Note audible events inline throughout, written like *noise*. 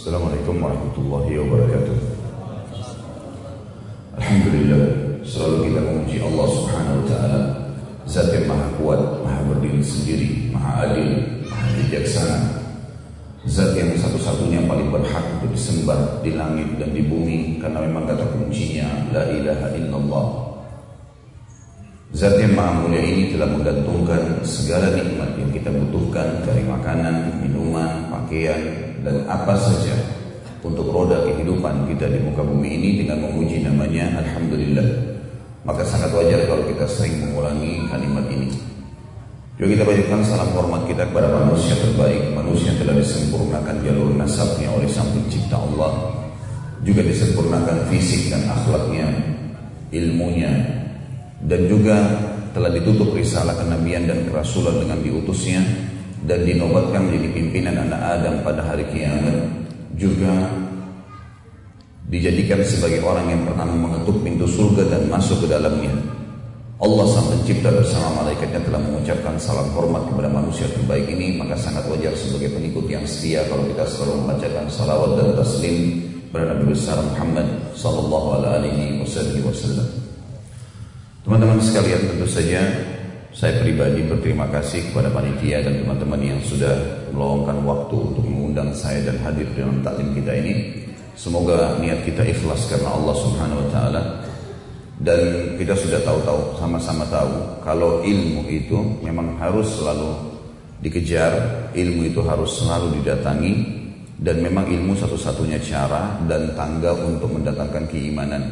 Assalamualaikum warahmatullahi wabarakatuh. Alhamdulillah, selalu kita memuji Allah Subhanahu wa taala, Zat yang Maha Kuat, Maha Berdiri sendiri, Maha Adil, Maha Bijaksana. Zat yang satu-satunya paling berhak untuk disembah di langit dan di bumi karena memang kata kuncinya la ilaha illallah. Zat yang maha mulia ini telah menggantungkan segala nikmat yang kita butuhkan dari makanan, minuman, pakaian, dan apa saja untuk roda kehidupan kita di muka bumi ini dengan memuji namanya Alhamdulillah. Maka sangat wajar kalau kita sering mengulangi kalimat ini. Juga kita berikan salam hormat kita kepada manusia terbaik, manusia yang telah disempurnakan jalur nasabnya oleh Sang Pencipta Allah, juga disempurnakan fisik dan akhlaknya, ilmunya, dan juga telah ditutup risalah kenabian dan kerasulan dengan diutusnya dan dinobatkan menjadi pimpinan anak Adam pada hari kiamat juga dijadikan sebagai orang yang pertama mengetuk pintu surga dan masuk ke dalamnya Allah sang pencipta bersama malaikatnya telah mengucapkan salam hormat kepada manusia terbaik ini maka sangat wajar sebagai pengikut yang setia kalau kita selalu membacakan salawat dan taslim kepada Nabi besar Muhammad sallallahu alaihi wasallam. Teman-teman sekalian tentu saja saya pribadi berterima kasih kepada panitia dan teman-teman yang sudah meluangkan waktu untuk mengundang saya dan hadir dalam taklim kita ini. Semoga niat kita ikhlas karena Allah Subhanahu wa taala dan kita sudah tahu-tahu sama-sama tahu kalau ilmu itu memang harus selalu dikejar, ilmu itu harus selalu didatangi dan memang ilmu satu-satunya cara dan tangga untuk mendatangkan keimanan.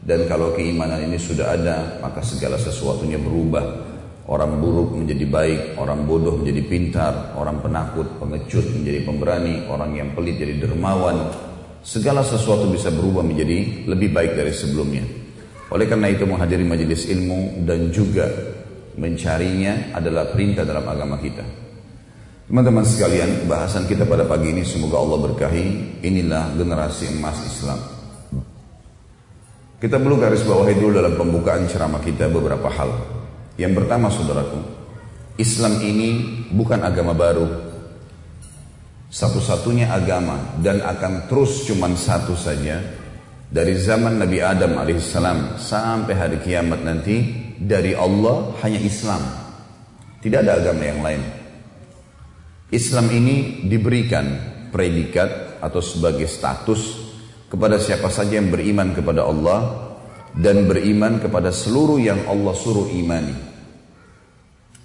Dan kalau keimanan ini sudah ada, maka segala sesuatunya berubah. Orang buruk menjadi baik, orang bodoh menjadi pintar, orang penakut, pengecut menjadi pemberani, orang yang pelit jadi dermawan. Segala sesuatu bisa berubah menjadi lebih baik dari sebelumnya. Oleh karena itu menghadiri majelis ilmu dan juga mencarinya adalah perintah dalam agama kita. Teman-teman sekalian, bahasan kita pada pagi ini semoga Allah berkahi. Inilah generasi emas Islam. Kita perlu garis bawahi dulu dalam pembukaan ceramah kita beberapa hal. Yang pertama saudaraku, Islam ini bukan agama baru. Satu-satunya agama dan akan terus cuman satu saja dari zaman Nabi Adam alaihissalam sampai hari kiamat nanti dari Allah hanya Islam. Tidak ada agama yang lain. Islam ini diberikan predikat atau sebagai status kepada siapa saja yang beriman kepada Allah dan beriman kepada seluruh yang Allah suruh imani.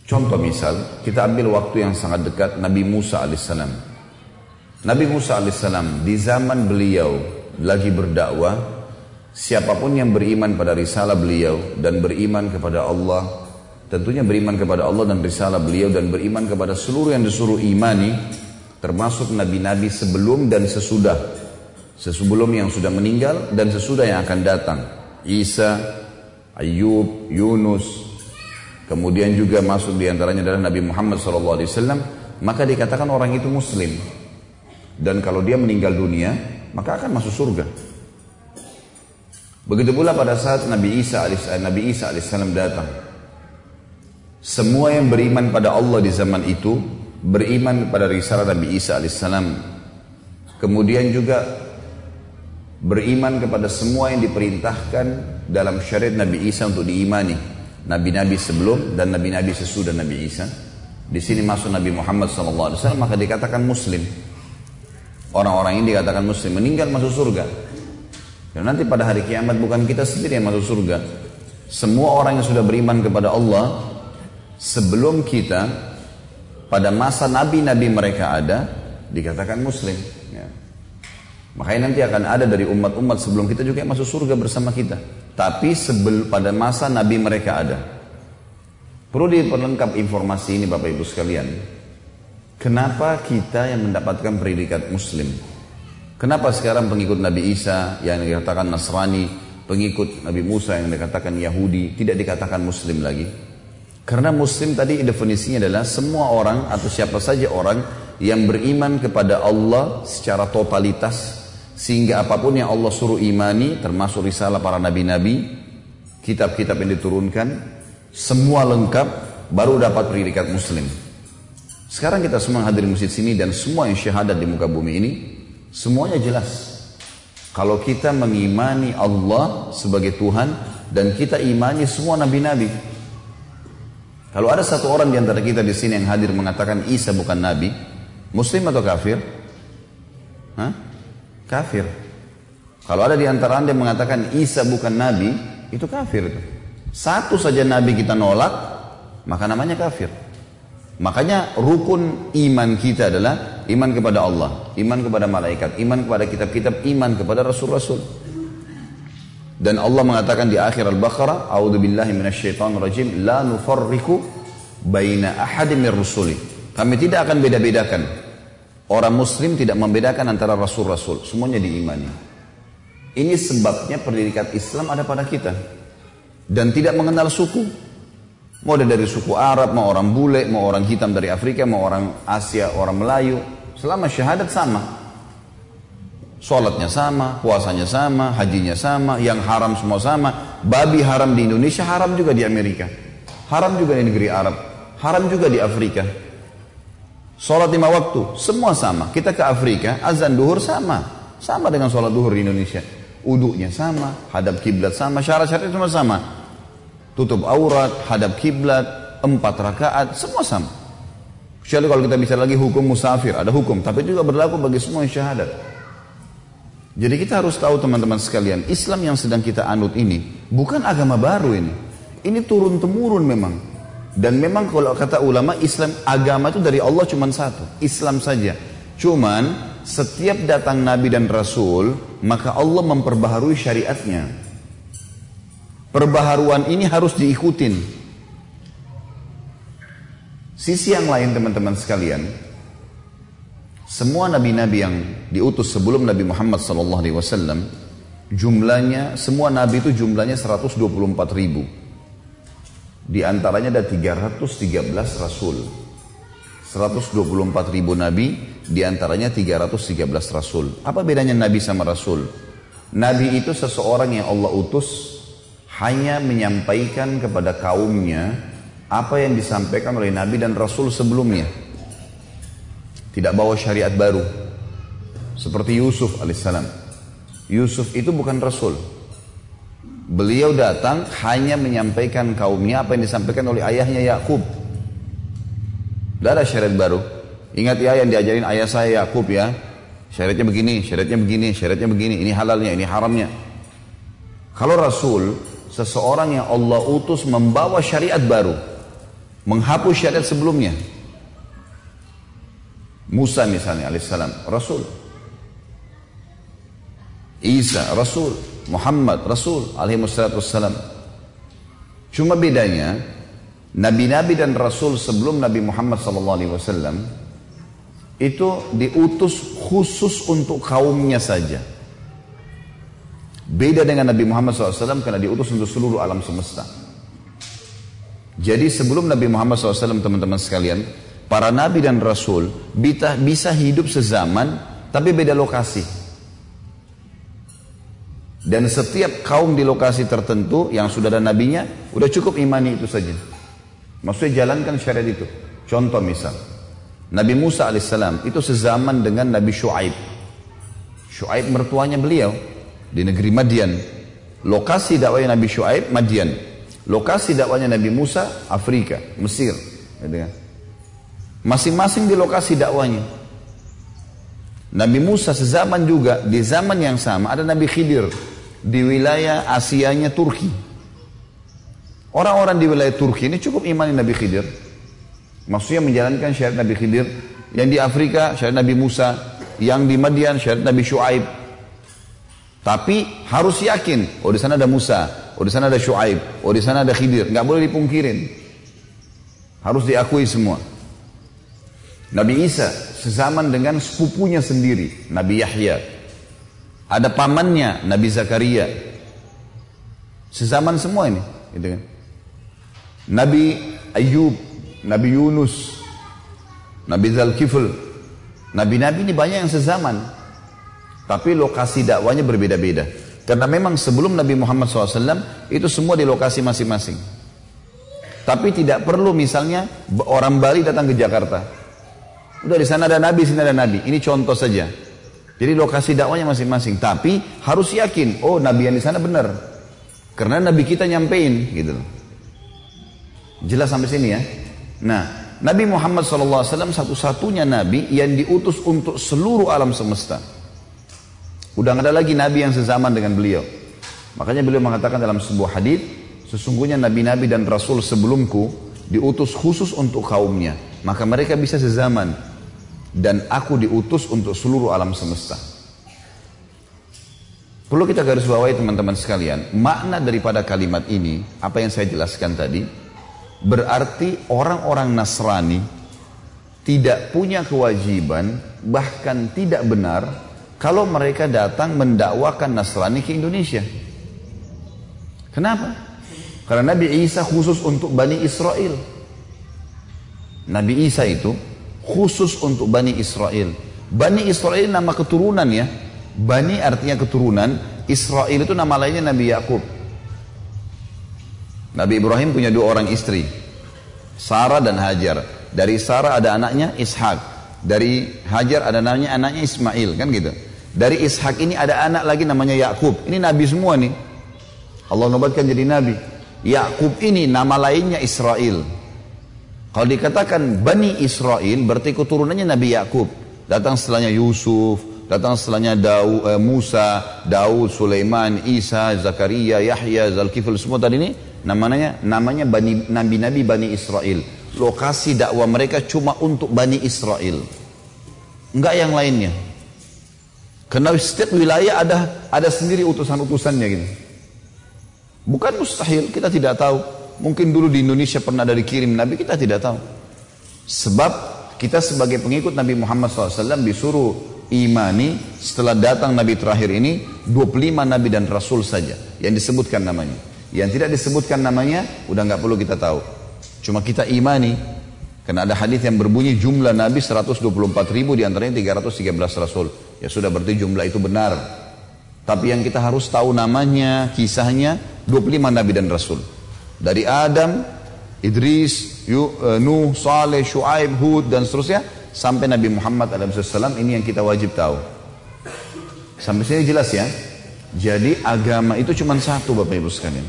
Contoh misal, kita ambil waktu yang sangat dekat Nabi Musa alaihissalam. Nabi Musa alaihissalam di zaman beliau lagi berdakwah, siapa pun yang beriman pada risalah beliau dan beriman kepada Allah, tentunya beriman kepada Allah dan risalah beliau dan beriman kepada seluruh yang disuruh imani, termasuk nabi-nabi sebelum dan sesudah, sebelum yang sudah meninggal dan sesudah yang akan datang, Isa, Ayub, Yunus, kemudian juga masuk di antaranya adalah Nabi Muhammad SAW, maka dikatakan orang itu Muslim. Dan kalau dia meninggal dunia, maka akan masuk surga. Begitu pula pada saat Nabi Isa Nabi Isa alaihissalam datang. Semua yang beriman pada Allah di zaman itu beriman pada risalah Nabi Isa alaihissalam. Kemudian juga beriman kepada semua yang diperintahkan dalam syariat Nabi Isa untuk diimani. Nabi-nabi sebelum dan nabi-nabi sesudah Nabi Isa. Di sini masuk Nabi Muhammad SAW maka dikatakan Muslim. Orang-orang ini dikatakan muslim meninggal masuk surga. Dan nanti pada hari kiamat bukan kita sendiri yang masuk surga. Semua orang yang sudah beriman kepada Allah sebelum kita pada masa nabi-nabi mereka ada dikatakan muslim. Ya. Makanya nanti akan ada dari umat-umat sebelum kita juga yang masuk surga bersama kita. Tapi sebel, pada masa nabi mereka ada. Perlu diperlengkap informasi ini Bapak Ibu sekalian. Kenapa kita yang mendapatkan predikat muslim? Kenapa sekarang pengikut Nabi Isa yang dikatakan Nasrani, pengikut Nabi Musa yang dikatakan Yahudi, tidak dikatakan muslim lagi? Karena muslim tadi definisinya adalah semua orang atau siapa saja orang yang beriman kepada Allah secara totalitas sehingga apa pun yang Allah suruh imani termasuk risalah para nabi-nabi, kitab-kitab yang diturunkan, semua lengkap baru dapat predikat muslim. Sekarang kita semua hadir di masjid sini dan semua yang syahadat di muka bumi ini, Semuanya jelas. Kalau kita mengimani Allah sebagai Tuhan dan kita imani semua nabi-nabi. Kalau ada satu orang di antara kita di sini yang hadir mengatakan Isa bukan nabi, muslim atau kafir? Hah? Kafir. Kalau ada di antara anda yang mengatakan Isa bukan nabi, itu kafir. Satu saja nabi kita nolak, maka namanya kafir. Makanya rukun iman kita adalah iman kepada Allah, iman kepada malaikat, iman kepada kitab-kitab, iman kepada rasul-rasul. Dan Allah mengatakan di akhir Al-Baqarah, "A'udzu billahi minasyaitonir rajim, la nufarriqu baina ahadin rusuli." Kami tidak akan beda-bedakan. Orang muslim tidak membedakan antara rasul-rasul, semuanya diimani. Ini sebabnya pendidikan Islam ada pada kita. Dan tidak mengenal suku, Mau dari suku Arab, mau orang bule, mau orang hitam dari Afrika, mau orang Asia, orang Melayu. Selama syahadat sama. Sholatnya sama, puasanya sama, hajinya sama, yang haram semua sama. Babi haram di Indonesia, haram juga di Amerika. Haram juga di negeri Arab. Haram juga di Afrika. Sholat lima waktu, semua sama. Kita ke Afrika, azan duhur sama. Sama dengan sholat duhur di Indonesia. Uduknya sama, hadap kiblat sama, syarat-syaratnya semua sama tutup aurat, hadap kiblat, empat rakaat, semua sama. Kecuali kalau kita bicara lagi hukum musafir, ada hukum, tapi juga berlaku bagi semua yang syahadat. Jadi kita harus tahu teman-teman sekalian, Islam yang sedang kita anut ini bukan agama baru ini. Ini turun temurun memang. Dan memang kalau kata ulama Islam agama itu dari Allah cuma satu, Islam saja. Cuman setiap datang nabi dan rasul, maka Allah memperbaharui syariatnya. Perbaharuan ini harus diikutin. Sisi yang lain teman-teman sekalian, semua nabi-nabi yang diutus sebelum Nabi Muhammad SAW, jumlahnya, semua nabi itu jumlahnya 124 ribu. Di antaranya ada 313 rasul. 124 ribu nabi, di antaranya 313 rasul. Apa bedanya nabi sama rasul? Nabi itu seseorang yang Allah utus hanya menyampaikan kepada kaumnya apa yang disampaikan oleh Nabi dan Rasul sebelumnya. Tidak bawa syariat baru. Seperti Yusuf alaihissalam. Yusuf itu bukan Rasul. Beliau datang hanya menyampaikan kaumnya apa yang disampaikan oleh ayahnya Yakub. Tidak ada syariat baru. Ingat ya yang diajarin ayah saya Yakub ya. Syariatnya begini, syariatnya begini, syariatnya begini. Ini halalnya, ini haramnya. Kalau Rasul seseorang yang Allah utus membawa syariat baru, menghapus syariat sebelumnya. Musa misalnya alaihissalam, Rasul. Isa, Rasul. Muhammad, Rasul alaihissalam. Cuma bedanya, Nabi-Nabi dan Rasul sebelum Nabi Muhammad SAW itu diutus khusus untuk kaumnya saja. Beda dengan Nabi Muhammad SAW karena diutus untuk seluruh alam semesta. Jadi sebelum Nabi Muhammad SAW teman-teman sekalian, para nabi dan rasul bisa hidup sezaman tapi beda lokasi. Dan setiap kaum di lokasi tertentu yang sudah ada nabinya, udah cukup imani itu saja. Maksudnya jalankan syariat itu. Contoh misal, Nabi Musa alaihissalam itu sezaman dengan Nabi Shu'aib. Shu'aib mertuanya beliau, di negeri Madian. Lokasi dakwahnya Nabi Shu'aib, Madian. Lokasi dakwahnya Nabi Musa, Afrika, Mesir. Kan? Masing-masing di lokasi dakwanya. Nabi Musa sezaman juga, di zaman yang sama ada Nabi Khidir. Di wilayah Asianya Turki. Orang-orang di wilayah Turki ini cukup imani Nabi Khidir. Maksudnya menjalankan syariat Nabi Khidir. Yang di Afrika syariat Nabi Musa. Yang di Madian syariat Nabi Shu'aib. Tapi harus yakin, oh di sana ada Musa, oh di sana ada Shu'aib, oh di sana ada Khidir, nggak boleh dipungkirin. Harus diakui semua. Nabi Isa sezaman dengan sepupunya sendiri, Nabi Yahya. Ada pamannya, Nabi Zakaria. Sezaman semua ini, gitu kan. Nabi Ayub, Nabi Yunus, Nabi Zalkifl. Nabi-nabi ini banyak yang sezaman. Tapi lokasi dakwanya berbeda-beda. Karena memang sebelum Nabi Muhammad SAW itu semua di lokasi masing-masing. Tapi tidak perlu misalnya orang Bali datang ke Jakarta. Udah di sana ada Nabi, sini ada Nabi. Ini contoh saja. Jadi lokasi dakwanya masing-masing. Tapi harus yakin, oh Nabi yang di sana benar. Karena Nabi kita nyampein gitu. Jelas sampai sini ya. Nah, Nabi Muhammad SAW satu-satunya Nabi yang diutus untuk seluruh alam semesta. Udah nggak ada lagi Nabi yang sezaman dengan beliau. Makanya beliau mengatakan dalam sebuah hadis, sesungguhnya Nabi-Nabi dan Rasul sebelumku diutus khusus untuk kaumnya. Maka mereka bisa sezaman dan aku diutus untuk seluruh alam semesta. Perlu kita garis bawahi teman-teman sekalian, makna daripada kalimat ini, apa yang saya jelaskan tadi, berarti orang-orang Nasrani tidak punya kewajiban, bahkan tidak benar, kalau mereka datang mendakwakan Nasrani ke Indonesia. Kenapa? Karena Nabi Isa khusus untuk Bani Israel. Nabi Isa itu khusus untuk Bani Israel. Bani Israel nama keturunan ya. Bani artinya keturunan. Israel itu nama lainnya Nabi Yakub. Nabi Ibrahim punya dua orang istri. Sarah dan Hajar. Dari Sarah ada anaknya Ishak. Dari Hajar ada namanya anaknya Ismail kan gitu. Dari Ishak ini ada anak lagi namanya Yakub. Ini nabi semua nih. Allah nobatkan jadi nabi. Yakub ini nama lainnya Israel. Kalau dikatakan Bani Israel berarti keturunannya Nabi Yakub. Datang setelahnya Yusuf, datang setelahnya Daud, eh, Musa, Daud, Sulaiman, Isa, Zakaria, Yahya, Zalkifil semua tadi ini namanya namanya Bani Nabi-nabi Bani Israel. Lokasi dakwah mereka cuma untuk Bani Israel. Enggak yang lainnya. Karena setiap wilayah ada ada sendiri utusan-utusannya gitu. Bukan mustahil, kita tidak tahu. Mungkin dulu di Indonesia pernah ada dikirim Nabi, kita tidak tahu. Sebab kita sebagai pengikut Nabi Muhammad SAW disuruh imani setelah datang Nabi terakhir ini 25 Nabi dan Rasul saja yang disebutkan namanya. Yang tidak disebutkan namanya udah nggak perlu kita tahu. Cuma kita imani karena ada hadis yang berbunyi jumlah Nabi 124 ribu di antaranya 313 Rasul. Ya sudah berarti jumlah itu benar. Tapi yang kita harus tahu namanya, kisahnya 25 Nabi dan Rasul. Dari Adam, Idris, e, Nuh, Saleh, Shu'aib, Hud dan seterusnya sampai Nabi Muhammad SAW ini yang kita wajib tahu. Sampai sini jelas ya. Jadi agama itu cuma satu Bapak Ibu sekalian.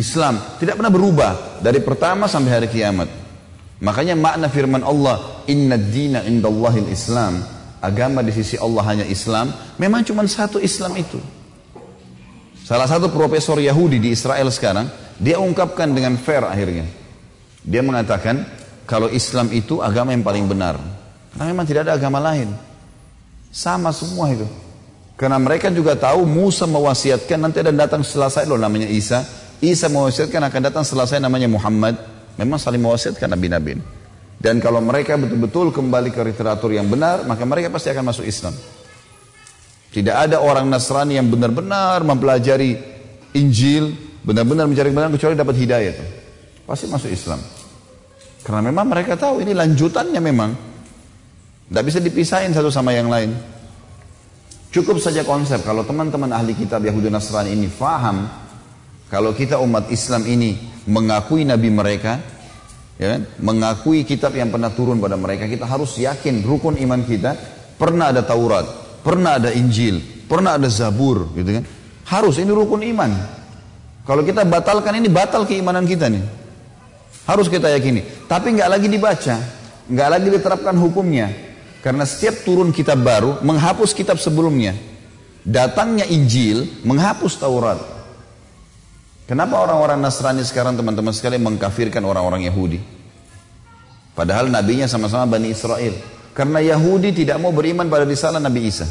Islam tidak pernah berubah dari pertama sampai hari kiamat. Makanya makna firman Allah, Inna dina indallahil Islam. Agama di sisi Allah hanya Islam. Memang cuma satu Islam itu. Salah satu profesor Yahudi di Israel sekarang, dia ungkapkan dengan fair akhirnya. Dia mengatakan kalau Islam itu agama yang paling benar. Karena memang tidak ada agama lain. Sama semua itu. Karena mereka juga tahu Musa mewasiatkan nanti ada datang selesai loh namanya Isa. Isa mewasiatkan akan datang selesai namanya Muhammad. Memang saling mewasiatkan nabi-nabi. Dan kalau mereka betul-betul kembali ke literatur yang benar, maka mereka pasti akan masuk Islam. Tidak ada orang Nasrani yang benar-benar mempelajari Injil, benar-benar mencari kebenaran kecuali dapat hidayah itu. Pasti masuk Islam. Karena memang mereka tahu ini lanjutannya memang. Tidak bisa dipisahin satu sama yang lain. Cukup saja konsep kalau teman-teman ahli kitab Yahudi Nasrani ini faham kalau kita umat Islam ini mengakui nabi mereka, ya kan? mengakui kitab yang pernah turun pada mereka, kita harus yakin rukun iman kita pernah ada Taurat, pernah ada Injil, pernah ada Zabur, gitu kan? Harus ini rukun iman. Kalau kita batalkan ini batal keimanan kita nih. Harus kita yakini. Tapi nggak lagi dibaca, nggak lagi diterapkan hukumnya. Karena setiap turun kitab baru menghapus kitab sebelumnya. Datangnya Injil menghapus Taurat. Kenapa orang-orang Nasrani sekarang teman-teman sekali mengkafirkan orang-orang Yahudi? Padahal nabinya sama-sama Bani Israel. Karena Yahudi tidak mau beriman pada risalah Nabi Isa.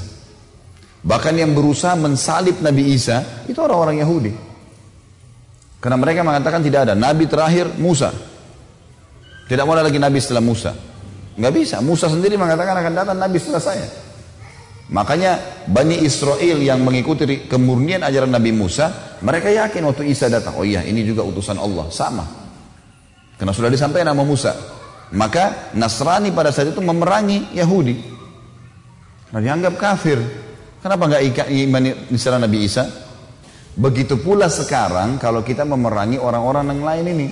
Bahkan yang berusaha mensalib Nabi Isa itu orang-orang Yahudi. Karena mereka mengatakan tidak ada. Nabi terakhir Musa. Tidak mau ada lagi Nabi setelah Musa. Nggak bisa. Musa sendiri mengatakan akan datang Nabi setelah saya. Makanya Bani Israel yang mengikuti kemurnian ajaran Nabi Musa, mereka yakin waktu Isa datang. Oh iya, ini juga utusan Allah. Sama. Karena sudah disampaikan nama Musa. Maka Nasrani pada saat itu memerangi Yahudi. Nah, dianggap kafir. Kenapa nggak iman istilah Nabi Isa? Begitu pula sekarang kalau kita memerangi orang-orang yang lain ini.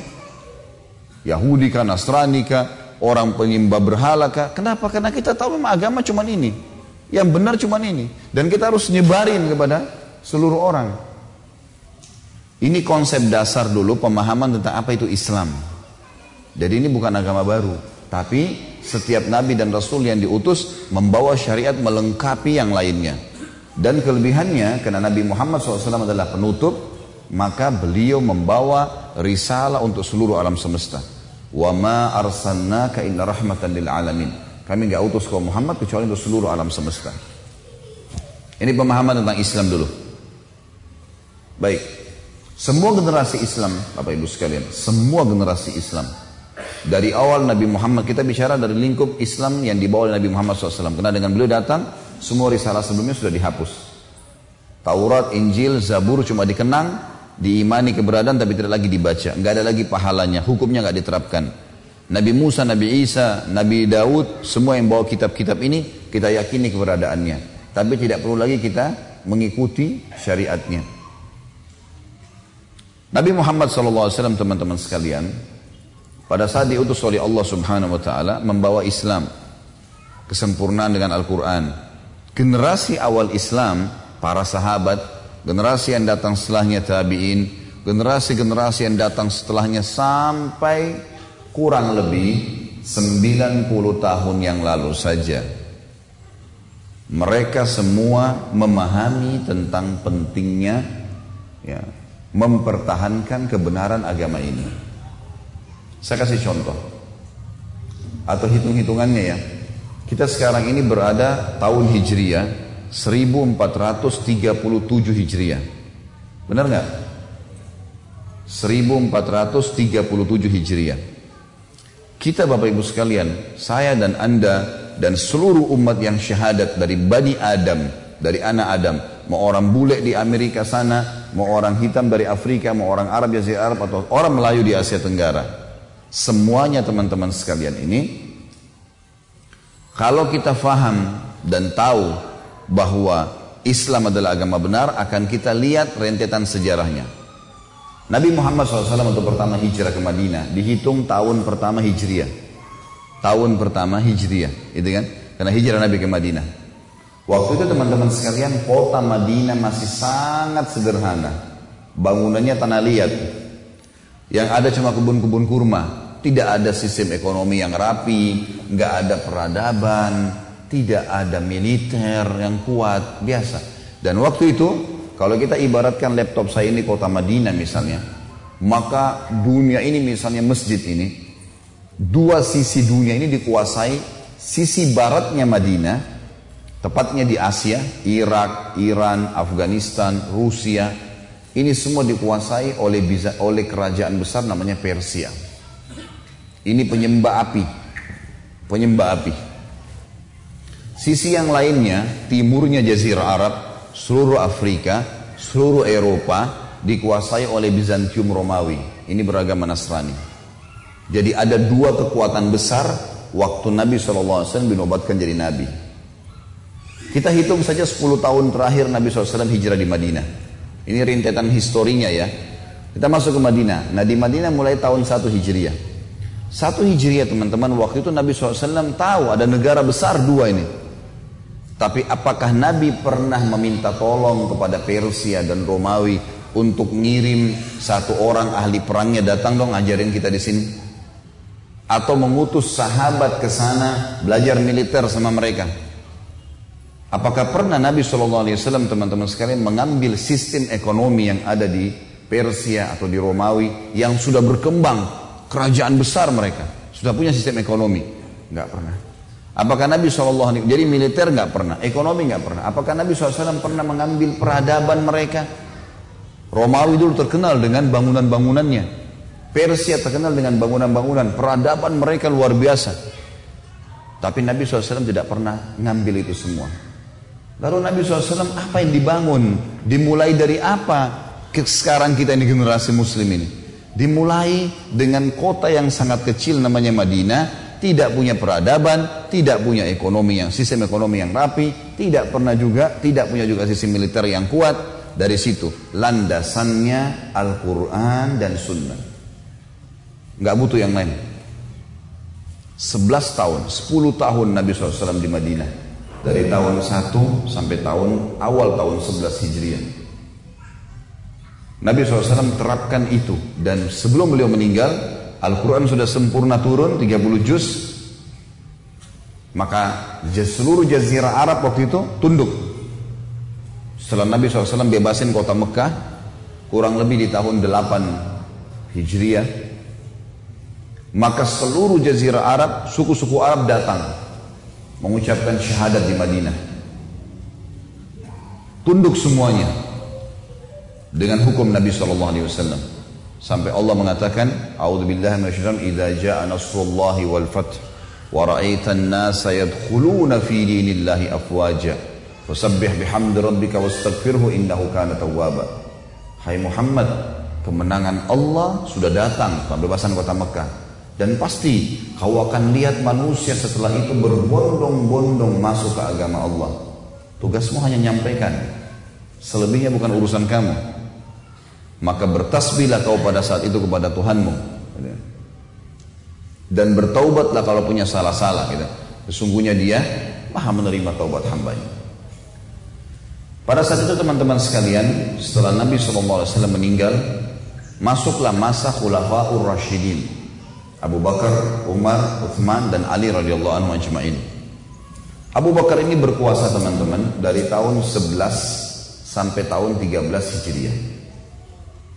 Yahudi kah, Nasrani kah, orang penyembah berhala kah. Kenapa? Karena kita tahu memang agama cuma ini. Yang benar cuma ini. Dan kita harus nyebarin kepada seluruh orang. Ini konsep dasar dulu pemahaman tentang apa itu Islam. Jadi ini bukan agama baru. Tapi setiap nabi dan rasul yang diutus membawa syariat melengkapi yang lainnya. Dan kelebihannya karena Nabi Muhammad SAW adalah penutup, maka beliau membawa risalah untuk seluruh alam semesta. Wa ma arsalnaka illa rahmatan lil alamin. Kami nggak utus kau Muhammad kecuali untuk seluruh alam semesta. Ini pemahaman tentang Islam dulu. Baik. Semua generasi Islam, Bapak Ibu sekalian, semua generasi Islam. Dari awal Nabi Muhammad, kita bicara dari lingkup Islam yang dibawa oleh Nabi Muhammad SAW. Karena dengan beliau datang, semua risalah sebelumnya sudah dihapus. Taurat, Injil, Zabur cuma dikenang, diimani keberadaan tapi tidak lagi dibaca. Nggak ada lagi pahalanya, hukumnya nggak diterapkan. Nabi Musa, Nabi Isa, Nabi Daud, semua yang bawa kitab-kitab ini kita yakini keberadaannya. Tapi tidak perlu lagi kita mengikuti syariatnya. Nabi Muhammad SAW teman-teman sekalian pada saat diutus oleh Allah Subhanahu wa taala membawa Islam kesempurnaan dengan Al-Qur'an. Generasi awal Islam, para sahabat, generasi yang datang setelahnya tabi'in, generasi-generasi yang datang setelahnya sampai kurang lebih 90 tahun yang lalu saja. Mereka semua memahami tentang pentingnya ya, mempertahankan kebenaran agama ini. Saya kasih contoh atau hitung-hitungannya ya. Kita sekarang ini berada tahun Hijriah 1437 Hijriah. Benar nggak? 1437 Hijriah. Kita Bapak Ibu sekalian, saya dan Anda dan seluruh umat yang syahadat dari Bani Adam, dari anak Adam, mau orang bule di Amerika sana, mau orang hitam dari Afrika, mau orang Arab Asia Arab atau orang Melayu di Asia Tenggara. Semuanya teman-teman sekalian ini kalau kita faham dan tahu bahwa Islam adalah agama benar akan kita lihat rentetan sejarahnya. Nabi Muhammad SAW untuk pertama hijrah ke Madinah dihitung tahun pertama hijriah. Tahun pertama hijriah, itu kan? Karena hijrah Nabi ke Madinah. Waktu itu teman-teman sekalian kota Madinah masih sangat sederhana. Bangunannya tanah liat. Yang ada cuma kebun-kebun kurma. Tidak ada sistem ekonomi yang rapi, nggak ada peradaban, tidak ada militer yang kuat, biasa. Dan waktu itu kalau kita ibaratkan laptop saya ini kota Madinah misalnya, maka dunia ini misalnya masjid ini, dua sisi dunia ini dikuasai, sisi baratnya Madinah, tepatnya di Asia, Irak, Iran, Afghanistan, Rusia, ini semua dikuasai oleh oleh kerajaan besar namanya Persia. Ini penyembah api, penyembah api. Sisi yang lainnya, timurnya Jazirah Arab, seluruh Afrika, seluruh Eropa dikuasai oleh Bizantium Romawi. Ini beragama Nasrani. Jadi ada dua kekuatan besar waktu Nabi SAW dinobatkan jadi Nabi. Kita hitung saja 10 tahun terakhir Nabi SAW hijrah di Madinah. Ini rintetan historinya ya. Kita masuk ke Madinah. Nah di Madinah mulai tahun 1 Hijriah. Satu Hijriah teman-teman waktu itu Nabi SAW tahu ada negara besar dua ini. Tapi apakah Nabi pernah meminta tolong kepada Persia dan Romawi untuk ngirim satu orang ahli perangnya datang dong ajarin kita di sini? Atau mengutus sahabat ke sana belajar militer sama mereka? Apakah pernah Nabi SAW teman-teman sekalian mengambil sistem ekonomi yang ada di Persia atau di Romawi yang sudah berkembang kerajaan besar mereka sudah punya sistem ekonomi? Enggak pernah. Apakah Nabi SAW, jadi militer nggak pernah, ekonomi nggak pernah. Apakah Nabi SAW pernah mengambil peradaban mereka? Romawi dulu terkenal dengan bangunan-bangunannya. Persia terkenal dengan bangunan-bangunan. Peradaban mereka luar biasa. Tapi Nabi SAW tidak pernah ngambil itu semua. Lalu Nabi SAW apa yang dibangun? Dimulai dari apa? Sekarang kita ini generasi muslim ini. Dimulai dengan kota yang sangat kecil namanya Madinah tidak punya peradaban, tidak punya ekonomi yang sistem ekonomi yang rapi, tidak pernah juga tidak punya juga sistem militer yang kuat. Dari situ landasannya Al-Quran dan Sunnah. Nggak butuh yang lain. 11 tahun, 10 tahun Nabi SAW di Madinah. dari tahun 1 sampai tahun awal tahun 11 Hijriah. Nabi SAW terapkan itu. Dan sebelum beliau meninggal Al-Quran sudah sempurna turun 30 juz. Maka seluruh jazirah Arab waktu itu tunduk. Setelah Nabi SAW bebasin kota Mekah kurang lebih di tahun 8 Hijriah maka seluruh jazirah Arab suku-suku Arab datang mengucapkan syahadat di Madinah. Tunduk semuanya dengan hukum Nabi Shallallahu Alaihi Wasallam. Sampai Allah mengatakan A'udzubillahi minasyaitonir idza jaa nasrullahi wal fath wa ra'aitan nasa yadkhuluna fi dinillahi afwaja fasabbih bihamdi rabbika wastaghfirhu innahu kana tawwaba. Hai Muhammad kemenangan Allah sudah datang pembebasan kota Mekah. Dan pasti kau akan lihat manusia setelah itu berbondong-bondong masuk ke agama Allah. Tugasmu hanya nyampaikan selebihnya bukan urusan kamu maka bertasbihlah kau pada saat itu kepada Tuhanmu dan bertaubatlah kalau punya salah-salah gitu. sesungguhnya dia maha menerima taubat hambanya pada saat itu teman-teman sekalian setelah Nabi SAW meninggal masuklah masa khulafaur rasyidin Abu Bakar, Umar, Uthman dan Ali radhiyallahu anhu ajma'in. Abu Bakar ini berkuasa teman-teman dari tahun 11 sampai tahun 13 Hijriah.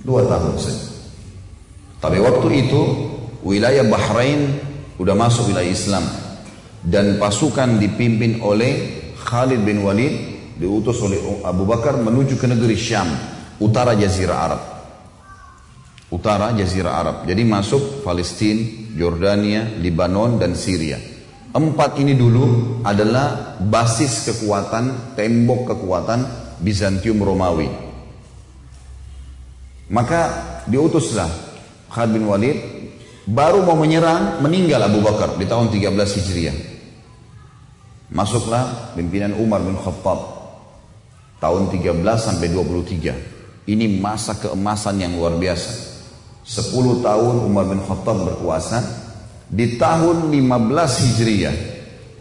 Dua tahun saja. Tapi waktu itu wilayah Bahrain sudah masuk wilayah Islam dan pasukan dipimpin oleh Khalid bin Walid diutus oleh Abu Bakar menuju ke negeri Syam, utara Jazirah Arab. Utara Jazirah Arab. Jadi masuk Palestina, Jordania, Lebanon dan Syria. Empat ini dulu adalah basis kekuatan, tembok kekuatan Bizantium Romawi. Maka diutuslah Khalid bin Walid baru mau menyerang meninggal Abu Bakar di tahun 13 Hijriah. Masuklah pimpinan Umar bin Khattab tahun 13 sampai 23. Ini masa keemasan yang luar biasa. 10 tahun Umar bin Khattab berkuasa. Di tahun 15 Hijriah,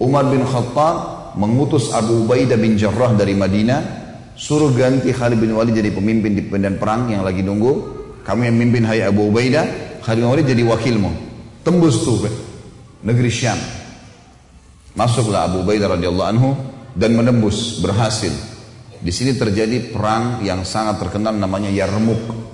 Umar bin Khattab mengutus Abu Ubaidah bin Jarrah dari Madinah Suruh ganti Khalid bin Walid jadi pemimpin di medan perang yang lagi nunggu. Kamu yang memimpin Hai Abu Ubaidah, Khalid bin Walid jadi wakilmu. Tembus tuh negeri Syam. Masuklah Abu Ubaidah radhiyallahu anhu dan menembus berhasil. Di sini terjadi perang yang sangat terkenal namanya Yarmuk.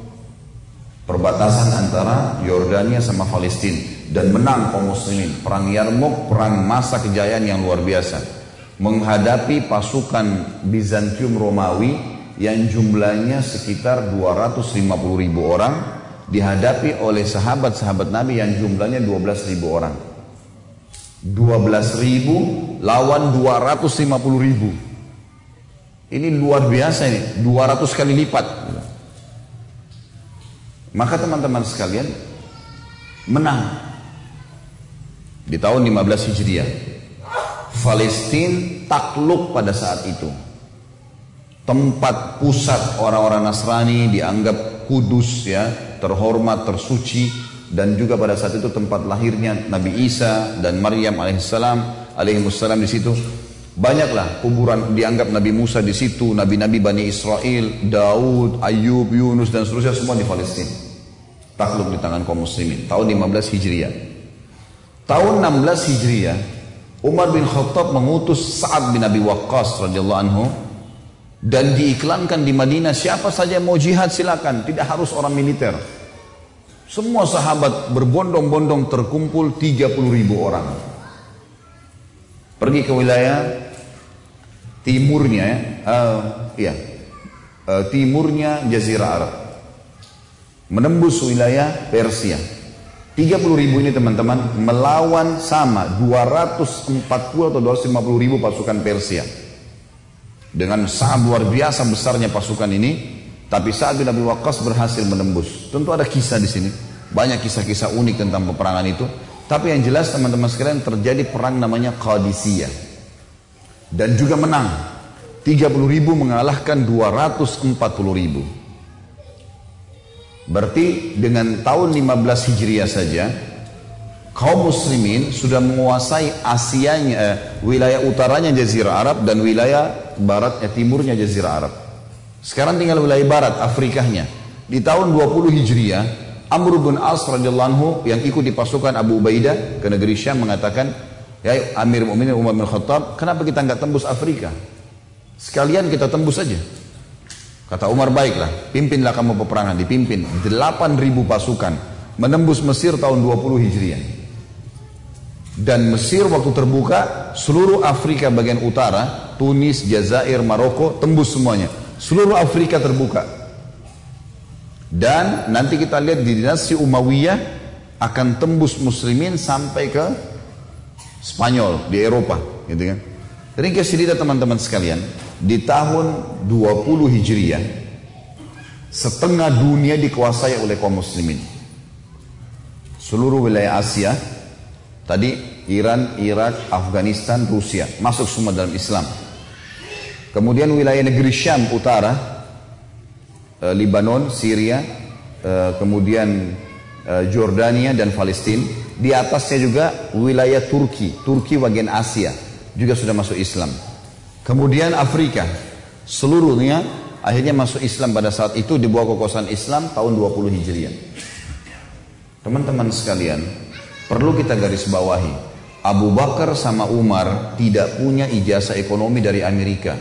Perbatasan antara Yordania sama Palestina dan menang kaum muslimin. Perang Yarmuk, perang masa kejayaan yang luar biasa menghadapi pasukan Bizantium Romawi yang jumlahnya sekitar 250 ribu orang dihadapi oleh sahabat-sahabat Nabi yang jumlahnya 12 ribu orang. 12 ribu lawan 250 ribu. Ini luar biasa ini 200 kali lipat. Maka teman-teman sekalian menang di tahun 15 Hijriah Palestina takluk pada saat itu. Tempat pusat orang-orang Nasrani dianggap kudus ya, terhormat, tersuci dan juga pada saat itu tempat lahirnya Nabi Isa dan Maryam alaihissalam alaihissalam di situ. Banyaklah kuburan dianggap Nabi Musa di situ, nabi-nabi Bani Israel, Daud, Ayub, Yunus dan seterusnya semua di Palestina. Takluk di tangan kaum muslimin tahun 15 Hijriah. Tahun 16 Hijriah Umar bin Khattab mengutus Sa'ad bin Abi Waqqas radhiyallahu anhu dan diiklankan di Madinah siapa saja mau jihad silakan, tidak harus orang militer. Semua sahabat berbondong-bondong terkumpul 30 ribu orang. Pergi ke wilayah timurnya ya, uh, ya uh, timurnya Jazirah Arab. Menembus wilayah Persia. 30 ribu ini teman-teman melawan sama 240 atau 250 ribu pasukan Persia. Dengan sangat luar biasa besarnya pasukan ini, tapi saat bin Abi Waqqas berhasil menembus. Tentu ada kisah di sini, banyak kisah-kisah unik tentang peperangan itu. Tapi yang jelas teman-teman sekalian terjadi perang namanya Qadisiyah. Dan juga menang. 30 ribu mengalahkan 240 ribu. Berarti dengan tahun 15 Hijriah saja kaum muslimin sudah menguasai Asianya, eh, wilayah utaranya Jazirah Arab dan wilayah baratnya timurnya Jazirah Arab. Sekarang tinggal wilayah barat Afrikanya. Di tahun 20 Hijriah, Amr bin As radhiyallahu yang ikut di pasukan Abu Ubaidah ke negeri Syam mengatakan, "Ya Amir Mu'minin Umar bin Khattab, kenapa kita nggak tembus Afrika? Sekalian kita tembus saja." Kata Umar, "Baiklah, pimpinlah kamu peperangan." Dipimpin 8.000 pasukan menembus Mesir tahun 20 Hijriah. Dan Mesir waktu terbuka, seluruh Afrika bagian utara, Tunis, Jazair, Maroko, tembus semuanya. Seluruh Afrika terbuka. Dan nanti kita lihat di dinasti Umayyah akan tembus muslimin sampai ke Spanyol di Eropa, gitu kan. Ringkas cerita teman-teman sekalian, di tahun 20 Hijriah, setengah dunia dikuasai oleh kaum muslimin. Seluruh wilayah Asia, Tadi Iran, Irak, Afghanistan, Rusia masuk semua dalam Islam. Kemudian wilayah negeri Syam utara, e, Libanon, Syria, e, kemudian e, Jordania dan Palestina. Di atasnya juga wilayah Turki, Turki bagian Asia juga sudah masuk Islam. Kemudian Afrika, seluruhnya akhirnya masuk Islam pada saat itu di bawah kekuasaan Islam tahun 20 Hijriah. Teman-teman sekalian, Perlu kita garis bawahi. Abu Bakar sama Umar tidak punya ijazah ekonomi dari Amerika.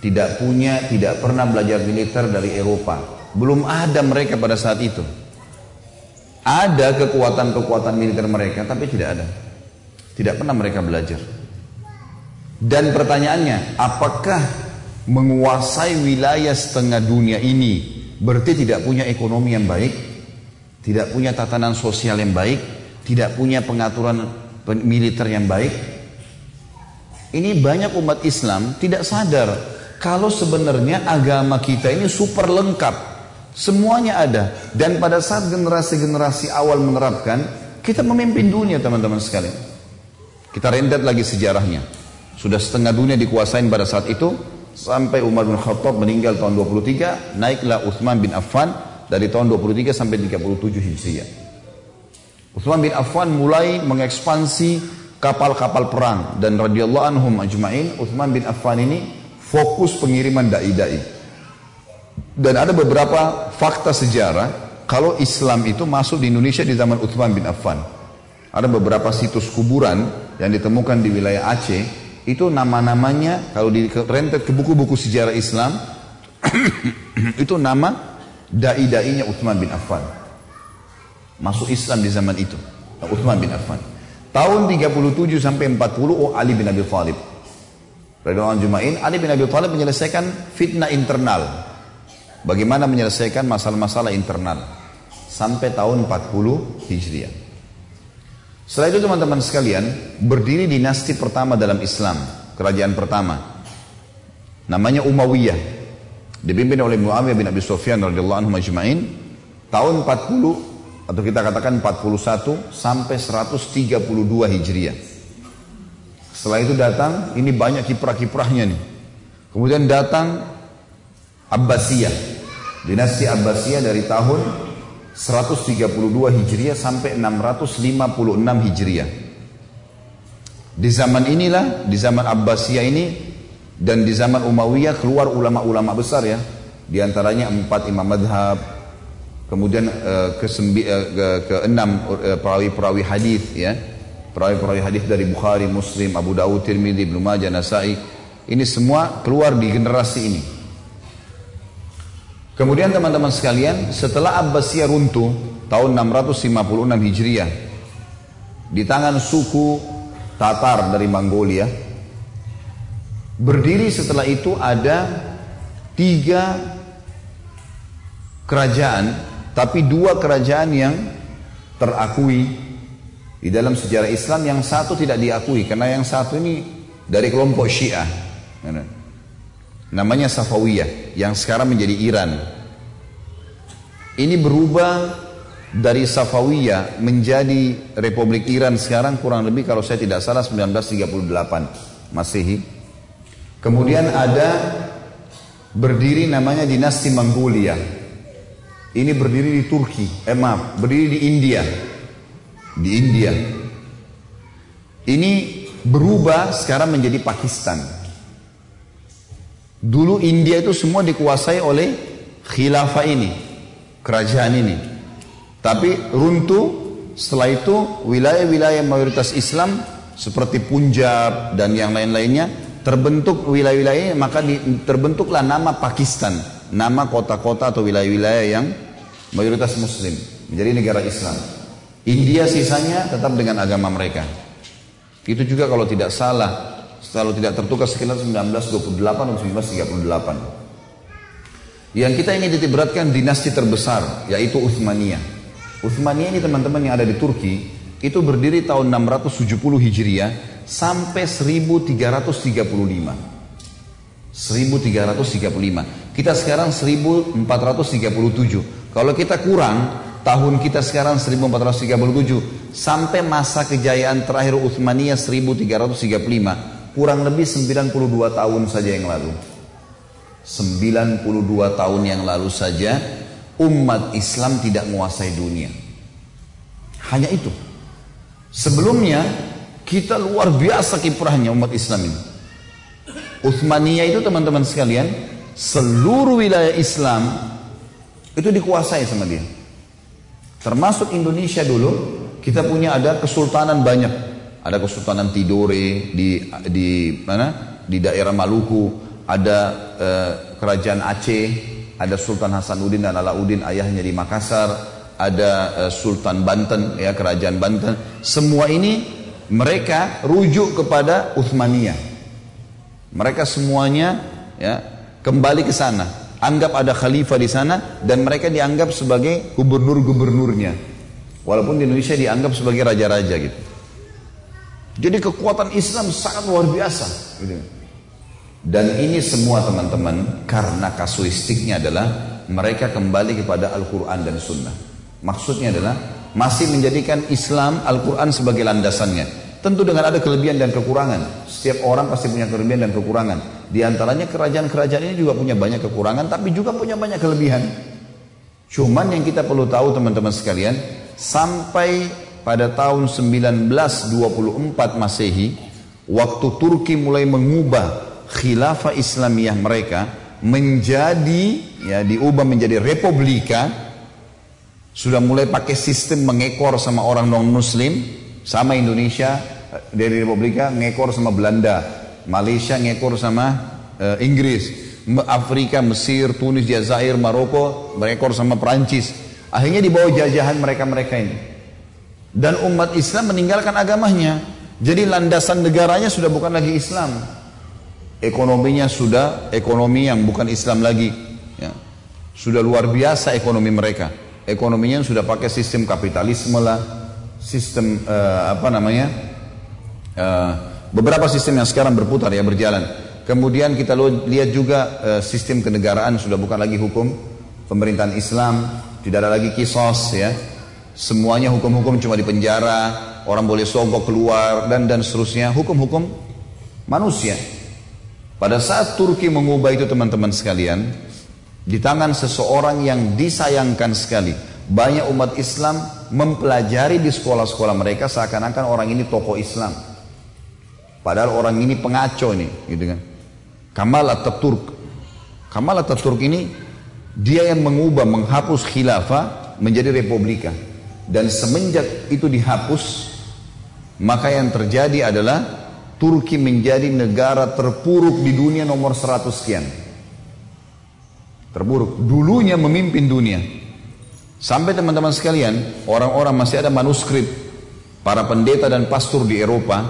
Tidak punya, tidak pernah belajar militer dari Eropa. Belum ada mereka pada saat itu. Ada kekuatan-kekuatan militer mereka, tapi tidak ada. Tidak pernah mereka belajar. Dan pertanyaannya, apakah menguasai wilayah setengah dunia ini berarti tidak punya ekonomi yang baik? tidak punya tatanan sosial yang baik, tidak punya pengaturan militer yang baik. Ini banyak umat Islam tidak sadar kalau sebenarnya agama kita ini super lengkap. Semuanya ada dan pada saat generasi-generasi awal menerapkan, kita memimpin dunia teman-teman sekalian. Kita rendet lagi sejarahnya. Sudah setengah dunia dikuasain pada saat itu sampai Umar bin Khattab meninggal tahun 23, naiklah Uthman bin Affan dari tahun 23 sampai 37 Hijriah. Utsman bin Affan mulai mengekspansi kapal-kapal perang dan radhiyallahu anhum ajmain Utsman bin Affan ini fokus pengiriman dai-dai. Dan ada beberapa fakta sejarah kalau Islam itu masuk di Indonesia di zaman Utsman bin Affan. Ada beberapa situs kuburan yang ditemukan di wilayah Aceh itu nama-namanya kalau di rentet ke buku-buku sejarah Islam *coughs* itu nama dai-dainya Uthman bin Affan. Masuk Islam di zaman itu. Uthman bin Affan. Tahun 37 sampai 40 oh Ali bin Abi Thalib. Radhiyallahu Jumain, Ali bin Abi Thalib menyelesaikan fitnah internal. Bagaimana menyelesaikan masalah-masalah internal sampai tahun 40 Hijriah. Setelah itu teman-teman sekalian, berdiri dinasti pertama dalam Islam, kerajaan pertama. Namanya Umayyah dipimpin oleh Muawiyah bin Abi Sufyan radhiyallahu anhu majma'in tahun 40 atau kita katakan 41 sampai 132 Hijriah. Setelah itu datang, ini banyak kiprah-kiprahnya nih. Kemudian datang Abbasiyah. Dinasti Abbasiyah dari tahun 132 Hijriah sampai 656 Hijriah. Di zaman inilah, di zaman Abbasiyah ini dan di zaman Umayyah keluar ulama-ulama besar ya. Di antaranya empat imam madhab, kemudian uh, ke, uh, ke, ke enam uh, perawi-perawi hadis ya. Perawi-perawi hadis dari Bukhari, Muslim, Abu Dawud, Tirmidzi, Ibnu Majah, Nasai. Ini semua keluar di generasi ini. Kemudian teman-teman sekalian, setelah Abbasiyah runtuh tahun 656 Hijriah di tangan suku Tatar dari Mongolia, Berdiri setelah itu ada tiga kerajaan, tapi dua kerajaan yang terakui di dalam sejarah Islam yang satu tidak diakui karena yang satu ini dari kelompok Syiah. Namanya Safawiyah yang sekarang menjadi Iran. Ini berubah dari Safawiyah menjadi Republik Iran sekarang kurang lebih kalau saya tidak salah 1938 Masehi. Kemudian ada berdiri namanya dinasti Mongolia. Ini berdiri di Turki, eh maaf, berdiri di India. di India. Ini berubah sekarang menjadi Pakistan. Dulu India itu semua dikuasai oleh khilafah ini, kerajaan ini. Tapi runtuh setelah itu wilayah-wilayah mayoritas Islam seperti Punjab dan yang lain-lainnya terbentuk wilayah-wilayah maka terbentuklah nama Pakistan, nama kota-kota atau wilayah-wilayah yang mayoritas muslim menjadi negara Islam. India sisanya tetap dengan agama mereka. Itu juga kalau tidak salah, kalau tidak tertukar sekitar 1928 atau 1938. Yang kita ingin beratkan dinasti terbesar, yaitu Uthmaniyah. Uthmaniyah ini teman-teman yang ada di Turki, itu berdiri tahun 670 Hijriah sampai 1335. 1335. Kita sekarang 1437. Kalau kita kurang, tahun kita sekarang 1437 sampai masa kejayaan terakhir Utsmaniyah 1335 kurang lebih 92 tahun saja yang lalu. 92 tahun yang lalu saja umat Islam tidak menguasai dunia. Hanya itu. Sebelumnya kita luar biasa kiprahnya umat Islam ini. Utsmaniyah itu teman-teman sekalian seluruh wilayah Islam itu dikuasai sama dia. Termasuk Indonesia dulu, kita punya ada kesultanan banyak. Ada kesultanan Tidore di di mana? Di daerah Maluku, ada eh, kerajaan Aceh, ada Sultan Hasanuddin dan Alauddin ayahnya di Makassar, ada eh, Sultan Banten ya kerajaan Banten. Semua ini mereka rujuk kepada Uthmaniyah. Mereka semuanya ya kembali ke sana anggap ada khalifah di sana dan mereka dianggap sebagai gubernur-gubernurnya. Walaupun di Indonesia dianggap sebagai raja-raja gitu. Jadi kekuatan Islam sangat luar biasa. Gitu. Dan ini semua teman-teman karena kasuistiknya adalah mereka kembali kepada Al-Quran dan Sunnah. Maksudnya adalah masih menjadikan Islam Al-Quran sebagai landasannya. Tentu dengan ada kelebihan dan kekurangan. Setiap orang pasti punya kelebihan dan kekurangan. Di antaranya kerajaan-kerajaan ini juga punya banyak kekurangan, tapi juga punya banyak kelebihan. Cuman yang kita perlu tahu teman-teman sekalian, sampai pada tahun 1924 Masehi, waktu Turki mulai mengubah khilafah Islamiyah mereka menjadi ya diubah menjadi republika, sudah mulai pakai sistem mengekor sama orang non muslim sama Indonesia dari Republika ngekor sama Belanda, Malaysia ngekor sama uh, Inggris, Afrika, Mesir, Tunis, Jazair, Maroko ngekor sama Perancis. Akhirnya di bawah jajahan mereka-mereka ini. Dan umat Islam meninggalkan agamanya. Jadi landasan negaranya sudah bukan lagi Islam. Ekonominya sudah ekonomi yang bukan Islam lagi. Ya. Sudah luar biasa ekonomi mereka. Ekonominya sudah pakai sistem kapitalisme lah, sistem uh, apa namanya uh, beberapa sistem yang sekarang berputar ya berjalan. Kemudian kita lihat juga uh, sistem kenegaraan sudah bukan lagi hukum pemerintahan Islam, tidak ada lagi kisos ya. Semuanya hukum-hukum cuma di penjara, orang boleh sogok keluar dan dan seterusnya, hukum-hukum manusia. Pada saat Turki mengubah itu teman-teman sekalian, di tangan seseorang yang disayangkan sekali, banyak umat Islam mempelajari di sekolah-sekolah mereka seakan-akan orang ini tokoh Islam. Padahal orang ini pengaco ini, gitu kan. Kamal Ataturk. Kamal Ataturk ini dia yang mengubah, menghapus khilafah menjadi republika. Dan semenjak itu dihapus, maka yang terjadi adalah Turki menjadi negara terpuruk di dunia nomor 100 sekian. Terburuk. Dulunya memimpin dunia. Sampai teman-teman sekalian, orang-orang masih ada manuskrip para pendeta dan pastor di Eropa,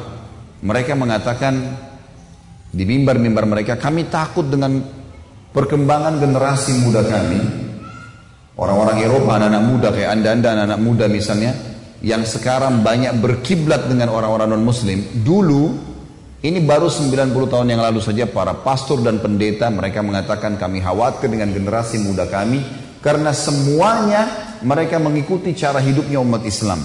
mereka mengatakan di mimbar-mimbar mereka, kami takut dengan perkembangan generasi muda kami. Orang-orang Eropa, anak-anak muda kayak anda-anda, anak-anak muda misalnya, yang sekarang banyak berkiblat dengan orang-orang non-muslim. Dulu, ini baru 90 tahun yang lalu saja para pastor dan pendeta mereka mengatakan kami khawatir dengan generasi muda kami karena semuanya mereka mengikuti cara hidupnya umat Islam.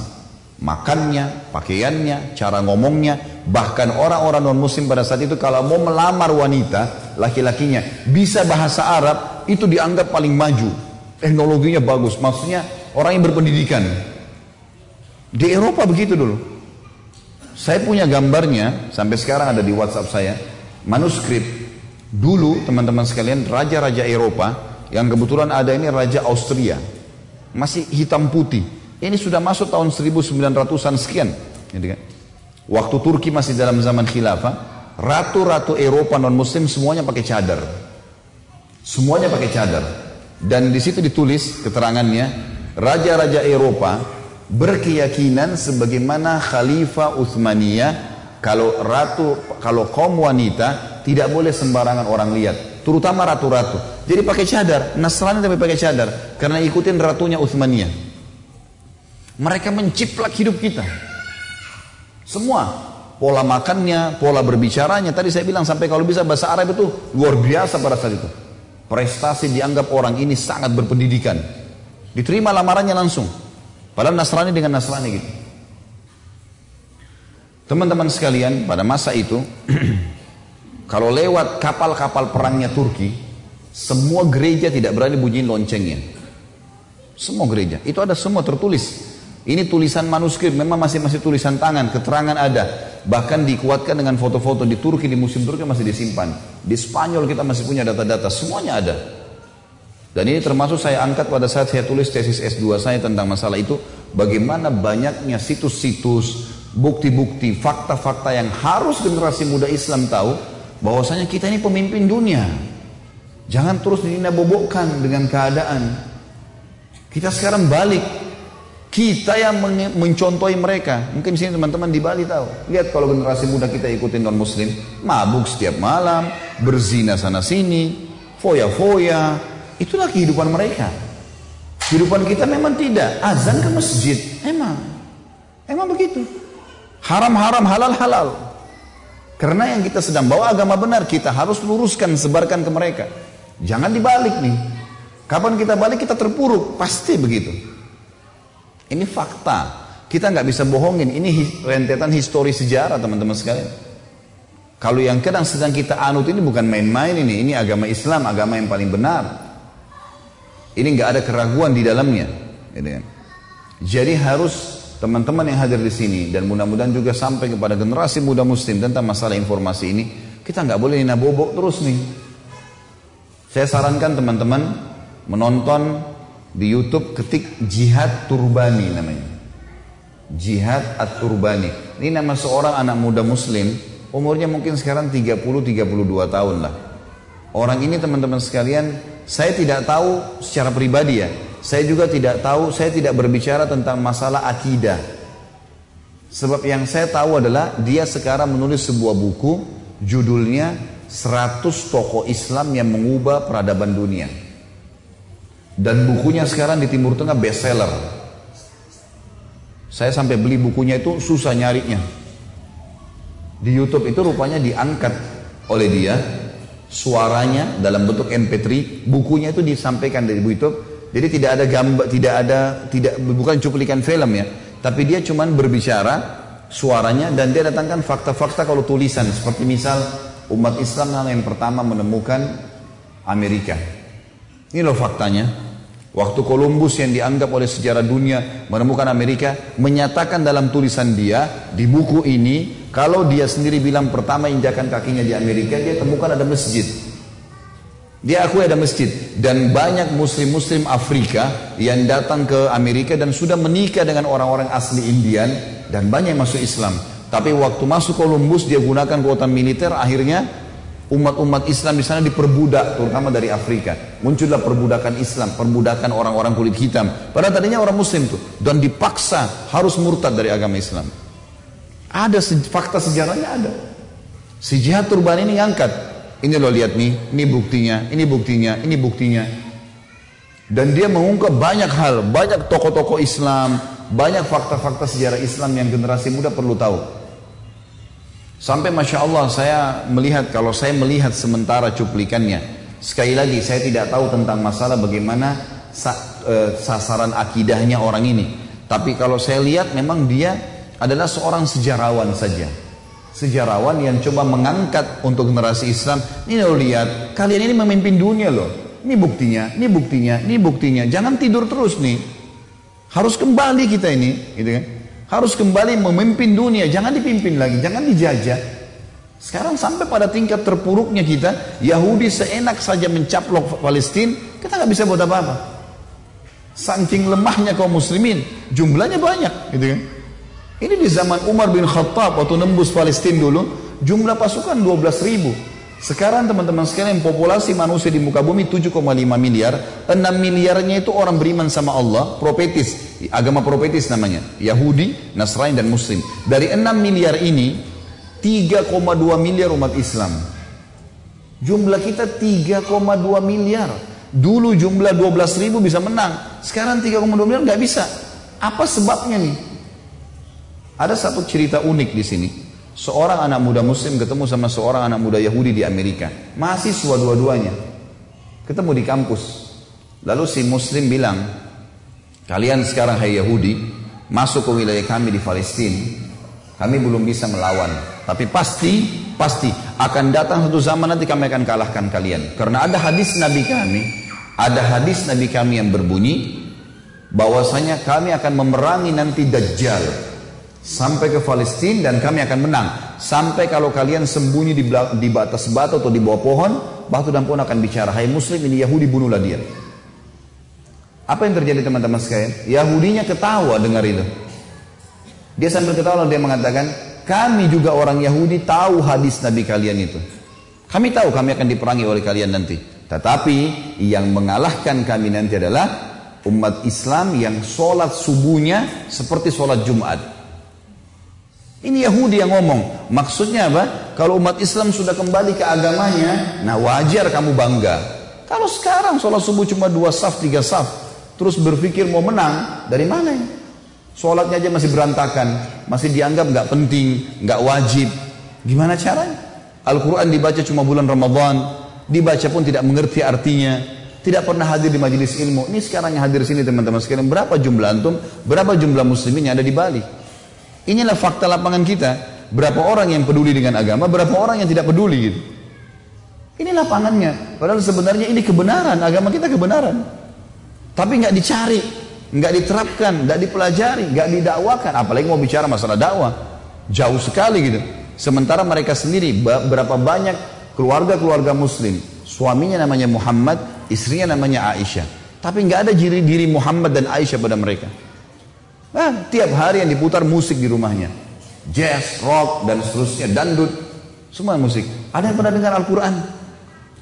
Makannya, pakaiannya, cara ngomongnya. Bahkan orang-orang non-muslim pada saat itu kalau mau melamar wanita, laki-lakinya bisa bahasa Arab, itu dianggap paling maju. Teknologinya bagus. Maksudnya orang yang berpendidikan. Di Eropa begitu dulu. Saya punya gambarnya, sampai sekarang ada di WhatsApp saya, manuskrip. Dulu teman-teman sekalian, raja-raja Eropa, yang kebetulan ada ini Raja Austria. Masih hitam putih. Ini sudah masuk tahun 1900-an sekian. Gitu kan. Waktu Turki masih dalam zaman khilafah, ratu-ratu Eropa non-muslim semuanya pakai cadar. Semuanya pakai cadar. Dan di situ ditulis keterangannya, raja-raja Eropa berkeyakinan sebagaimana Khalifah Utsmaniyah kalau ratu kalau kaum wanita tidak boleh sembarangan orang lihat, terutama ratu-ratu. Jadi pakai cadar, Nasrani tapi pakai cadar karena ikutin ratunya Utsmaniyah. Mereka menciplak hidup kita. Semua pola makannya, pola berbicaranya. Tadi saya bilang sampai kalau bisa bahasa Arab itu luar biasa pada saat itu. Prestasi dianggap orang ini sangat berpendidikan. Diterima lamarannya langsung. Padahal Nasrani dengan Nasrani gitu. Teman-teman sekalian, pada masa itu, *clears throat* kalau lewat kapal-kapal perangnya Turki, semua gereja tidak berani bunyiin loncengnya. Semua gereja. Itu ada semua tertulis. Ini tulisan manuskrip, memang masih masih tulisan tangan, keterangan ada. Bahkan dikuatkan dengan foto-foto di Turki, di musim Turki masih disimpan. Di Spanyol kita masih punya data-data, semuanya ada. Dan ini termasuk saya angkat pada saat saya tulis tesis S2 saya tentang masalah itu. Bagaimana banyaknya situs-situs, bukti-bukti, fakta-fakta yang harus generasi muda Islam tahu. bahwasanya kita ini pemimpin dunia. Jangan terus bobokkan dengan keadaan. Kita sekarang balik. Kita yang mencontohi mereka. Mungkin sini teman-teman di Bali tahu. Lihat kalau generasi muda kita ikutin non muslim. Mabuk setiap malam. Berzina sana sini. Foya-foya Itulah kehidupan mereka. Kehidupan kita memang tidak. Azan ke masjid. Emang. Emang begitu. Haram-haram, halal-halal. Karena yang kita sedang bawa agama benar, kita harus luruskan, sebarkan ke mereka. Jangan dibalik nih. Kapan kita balik kita terpuruk, pasti begitu. Ini fakta. Kita nggak bisa bohongin. Ini rentetan histori sejarah teman-teman sekalian. Kalau yang kadang sedang kita anut ini bukan main-main ini. Ini agama Islam, agama yang paling benar. Ini nggak ada keraguan di dalamnya. Gitu kan. Jadi harus teman-teman yang hadir di sini dan mudah-mudahan juga sampai kepada generasi muda muslim tentang masalah informasi ini, kita nggak boleh nina bobok terus nih. Saya sarankan teman-teman menonton di YouTube ketik Jihad Turbani namanya. Jihad At-Turbani. Ini nama seorang anak muda muslim, umurnya mungkin sekarang 30 32 tahun lah. Orang ini teman-teman sekalian saya tidak tahu secara pribadi ya. Saya juga tidak tahu, saya tidak berbicara tentang masalah akidah. Sebab yang saya tahu adalah dia sekarang menulis sebuah buku judulnya 100 tokoh Islam yang mengubah peradaban dunia. Dan bukunya sekarang di Timur Tengah bestseller. Saya sampai beli bukunya itu susah nyarinya. Di YouTube itu rupanya diangkat oleh dia suaranya dalam bentuk MP3, bukunya itu disampaikan dari YouTube. Jadi tidak ada gambar, tidak ada, tidak bukan cuplikan film ya, tapi dia cuma berbicara suaranya dan dia datangkan fakta-fakta kalau tulisan seperti misal umat Islam yang pertama menemukan Amerika. Ini loh faktanya. Waktu Columbus yang dianggap oleh sejarah dunia menemukan Amerika menyatakan dalam tulisan dia di buku ini kalau dia sendiri bilang pertama injakan kakinya di Amerika dia temukan ada masjid. Dia akui ada masjid dan banyak muslim-muslim Afrika yang datang ke Amerika dan sudah menikah dengan orang-orang asli Indian dan banyak yang masuk Islam. Tapi waktu masuk Columbus dia gunakan kekuatan militer akhirnya umat-umat Islam di sana diperbudak terutama dari Afrika. Muncullah perbudakan Islam perbudakan orang-orang kulit hitam. Padahal tadinya orang muslim tuh. Dan dipaksa harus murtad dari agama Islam. Ada fakta sejarahnya ada. Si jihad turban ini ngangkat. Ini lo lihat nih ini buktinya ini buktinya ini buktinya. Dan dia mengungkap banyak hal. Banyak tokoh-tokoh Islam banyak fakta-fakta sejarah Islam yang generasi muda perlu tahu Sampai Masya Allah saya melihat, kalau saya melihat sementara cuplikannya, sekali lagi saya tidak tahu tentang masalah bagaimana e, sasaran akidahnya orang ini. Tapi kalau saya lihat memang dia adalah seorang sejarawan saja. Sejarawan yang coba mengangkat untuk generasi Islam. Ini lo lihat, kalian ini memimpin dunia loh. Ini buktinya, ini buktinya, ini buktinya. Jangan tidur terus nih. Harus kembali kita ini, gitu kan? Harus kembali memimpin dunia, jangan dipimpin lagi, jangan dijajah. Sekarang sampai pada tingkat terpuruknya kita, Yahudi seenak saja mencaplok Palestina, kita nggak bisa buat apa-apa. Saking lemahnya kaum muslimin, jumlahnya banyak, gitu kan? Ini di zaman Umar bin Khattab waktu nembus Palestina dulu, jumlah pasukan 12 ribu. Sekarang teman-teman sekalian populasi manusia di muka bumi 7,5 miliar, 6 miliarnya itu orang beriman sama Allah, profetis, agama profetis namanya, Yahudi, Nasrani dan Muslim. Dari 6 miliar ini, 3,2 miliar umat Islam. Jumlah kita 3,2 miliar. Dulu jumlah 12 ribu bisa menang, sekarang 3,2 miliar nggak bisa. Apa sebabnya nih? Ada satu cerita unik di sini. Seorang anak muda muslim ketemu sama seorang anak muda Yahudi di Amerika. Mahasiswa dua-duanya. Ketemu di kampus. Lalu si muslim bilang, kalian sekarang hai Yahudi, masuk ke wilayah kami di Palestina. Kami belum bisa melawan. Tapi pasti, pasti akan datang satu zaman nanti kami akan kalahkan kalian. Karena ada hadis Nabi kami, ada hadis Nabi kami yang berbunyi, bahwasanya kami akan memerangi nanti Dajjal sampai ke Palestina dan kami akan menang. Sampai kalau kalian sembunyi di, di batas batu atau di bawah pohon, batu dan pohon akan bicara, hai muslim ini Yahudi bunuhlah dia. Apa yang terjadi teman-teman sekalian? Yahudinya ketawa dengar itu. Dia sambil ketawa dia mengatakan, kami juga orang Yahudi tahu hadis Nabi kalian itu. Kami tahu kami akan diperangi oleh kalian nanti. Tetapi yang mengalahkan kami nanti adalah umat Islam yang sholat subuhnya seperti sholat Jumat. Ini Yahudi yang ngomong. Maksudnya apa? Kalau umat Islam sudah kembali ke agamanya, nah wajar kamu bangga. Kalau sekarang sholat subuh cuma dua saf, tiga saf, terus berpikir mau menang, dari mana ini? Sholatnya aja masih berantakan, masih dianggap nggak penting, nggak wajib. Gimana caranya? Al-Quran dibaca cuma bulan Ramadan, dibaca pun tidak mengerti artinya, tidak pernah hadir di majelis ilmu. Ini sekarang yang hadir sini teman-teman sekalian, berapa jumlah antum, berapa jumlah muslimin yang ada di Bali? Inilah fakta lapangan kita. Berapa orang yang peduli dengan agama, berapa orang yang tidak peduli gitu. Ini lapangannya. Padahal sebenarnya ini kebenaran, agama kita kebenaran. Tapi nggak dicari, nggak diterapkan, nggak dipelajari, nggak didakwakan. Apalagi mau bicara masalah dakwah, jauh sekali gitu. Sementara mereka sendiri berapa banyak keluarga-keluarga Muslim, suaminya namanya Muhammad, istrinya namanya Aisyah. Tapi nggak ada diri diri Muhammad dan Aisyah pada mereka. Nah, tiap hari yang diputar musik di rumahnya. Jazz, rock, dan seterusnya, dandut. Semua musik. Ada yang pernah dengar Al-Quran?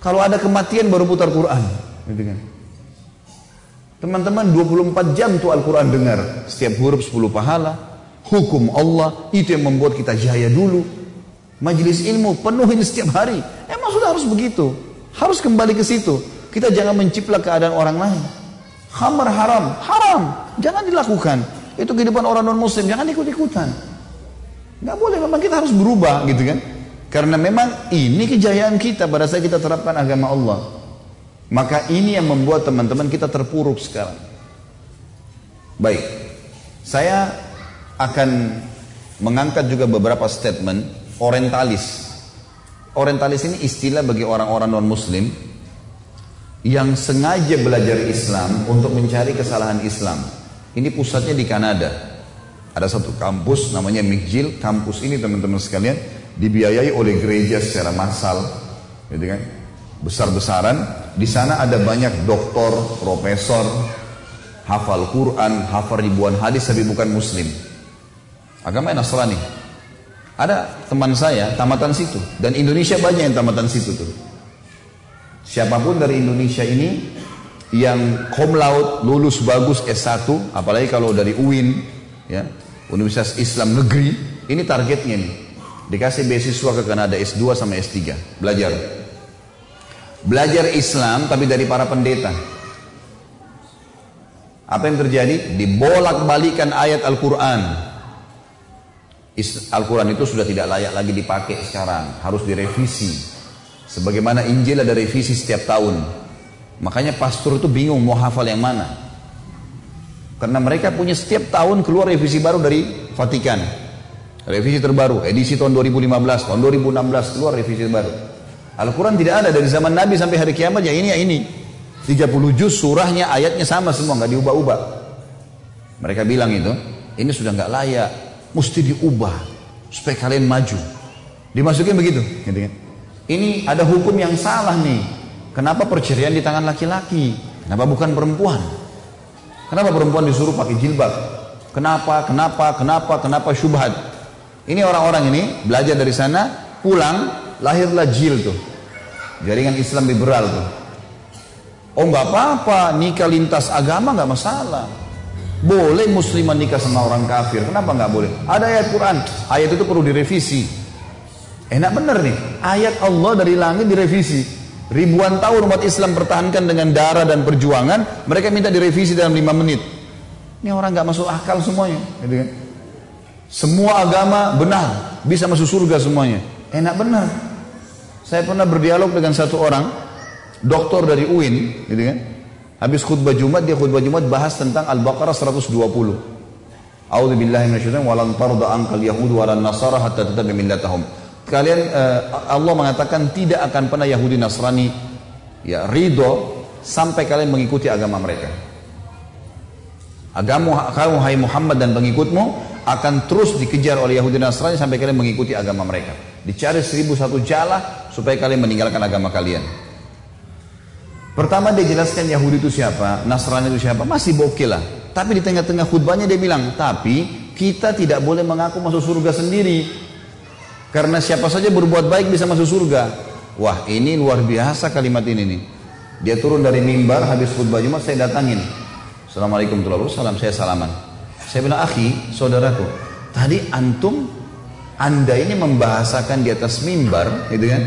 Kalau ada kematian baru putar Quran. Gitu kan. Teman-teman 24 jam tuh Al-Quran dengar. Setiap huruf 10 pahala. Hukum Allah. Itu yang membuat kita jaya dulu. Majelis ilmu penuhin setiap hari. Emang sudah harus begitu. Harus kembali ke situ. Kita jangan menciplak keadaan orang lain. Khamar haram. Haram. Jangan dilakukan. Itu kehidupan orang non muslim, jangan ikut-ikutan. Nggak boleh, memang kita harus berubah gitu kan. Karena memang ini kejayaan kita pada saat kita terapkan agama Allah. Maka ini yang membuat teman-teman kita terpuruk sekarang. Baik, saya akan mengangkat juga beberapa statement orientalis. Orientalis ini istilah bagi orang-orang non-muslim yang sengaja belajar Islam untuk mencari kesalahan Islam. Ini pusatnya di Kanada. Ada satu kampus namanya McGill. Kampus ini teman-teman sekalian dibiayai oleh gereja secara massal, gitu kan? Besar-besaran. Di sana ada banyak doktor, profesor, hafal Quran, hafal ribuan hadis tapi bukan muslim. Agama Nasrani. Ada teman saya tamatan situ dan Indonesia banyak yang tamatan situ tuh. Siapa pun dari Indonesia ini yang cum laude lulus bagus S1 apalagi kalau dari UIN ya Universitas Islam Negeri ini targetnya nih. Dikasih beasiswa ke Kanada S2 sama S3 belajar. Belajar Islam tapi dari para pendeta. Apa yang terjadi? Dibolak-balikan ayat Al-Quran. Al-Quran itu sudah tidak layak lagi dipakai sekarang. Harus direvisi. Sebagaimana Injil ada revisi setiap tahun Makanya pastor itu bingung mau hafal yang mana. Karena mereka punya setiap tahun keluar revisi baru dari Vatikan. Revisi terbaru, edisi tahun 2015, tahun 2016 keluar revisi baru. Al-Quran tidak ada dari zaman Nabi sampai hari kiamat ya ini ya ini. 30 juz surahnya ayatnya sama semua nggak diubah-ubah. Mereka bilang itu. ini sudah nggak layak, mesti diubah supaya kalian maju. Dimasukin begitu, gitu kan? Ini ada hukum yang salah nih. Kenapa perceraian di tangan laki-laki? Kenapa bukan perempuan? Kenapa perempuan disuruh pakai jilbab? Kenapa? Kenapa? Kenapa? Kenapa syubhat? Ini orang-orang ini belajar dari sana, pulang, lahirlah jil tuh. Jaringan Islam liberal tuh. Oh nggak apa-apa, nikah lintas agama nggak masalah. Boleh muslimah nikah sama orang kafir, kenapa nggak boleh? Ada ayat Quran, ayat itu perlu direvisi. Enak bener nih, ayat Allah dari langit direvisi. Ribuan tahun umat Islam pertahankan dengan darah dan perjuangan, mereka minta direvisi dalam lima menit. Ini orang nggak masuk akal semuanya, gitu kan? Semua agama benar, bisa masuk surga semuanya. Enak benar. Saya pernah berdialog dengan satu orang, doktor dari UIN, gitu kan? Habis khutbah Jumat, dia khutbah Jumat bahas tentang Al-Baqarah 120. A'udzu billahi minasyaitonir yahud walan nasara hatta tatabi millatahum kalian uh, Allah mengatakan tidak akan pernah Yahudi Nasrani ya ridho sampai kalian mengikuti agama mereka. Agama kamu hai Muhammad dan pengikutmu akan terus dikejar oleh Yahudi Nasrani sampai kalian mengikuti agama mereka. Dicari seribu satu jalah supaya kalian meninggalkan agama kalian. Pertama dia jelaskan Yahudi itu siapa, Nasrani itu siapa, masih bokil lah. Tapi di tengah-tengah khutbahnya dia bilang, tapi kita tidak boleh mengaku masuk surga sendiri. Karena siapa saja berbuat baik bisa masuk surga. Wah ini luar biasa kalimat ini nih. Dia turun dari mimbar habis khutbah Jumat saya datangin. Assalamualaikum warahmatullahi wabarakatuh. Saya salaman. Saya bilang akhi, saudaraku, tadi antum anda ini membahasakan di atas mimbar, gitu kan?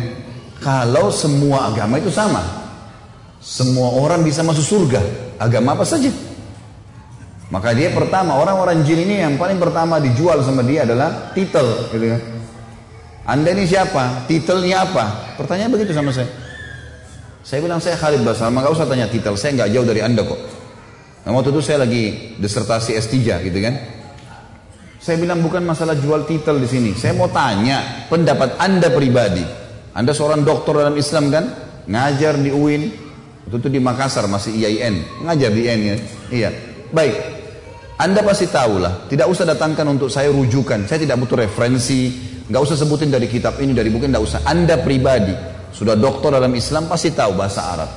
Kalau semua agama itu sama, semua orang bisa masuk surga, agama apa saja. Maka dia pertama orang-orang jin ini yang paling pertama dijual sama dia adalah titel, gitu kan? Anda ini siapa? Titelnya apa? Pertanyaan begitu sama saya. Saya bilang saya Khalid Basama, nggak usah tanya titel, saya nggak jauh dari Anda kok. Nah, waktu itu saya lagi disertasi S3 gitu kan. Saya bilang bukan masalah jual titel di sini. Saya mau tanya pendapat Anda pribadi. Anda seorang dokter dalam Islam kan? Ngajar di UIN. Waktu itu di Makassar masih IAIN. Ngajar di IAIN ya. Iya. Baik. Anda pasti tahu lah. Tidak usah datangkan untuk saya rujukan. Saya tidak butuh referensi. Nggak usah sebutin dari kitab ini, dari buku, nggak usah. Anda pribadi, sudah doktor dalam Islam, pasti tahu bahasa Arab.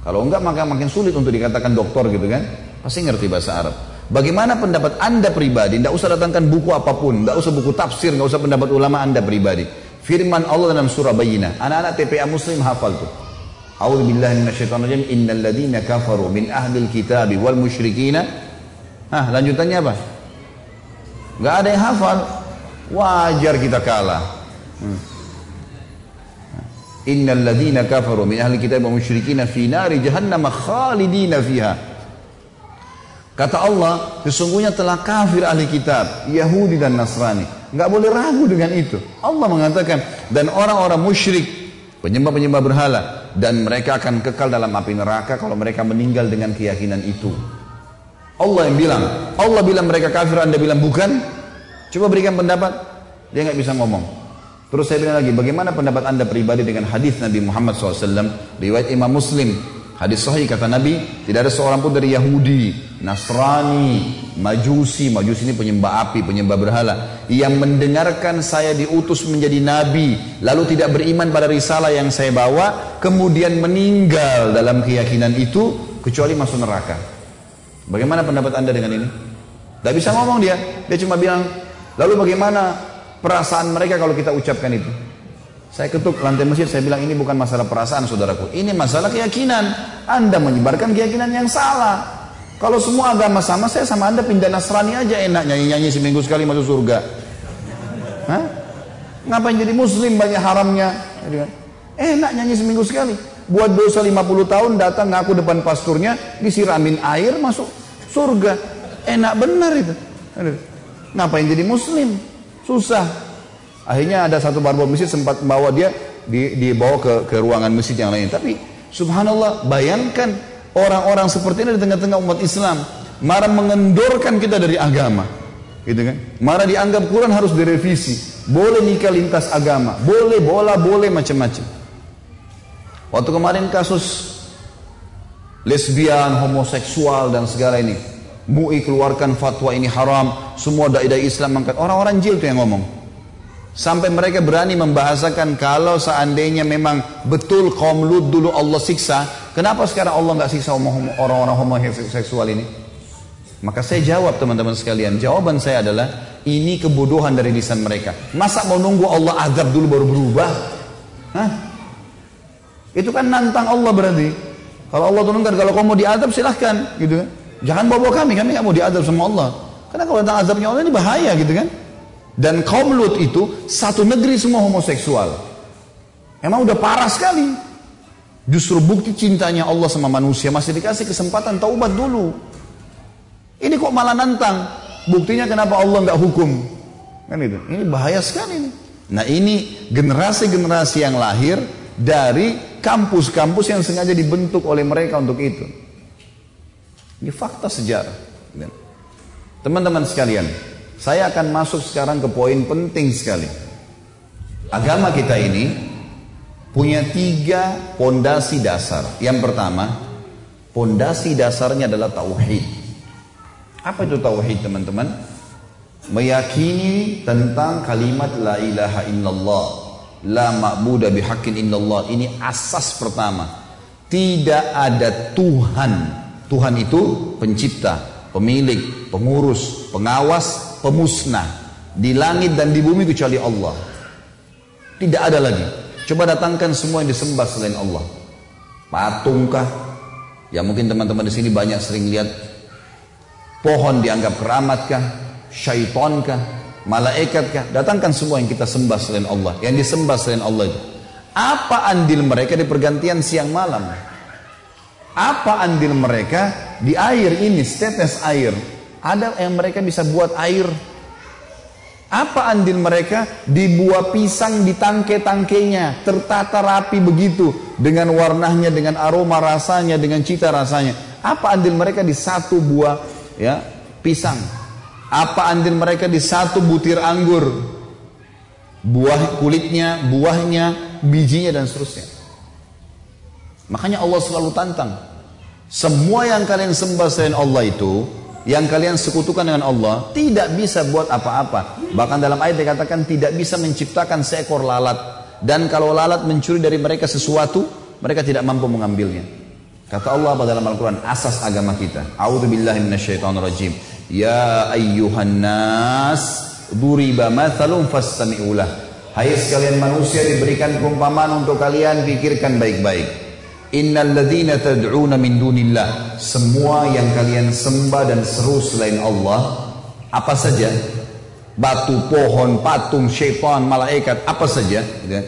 Kalau enggak, maka makin sulit untuk dikatakan doktor gitu kan. Pasti ngerti bahasa Arab. Bagaimana pendapat Anda pribadi? Tidak usah datangkan buku apa pun, tidak usah buku tafsir, tidak usah pendapat ulama Anda pribadi. Firman Allah dalam surah Bayyinah. Anak-anak TPA Muslim hafal tuh. A'udzu billahi minasyaitonir rajim. Innal ladzina min ahlil kitabi wal musyrikina. Ah, lanjutannya apa? Enggak ada yang hafal. Wajar kita kalah. Hmm. Innal kafaru min ahli kitab wa musyrikin fi nari jahannam khalidina fiha. Kata Allah, sesungguhnya telah kafir ahli kitab, Yahudi dan Nasrani. Enggak boleh ragu dengan itu. Allah mengatakan, dan orang-orang musyrik, penyembah-penyembah berhala, dan mereka akan kekal dalam api neraka kalau mereka meninggal dengan keyakinan itu. Allah yang bilang, Allah bilang mereka kafir, Anda bilang bukan, Coba berikan pendapat, dia nggak bisa ngomong. Terus saya bilang lagi, bagaimana pendapat anda pribadi dengan hadis Nabi Muhammad SAW, riwayat Imam Muslim, hadis sahih kata Nabi, tidak ada seorang pun dari Yahudi, Nasrani, Majusi, Majusi ini penyembah api, penyembah berhala, yang mendengarkan saya diutus menjadi Nabi, lalu tidak beriman pada risalah yang saya bawa, kemudian meninggal dalam keyakinan itu, kecuali masuk neraka. Bagaimana pendapat anda dengan ini? Tidak bisa ngomong dia, dia cuma bilang Lalu bagaimana perasaan mereka kalau kita ucapkan itu? Saya ketuk lantai masjid, saya bilang ini bukan masalah perasaan saudaraku. Ini masalah keyakinan. Anda menyebarkan keyakinan yang salah. Kalau semua agama sama, saya sama Anda pindah Nasrani aja enak nyanyi-nyanyi seminggu sekali masuk surga. Hah? Ngapain jadi muslim banyak haramnya? Enak nyanyi seminggu sekali. Buat dosa 50 tahun datang ngaku depan pasturnya, disiramin air masuk surga. Enak benar itu. Ngapain jadi muslim? Susah. Akhirnya ada satu barbol masjid sempat membawa dia dibawa ke, ke ruangan masjid yang lain. Tapi subhanallah bayangkan orang-orang seperti ini di tengah-tengah umat Islam. Marah mengendorkan kita dari agama. Gitu kan? Marah dianggap Quran harus direvisi. Boleh nikah lintas agama. Boleh bola, boleh macam-macam. Waktu kemarin kasus lesbian, homoseksual dan segala ini. MUI keluarkan fatwa ini haram, semua dai-dai Islam angkat. Orang-orang jil tuh yang ngomong. Sampai mereka berani membahasakan kalau seandainya memang betul kaum Lut dulu Allah siksa, kenapa sekarang Allah nggak siksa orang-orang homoseksual ini? Maka saya jawab teman-teman sekalian, jawaban saya adalah ini kebodohan dari lisan mereka. Masa mau nunggu Allah azab dulu baru berubah? Hah? Itu kan nantang Allah berarti. Kalau Allah turunkan, kalau kamu mau diadab silahkan, gitu kan. Jangan bawa kami, kami nggak mau diadab sama Allah. Karena kalau tentang azabnya Allah ini bahaya gitu kan. Dan kaum Lut itu satu negeri semua homoseksual. Emang udah parah sekali. Justru bukti cintanya Allah sama manusia masih dikasih kesempatan taubat dulu. Ini kok malah nantang. Buktinya kenapa Allah nggak hukum? Kan itu. Ini bahaya sekali. Nih. Nah ini generasi-generasi yang lahir dari kampus-kampus yang sengaja dibentuk oleh mereka untuk itu. Ini fakta sejarah. Teman-teman sekalian, saya akan masuk sekarang ke poin penting sekali. Agama kita ini punya tiga pondasi dasar. Yang pertama, pondasi dasarnya adalah tauhid. Apa itu tauhid, teman-teman? Meyakini tentang kalimat la ilaha illallah, la ma'budu bihaqqin illallah. Ini asas pertama. Tidak ada Tuhan. Tuhan itu pencipta, pemilik, pengurus, pengawas, pemusnah di langit dan di bumi kecuali Allah. Tidak ada lagi. Coba datangkan semua yang disembah selain Allah. Patungkah? Ya mungkin teman-teman di sini banyak sering lihat pohon dianggap keramatkah, syaitonkah, malaikatkah? Datangkan semua yang kita sembah selain Allah, yang disembah selain Allah itu. Apa andil mereka di pergantian siang malam? Apa andil mereka di air ini, setetes air ada yang mereka bisa buat air. Apa andil mereka? Di buah pisang di tangke-tangkenya. Tertata rapi begitu. Dengan warnanya, dengan aroma rasanya, dengan cita rasanya. Apa andil mereka di satu buah ya pisang? Apa andil mereka di satu butir anggur? Buah kulitnya, buahnya, bijinya dan seterusnya. Makanya Allah selalu tantang. Semua yang kalian sembah selain Allah itu yang kalian sekutukan dengan Allah tidak bisa buat apa-apa. Bahkan dalam ayat dikatakan tidak bisa menciptakan seekor lalat. Dan kalau lalat mencuri dari mereka sesuatu, mereka tidak mampu mengambilnya. Kata Allah pada dalam Al-Quran, asas agama kita. Rajim. Ya ayyuhan nas, duriba mathalum fastami'ulah. Hai sekalian manusia diberikan perumpamaan untuk kalian, pikirkan baik-baik. Innal ladzina tad'una min dunillah. Semua yang kalian sembah dan seru selain Allah apa saja? Batu pohon patung syaitan malaikat apa saja gitu.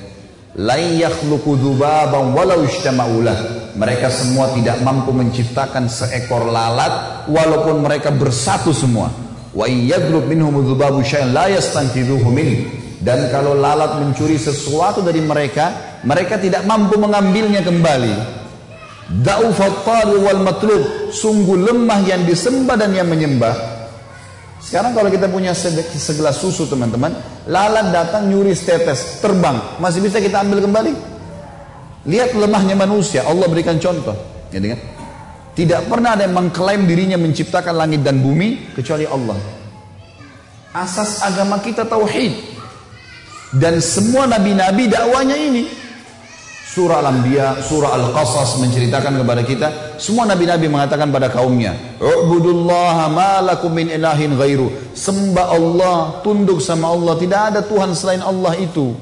lain yakhluqu dzubaban walau ijtama'ulah mereka semua tidak mampu menciptakan seekor lalat walaupun mereka bersatu semua. Wa in yadlub minhum dzubabu syai'an la yastanqidhuhu min. Dan kalau lalat mencuri sesuatu dari mereka mereka tidak mampu mengambilnya kembali wal matlub. Sungguh lemah yang disembah dan yang menyembah. Sekarang kalau kita punya segelas susu teman-teman. Lalat datang nyuri setetes. Terbang. Masih bisa kita ambil kembali? Lihat lemahnya manusia. Allah berikan contoh. Kan? Tidak pernah ada yang mengklaim dirinya menciptakan langit dan bumi. Kecuali Allah. Asas agama kita tauhid. Dan semua nabi-nabi dakwanya ini. Surah Al-Anbiya, surah Al-Qasas menceritakan kepada kita, semua nabi-nabi mengatakan pada kaumnya, "Ubudullaha ma lakum min ilahin ghairu." Sembah Allah, tunduk sama Allah, tidak ada Tuhan selain Allah itu.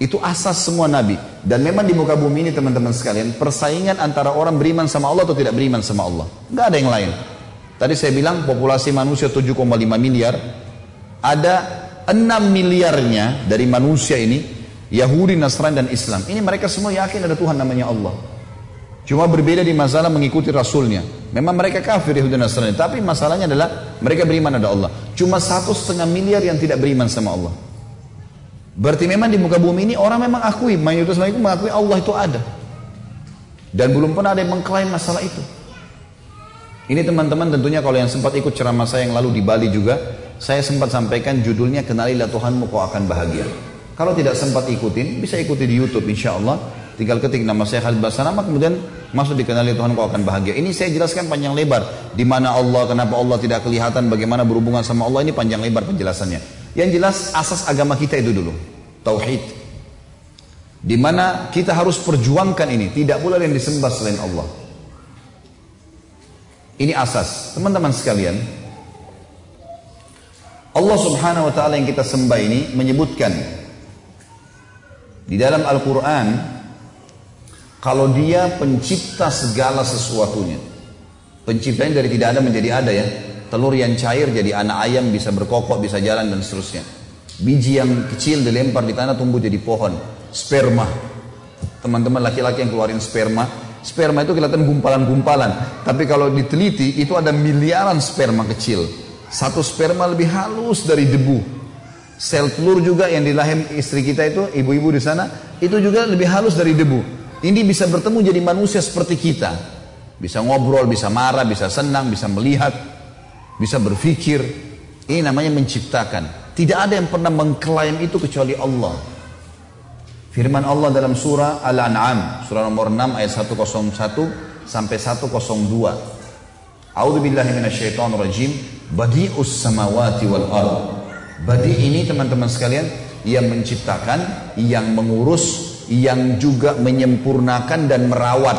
Itu asas semua nabi. Dan memang di muka bumi ini teman-teman sekalian, persaingan antara orang beriman sama Allah atau tidak beriman sama Allah. Enggak ada yang lain. Tadi saya bilang populasi manusia 7,5 miliar, ada 6 miliarnya dari manusia ini Yahudi, Nasrani dan Islam. Ini mereka semua yakin ada Tuhan namanya Allah. Cuma berbeda di masalah mengikuti Rasulnya. Memang mereka kafir Yahudi dan Nasrani. Tapi masalahnya adalah mereka beriman ada Allah. Cuma satu setengah miliar yang tidak beriman sama Allah. Berarti memang di muka bumi ini orang memang akui. Mayoritas mereka mengakui Allah itu ada. Dan belum pernah ada yang mengklaim masalah itu. Ini teman-teman tentunya kalau yang sempat ikut ceramah saya yang lalu di Bali juga. Saya sempat sampaikan judulnya Kenalilah Tuhanmu kau akan bahagia. Kalau tidak sempat ikutin, bisa ikuti di YouTube insya Allah. tinggal ketik nama saya Khalid Basalamah kemudian masuk dikenali Tuhan kau akan bahagia. Ini saya jelaskan panjang lebar di mana Allah, kenapa Allah tidak kelihatan, bagaimana berhubungan sama Allah ini panjang lebar penjelasannya. Yang jelas asas agama kita itu dulu, tauhid. Di mana kita harus perjuangkan ini, tidak boleh yang disembah selain Allah. Ini asas. Teman-teman sekalian, Allah Subhanahu wa taala yang kita sembah ini menyebutkan di dalam Al-Qur'an kalau dia pencipta segala sesuatunya. Penciptanya dari tidak ada menjadi ada ya. Telur yang cair jadi anak ayam bisa berkokok, bisa jalan dan seterusnya. Biji yang kecil dilempar di tanah tumbuh jadi pohon. Sperma. Teman-teman laki-laki yang keluarin sperma. Sperma itu kelihatan gumpalan-gumpalan. Tapi kalau diteliti itu ada miliaran sperma kecil. Satu sperma lebih halus dari debu. Sel telur juga yang di lahir istri kita itu, ibu-ibu di sana, itu juga lebih halus dari debu. Ini bisa bertemu jadi manusia seperti kita. Bisa ngobrol, bisa marah, bisa senang, bisa melihat, bisa berpikir. Ini namanya menciptakan. Tidak ada yang pernah mengklaim itu kecuali Allah. Firman Allah dalam surah Al-An'am, surah nomor 6 ayat 101 sampai 102. A'udzu billahi rajim. Badi'us samawati wal ard. Badi ini teman-teman sekalian yang menciptakan, yang mengurus, yang juga menyempurnakan dan merawat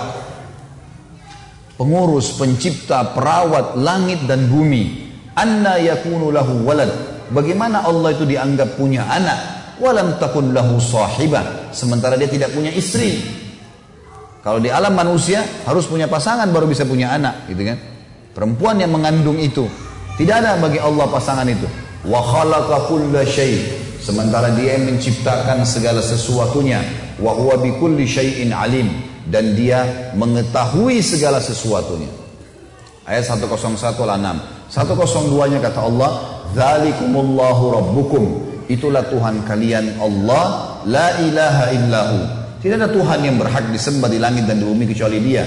pengurus, pencipta, perawat langit dan bumi. Anna yakunu lahu walad. Bagaimana Allah itu dianggap punya anak? Walam takun lahu sahibah. Sementara dia tidak punya istri. Kalau di alam manusia harus punya pasangan baru bisa punya anak, gitu kan? Perempuan yang mengandung itu. Tidak ada bagi Allah pasangan itu. Wa khalaqa kulla syai. Sementara dia menciptakan segala sesuatunya wa huwa bikulli syai'in alim dan dia mengetahui segala sesuatunya. Ayat 101 al-6. 102-nya kata Allah, "Dzalikumullahu rabbukum." Itulah Tuhan kalian Allah, la ilaha illahu. Tidak ada Tuhan yang berhak disembah di langit dan di bumi kecuali Dia.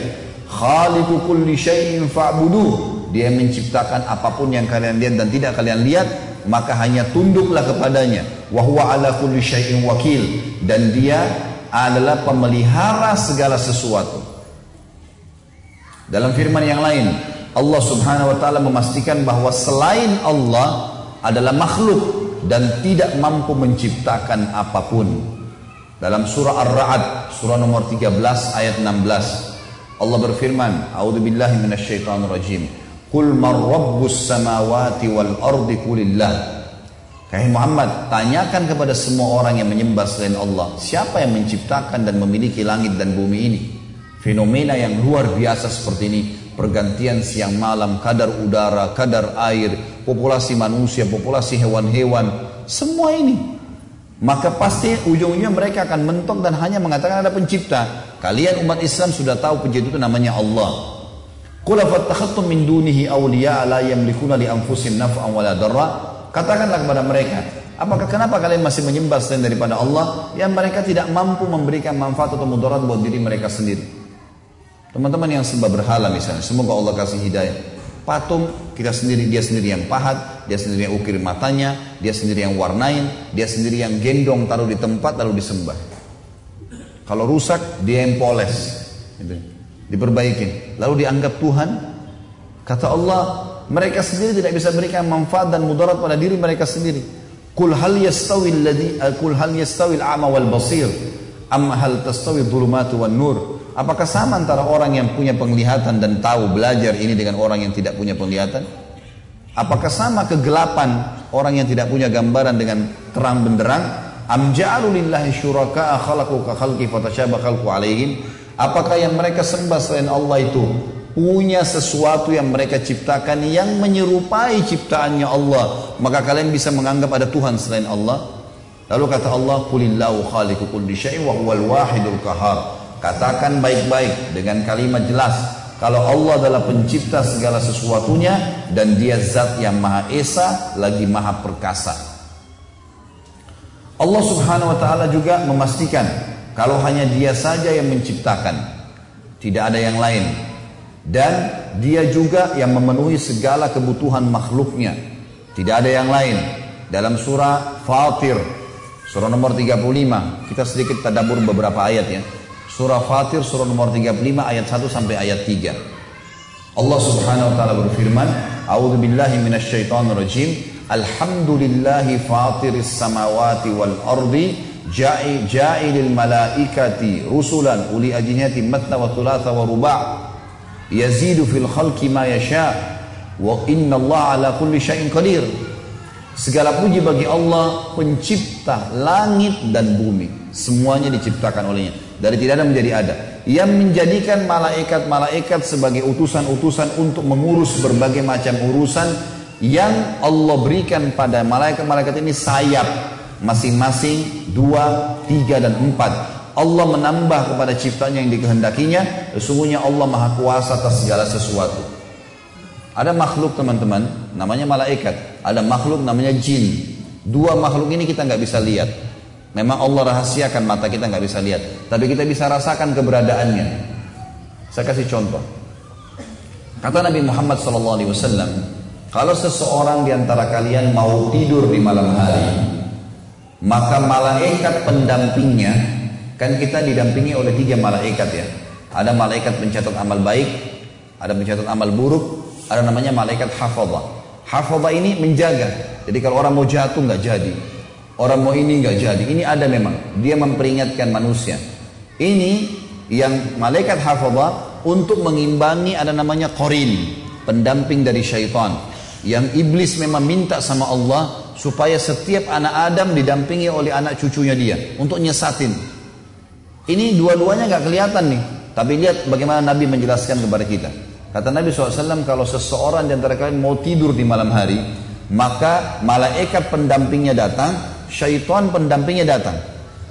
Khaliqu kulli syai'in fa'buduh. Dia menciptakan apa pun yang kalian lihat dan tidak kalian lihat, maka hanya tunduklah kepadanya. Wa ala kulli syai'in wakil dan dia adalah pemelihara segala sesuatu. Dalam firman yang lain, Allah Subhanahu wa taala memastikan bahwa selain Allah adalah makhluk dan tidak mampu menciptakan apa pun. Dalam surah Ar-Ra'd, surah nomor 13 ayat 16, Allah berfirman, "A'udzu billahi minasyaitonir rajim. Qul man rabbus samawati wal ardi qulillah." Hai Muhammad, tanyakan kepada semua orang yang menyembah selain Allah, siapa yang menciptakan dan memiliki langit dan bumi ini? Fenomena yang luar biasa seperti ini, pergantian siang malam, kadar udara, kadar air, populasi manusia, populasi hewan-hewan, semua ini. Maka pasti ujung-ujungnya mereka akan mentok dan hanya mengatakan ada pencipta. Kalian umat Islam sudah tahu pencipta itu namanya Allah. Qul afattakhadtum min dunihi awliya la yamlikuna li anfusihim naf'an wala darra Katakanlah kepada mereka, apakah kenapa kalian masih menyembah selain daripada Allah yang mereka tidak mampu memberikan manfaat atau mudarat buat diri mereka sendiri? Teman-teman yang sembah berhala misalnya, semoga Allah kasih hidayah. Patung kita sendiri, dia sendiri yang pahat, dia sendiri yang ukir matanya, dia sendiri yang warnain, dia sendiri yang gendong taruh di tempat lalu disembah. Kalau rusak dia yang poles, gitu. Diperbaiki. Lalu dianggap Tuhan. Kata Allah, mereka sendiri tidak bisa berikan manfaat dan mudarat pada diri mereka sendiri. Kul hal yastawi alladhi eh, kul hal yastawi al-a'ma wal basir amma hal tastawi dhulumatu wan nur? Apakah sama antara orang yang punya penglihatan dan tahu belajar ini dengan orang yang tidak punya penglihatan? Apakah sama kegelapan orang yang tidak punya gambaran dengan terang benderang? Am ja'alu lillahi syuraka'a khalaqu ka khalqi fatashabaha khalqu alaihim? Apakah yang mereka sembah selain Allah itu punya sesuatu yang mereka ciptakan yang menyerupai ciptaannya Allah? Maka kalian bisa menganggap ada Tuhan selain Allah. Lalu kata Allah kulillahu khaliqu kulli wa huwal wahidul qahar katakan baik-baik dengan kalimat jelas. Kalau Allah adalah pencipta segala sesuatunya dan dia zat yang maha esa lagi maha perkasa. Allah subhanahu wa ta'ala juga memastikan kalau hanya dia saja yang menciptakan tidak ada yang lain dan dia juga yang memenuhi segala kebutuhan makhluknya. Tidak ada yang lain. Dalam surah Fatir, surah nomor 35, kita sedikit tadabur beberapa ayat ya. Surah Fatir surah nomor 35 ayat 1 sampai ayat 3. Allah Subhanahu wa taala berfirman, "A'udzu billahi minasyaitonir rajim. Alhamdulillahi fatiris samawati wal ardi ja'i ja'ilil malaikati rusulan uli ajnihati matna wa thulatha wa ruba' yazidu fil khalqi ma yasha wa inna Allah ala kulli syai'in qadir." Segala puji bagi Allah pencipta langit dan bumi. Semuanya diciptakan olehnya. Dari tidak ada menjadi ada. Yang menjadikan malaikat-malaikat sebagai utusan-utusan untuk mengurus berbagai macam urusan yang Allah berikan pada malaikat-malaikat ini sayap. Masing-masing dua, tiga, dan empat. Allah menambah kepada ciptanya yang dikehendakinya. Sesungguhnya Allah maha kuasa atas segala sesuatu. Ada makhluk teman-teman, namanya malaikat. Ada makhluk namanya jin. Dua makhluk ini kita nggak bisa lihat. Memang Allah rahasiakan mata kita nggak bisa lihat. Tapi kita bisa rasakan keberadaannya. Saya kasih contoh. Kata Nabi Muhammad SAW, kalau seseorang di antara kalian mau tidur di malam hari, maka malaikat pendampingnya, kan kita didampingi oleh tiga malaikat ya. Ada malaikat pencatat amal baik, ada pencatat amal buruk, ada namanya malaikat hafadha. Hafadha ini menjaga. Jadi kalau orang mau jatuh nggak jadi. Orang mau ini nggak jadi. Ini ada memang. Dia memperingatkan manusia. Ini yang malaikat hafadha untuk mengimbangi ada namanya korin. Pendamping dari syaitan. Yang iblis memang minta sama Allah supaya setiap anak Adam didampingi oleh anak cucunya dia. Untuk nyesatin. Ini dua-duanya nggak kelihatan nih. Tapi lihat bagaimana Nabi menjelaskan kepada kita. Kata Nabi SAW, kalau seseorang di antara kalian mau tidur di malam hari, maka malaikat pendampingnya datang, syaitan pendampingnya datang.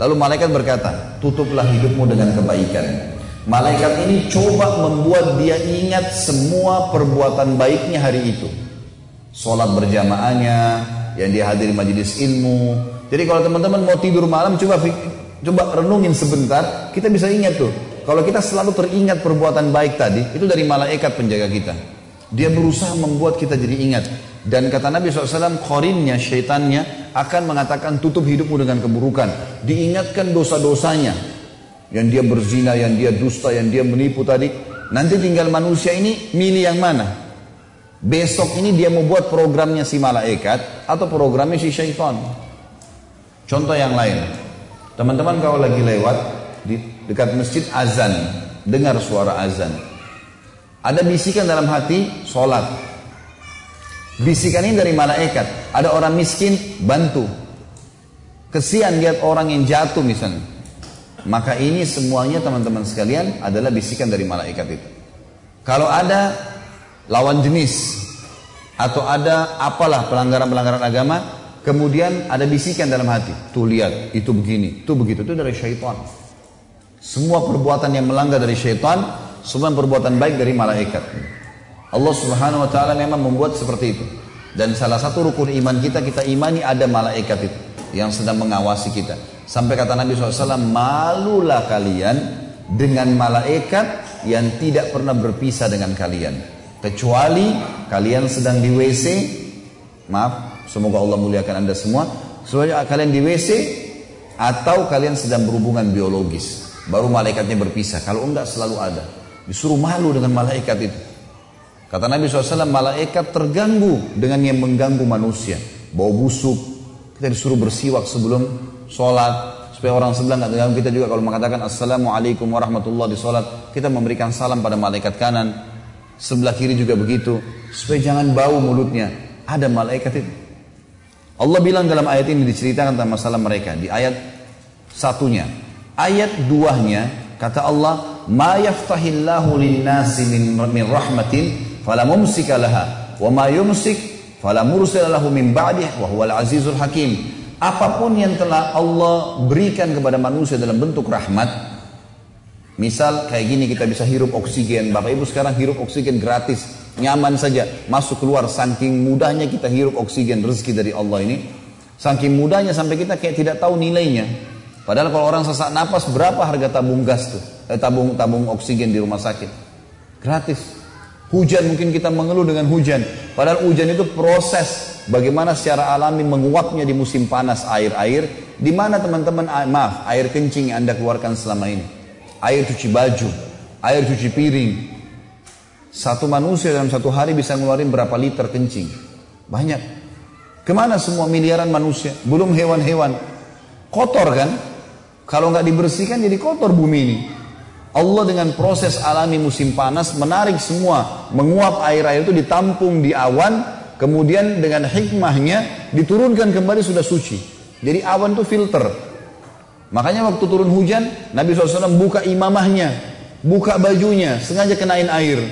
Lalu malaikat berkata, tutuplah hidupmu dengan kebaikan. Malaikat ini coba membuat dia ingat semua perbuatan baiknya hari itu. Sholat berjamaahnya, yang dia hadiri majelis ilmu. Jadi kalau teman-teman mau tidur malam, coba coba renungin sebentar, kita bisa ingat tuh kalau kita selalu teringat perbuatan baik tadi, itu dari malaikat penjaga kita. Dia berusaha membuat kita jadi ingat. Dan kata Nabi SAW, korinnya, syaitannya akan mengatakan tutup hidupmu dengan keburukan. Diingatkan dosa-dosanya. Yang dia berzina, yang dia dusta, yang dia menipu tadi. Nanti tinggal manusia ini milih yang mana. Besok ini dia mau buat programnya si malaikat atau programnya si syaitan. Contoh yang lain. Teman-teman kalau lagi lewat di dekat masjid azan, dengar suara azan. Ada bisikan dalam hati, sholat. Bisikan ini dari malaikat. Ada orang miskin, bantu. Kesian lihat orang yang jatuh misalnya. Maka ini semuanya teman-teman sekalian adalah bisikan dari malaikat itu. Kalau ada lawan jenis atau ada apalah pelanggaran-pelanggaran agama, kemudian ada bisikan dalam hati. Tuh lihat, itu begini, itu begitu, itu dari syaitan. Semua perbuatan yang melanggar dari syaitan, semua perbuatan baik dari malaikat. Allah Subhanahu wa taala memang membuat seperti itu. Dan salah satu rukun iman kita kita imani ada malaikat itu yang sedang mengawasi kita. Sampai kata Nabi SAW, malulah kalian dengan malaikat yang tidak pernah berpisah dengan kalian. Kecuali kalian sedang di WC, maaf, semoga Allah muliakan anda semua. Semoga kalian di WC atau kalian sedang berhubungan biologis. Baru malaikatnya berpisah. Kalau enggak selalu ada. Disuruh malu dengan malaikat itu. Kata Nabi SAW, malaikat terganggu dengan yang mengganggu manusia. Bau busuk. Kita disuruh bersiwak sebelum sholat. Supaya orang sebelah nggak terganggu. Kita juga kalau mengatakan Assalamualaikum warahmatullahi di. Kita memberikan salam pada malaikat kanan. Sebelah kiri juga begitu. Supaya jangan bau mulutnya. Ada malaikat itu. Allah bilang dalam ayat ini diceritakan tentang masalah mereka. Di ayat satunya. Ayat duanya kata Allah, "Ma yaftahillahu lin-nasi min, min rahmatin fala mumsika laha wa ma yumsik fala min ba'dih wa huwal azizul hakim." Apa pun yang telah Allah berikan kepada manusia dalam bentuk rahmat, misal kayak gini kita bisa hirup oksigen, Bapak Ibu sekarang hirup oksigen gratis, nyaman saja, masuk keluar saking mudahnya kita hirup oksigen rezeki dari Allah ini. Saking mudahnya sampai kita kayak tidak tahu nilainya. Padahal kalau orang sesak napas berapa harga tabung gas tuh? Eh, tabung tabung oksigen di rumah sakit. Gratis. Hujan mungkin kita mengeluh dengan hujan. Padahal hujan itu proses bagaimana secara alami menguapnya di musim panas air-air. Di mana teman-teman maaf air kencing yang anda keluarkan selama ini. Air cuci baju, air cuci piring. Satu manusia dalam satu hari bisa ngeluarin berapa liter kencing? Banyak. Ke mana semua miliaran manusia? Belum hewan-hewan. Kotor kan? Kalau nggak dibersihkan jadi kotor bumi ini. Allah dengan proses alami musim panas menarik semua, menguap air-air itu ditampung di awan, kemudian dengan hikmahnya diturunkan kembali sudah suci. Jadi awan itu filter. Makanya waktu turun hujan, Nabi SAW buka imamahnya, buka bajunya, sengaja kenain air.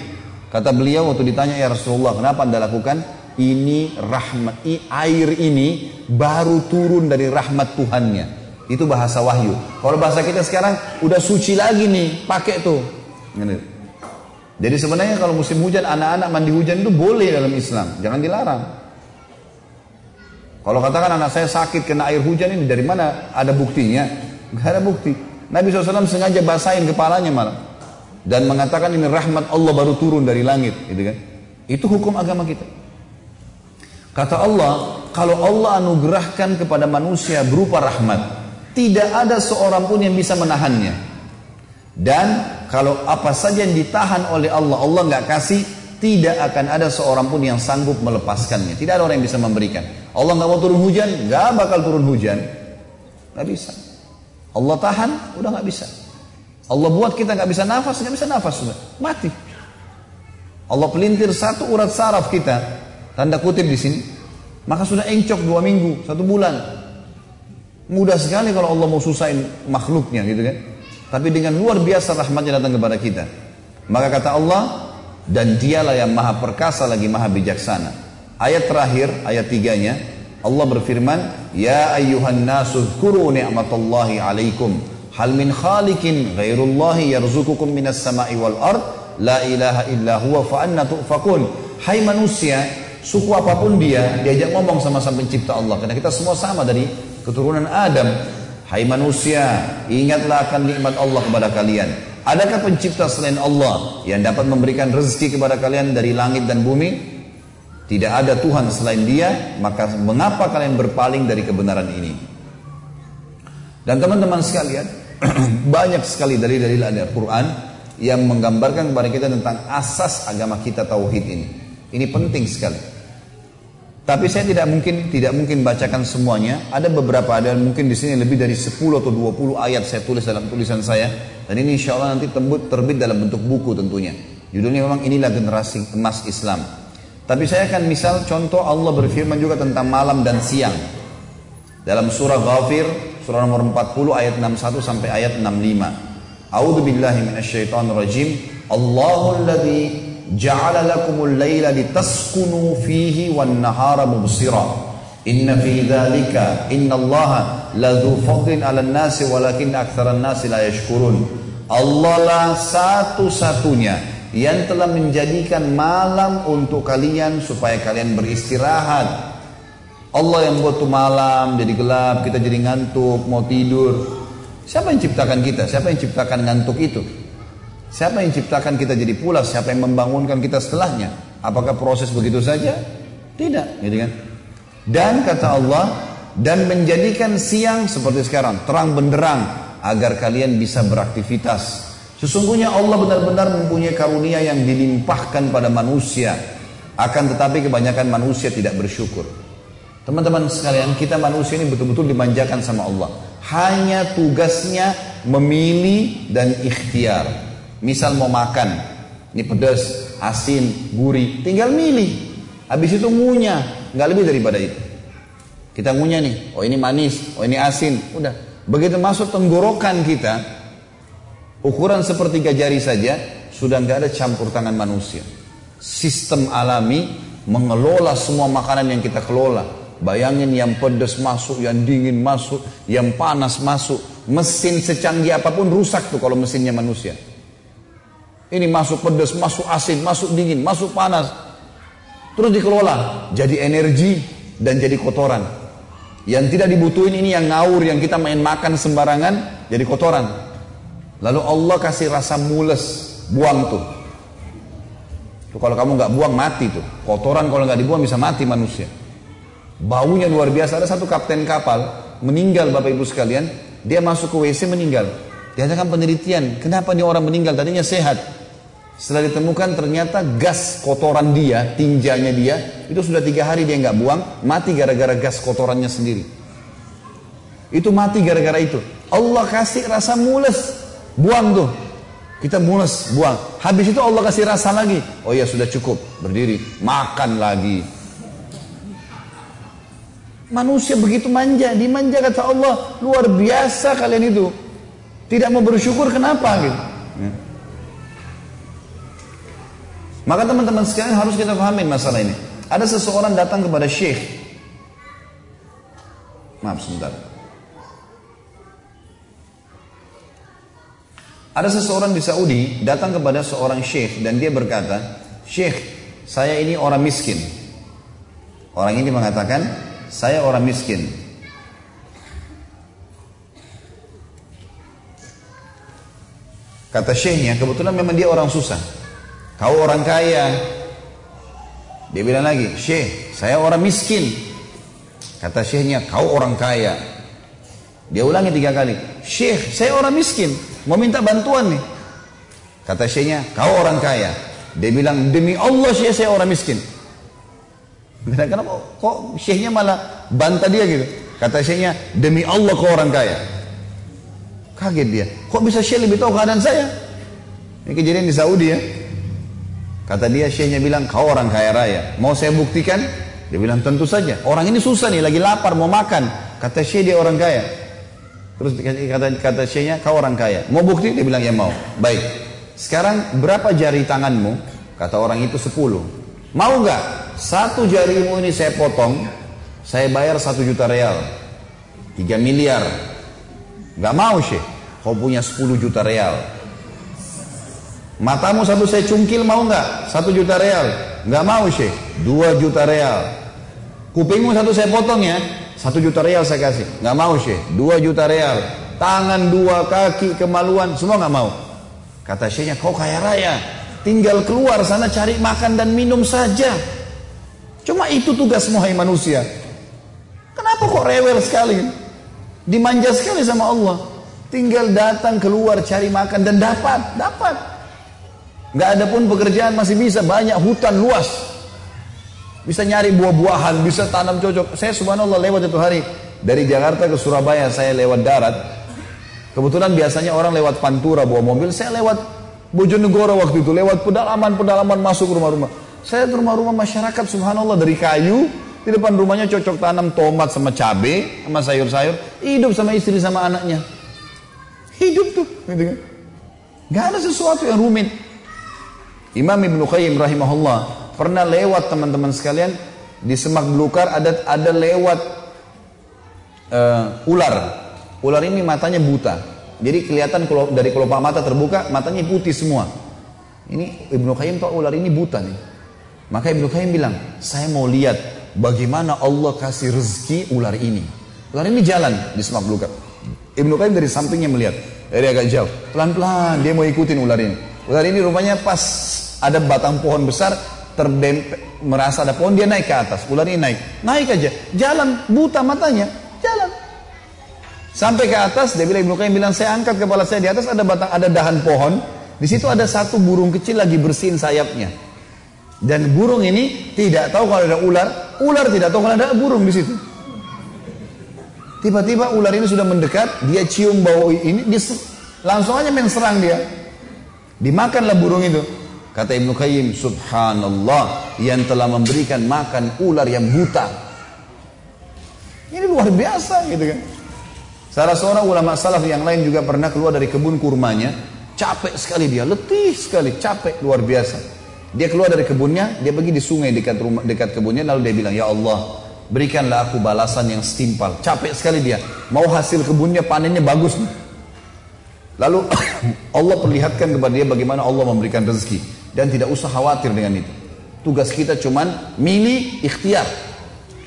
Kata beliau waktu ditanya ya Rasulullah, kenapa anda lakukan? Ini rahmat, air ini baru turun dari rahmat Tuhannya. Itu bahasa wahyu. Kalau bahasa kita sekarang udah suci lagi nih, pakai tuh. Jadi sebenarnya kalau musim hujan anak-anak mandi hujan itu boleh dalam Islam, jangan dilarang. Kalau katakan anak saya sakit kena air hujan ini dari mana ada buktinya? Gak ada bukti. Nabi SAW sengaja basahin kepalanya malah dan mengatakan ini rahmat Allah baru turun dari langit, gitu kan? Itu hukum agama kita. Kata Allah, kalau Allah anugerahkan kepada manusia berupa rahmat, tidak ada seorang pun yang bisa menahannya. Dan kalau apa saja yang ditahan oleh Allah, Allah nggak kasih, tidak akan ada seorang pun yang sanggup melepaskannya. Tidak ada orang yang bisa memberikan. Allah nggak mau turun hujan, nggak bakal turun hujan, nggak bisa. Allah tahan, udah nggak bisa. Allah buat kita nggak bisa nafas, nggak bisa nafas sudah mati. Allah pelintir satu urat saraf kita, tanda kutip di sini, maka sudah encok dua minggu, satu bulan, Mudah sekali kalau Allah mau susahin makhluknya gitu kan. Tapi dengan luar biasa rahmatnya datang kepada kita. Maka kata Allah, dan dialah yang maha perkasa lagi maha bijaksana. Ayat terakhir, ayat tiganya, Allah berfirman, Ya ayyuhan nasu ni'matallahi alaikum. Hal min khalikin ghairullahi yarzukukum minas sama'i wal ard. La ilaha illa huwa fa'anna tu'fakun. Hai manusia, suku apa pun dia, diajak ngomong sama sang pencipta Allah. Karena kita semua sama dari keturunan Adam. Hai manusia, ingatlah akan nikmat Allah kepada kalian. Adakah pencipta selain Allah yang dapat memberikan rezeki kepada kalian dari langit dan bumi? Tidak ada Tuhan selain dia, maka mengapa kalian berpaling dari kebenaran ini? Dan teman-teman sekalian, *clears throat* banyak sekali dari dalil Al-Quran yang menggambarkan kepada kita tentang asas agama kita tauhid ini. Ini penting sekali. Tapi saya tidak mungkin tidak mungkin bacakan semuanya. Ada beberapa ada mungkin di sini lebih dari 10 atau 20 ayat saya tulis dalam tulisan saya. Dan ini insya Allah nanti terbit dalam bentuk buku tentunya. Judulnya memang inilah generasi emas Islam. Tapi saya akan misal contoh Allah berfirman juga tentang malam dan siang. Dalam surah Ghafir, surah nomor 40 ayat 61 sampai ayat 65. A'udzu billahi minasyaitonir rajim. Allahul ladzi ja'ala lakumul laila litaskunu fihi wan nahara mubsira inna fi dhalika inna allaha ladhu fadlin 'alan nasi walakin aktsaran nasi la yashkurun Allah lah satu-satunya yang telah menjadikan malam untuk kalian supaya kalian beristirahat Allah yang buat tuh malam jadi gelap kita jadi ngantuk mau tidur siapa yang ciptakan kita siapa yang ciptakan ngantuk itu Siapa yang ciptakan kita jadi pulas? Siapa yang membangunkan kita setelahnya? Apakah proses begitu saja? Tidak, gitu kan? Dan kata Allah, dan menjadikan siang seperti sekarang, terang benderang agar kalian bisa beraktivitas. Sesungguhnya Allah benar-benar mempunyai karunia yang dilimpahkan pada manusia. Akan tetapi kebanyakan manusia tidak bersyukur. Teman-teman sekalian, kita manusia ini betul-betul dimanjakan sama Allah. Hanya tugasnya memilih dan ikhtiar. Misal mau makan, ini pedas, asin, gurih, tinggal milih. Habis itu ngunyah, nggak lebih daripada itu. Kita ngunyah nih, oh ini manis, oh ini asin, udah. Begitu masuk tenggorokan kita, ukuran sepertiga jari saja, sudah nggak ada campur tangan manusia. Sistem alami mengelola semua makanan yang kita kelola. Bayangin yang pedas masuk, yang dingin masuk, yang panas masuk. Mesin secanggih apa pun rusak tuh kalau mesinnya manusia. Ini masuk pedas, masuk asin, masuk dingin, masuk panas. Terus dikelola jadi energi dan jadi kotoran. Yang tidak dibutuhin ini yang ngawur, yang kita main makan sembarangan jadi kotoran. Lalu Allah kasih rasa mules, buang tuh. Tuh kalau kamu nggak buang mati tuh. Kotoran kalau nggak dibuang bisa mati manusia. Baunya luar biasa. Ada satu kapten kapal meninggal Bapak Ibu sekalian. Dia masuk ke WC meninggal. Diadakan penelitian, kenapa nih orang meninggal? Tadinya sehat. Setelah ditemukan ternyata gas kotoran dia, tinjanya dia, itu sudah tiga hari dia nggak buang, mati gara-gara gas kotorannya sendiri. Itu mati gara-gara itu. Allah kasih rasa mules, buang tuh. Kita mules, buang. Habis itu Allah kasih rasa lagi. Oh ya sudah cukup, berdiri, makan lagi. Manusia begitu manja, dimanja kata Allah, luar biasa kalian itu. Tidak mau bersyukur kenapa gitu. Ya. Maka teman-teman sekalian harus kita pahami masalah ini. Ada seseorang datang kepada syekh. Maaf sebentar. Ada seseorang di Saudi datang kepada seorang syekh dan dia berkata, Syekh, saya ini orang miskin. Orang ini mengatakan, saya orang miskin. Kata syekhnya, kebetulan memang dia orang susah. Kau orang kaya. Dia bilang lagi, syekh, saya orang miskin. Kata syekhnya, kau orang kaya. Dia ulangi tiga kali, syekh, saya orang miskin. Mau minta bantuan nih. Kata syekhnya, kau orang kaya. Dia bilang, demi Allah syekh saya orang miskin. Kenapa kok syekhnya malah bantah dia gitu? Kata syekhnya, demi Allah kau orang kaya. Kaget dia. Kok bisa Syekh lebih tahu keadaan saya? Ini kejadian di Saudi ya. Kata dia Syekhnya bilang kau orang kaya raya. Mau saya buktikan? Dia bilang tentu saja. Orang ini susah nih lagi lapar mau makan. Kata Syekh dia orang kaya. Terus kata kata Syekhnya kau orang kaya. Mau bukti? Dia bilang ya mau. Baik. Sekarang berapa jari tanganmu? Kata orang itu sepuluh. Mau nggak? Satu jarimu ini saya potong. Saya bayar satu juta real. Tiga miliar. Gak mau syekh. Kau punya 10 juta real. Matamu satu saya cungkil mau nggak? Satu juta real. Gak mau syekh. Dua juta real. Kupingmu satu saya potong ya. Satu juta real saya kasih. Gak mau syekh. Dua juta real. Tangan dua kaki kemaluan. Semua gak mau. Kata syekhnya kau kaya raya. Tinggal keluar sana cari makan dan minum saja. Cuma itu tugas hai manusia. Kenapa kok rewel sekali? Dimanja sekali sama Allah. Tinggal datang keluar cari makan dan dapat, dapat. Gak ada pun pekerjaan masih bisa banyak hutan luas. Bisa nyari buah-buahan, bisa tanam cocok. Saya subhanallah lewat itu hari dari Jakarta ke Surabaya saya lewat darat. Kebetulan biasanya orang lewat Pantura bawa mobil, saya lewat Bojonegoro waktu itu, lewat pedalaman-pedalaman masuk rumah-rumah. Saya ke rumah-rumah masyarakat subhanallah dari kayu, di depan rumahnya cocok tanam tomat sama cabai, sama sayur-sayur. Hidup sama istri sama anaknya. Hidup tuh. Gitu kan. Gak ada sesuatu yang rumit. Imam Ibn Qayyim rahimahullah pernah lewat teman-teman sekalian di semak belukar ada ada lewat uh, ular. Ular ini matanya buta. Jadi kelihatan kalau dari kelopak mata terbuka, matanya putih semua. Ini Ibnu Qayyim tahu ular ini buta nih. Maka Ibnu Qayyim bilang, saya mau lihat bagaimana Allah kasih rezeki ular ini. Ular ini jalan di semak belukar. Ibnu Qayyim dari sampingnya melihat, dari agak jauh. Pelan-pelan dia mau ikutin ular ini. Ular ini rupanya pas ada batang pohon besar, terdempet, merasa ada pohon, dia naik ke atas. Ular ini naik. Naik aja. Jalan, buta matanya. Jalan. Sampai ke atas, dia bilang Ibnu Qayyim bilang, saya angkat kepala saya di atas ada batang, ada dahan pohon. Di situ ada satu burung kecil lagi bersihin sayapnya. Dan burung ini tidak tahu kalau ada ular, ular tidak tahu kalau ada burung di situ. Tiba-tiba ular ini sudah mendekat, dia cium bau ini, dia langsung aja main serang dia. Dimakanlah burung itu. Kata Ibnu Qayyim, Subhanallah yang telah memberikan makan ular yang buta. Ini luar biasa gitu kan. Salah seorang ulama salaf yang lain juga pernah keluar dari kebun kurmanya, capek sekali dia, letih sekali, capek luar biasa. Dia keluar dari kebunnya, dia pergi di sungai dekat rumah dekat kebunnya lalu dia bilang, "Ya Allah, berikanlah aku balasan yang setimpal." Capek sekali dia, mau hasil kebunnya panennya bagus. Lalu *coughs* Allah perlihatkan kepada dia bagaimana Allah memberikan rezeki dan tidak usah khawatir dengan itu. Tugas kita cuman milih ikhtiar.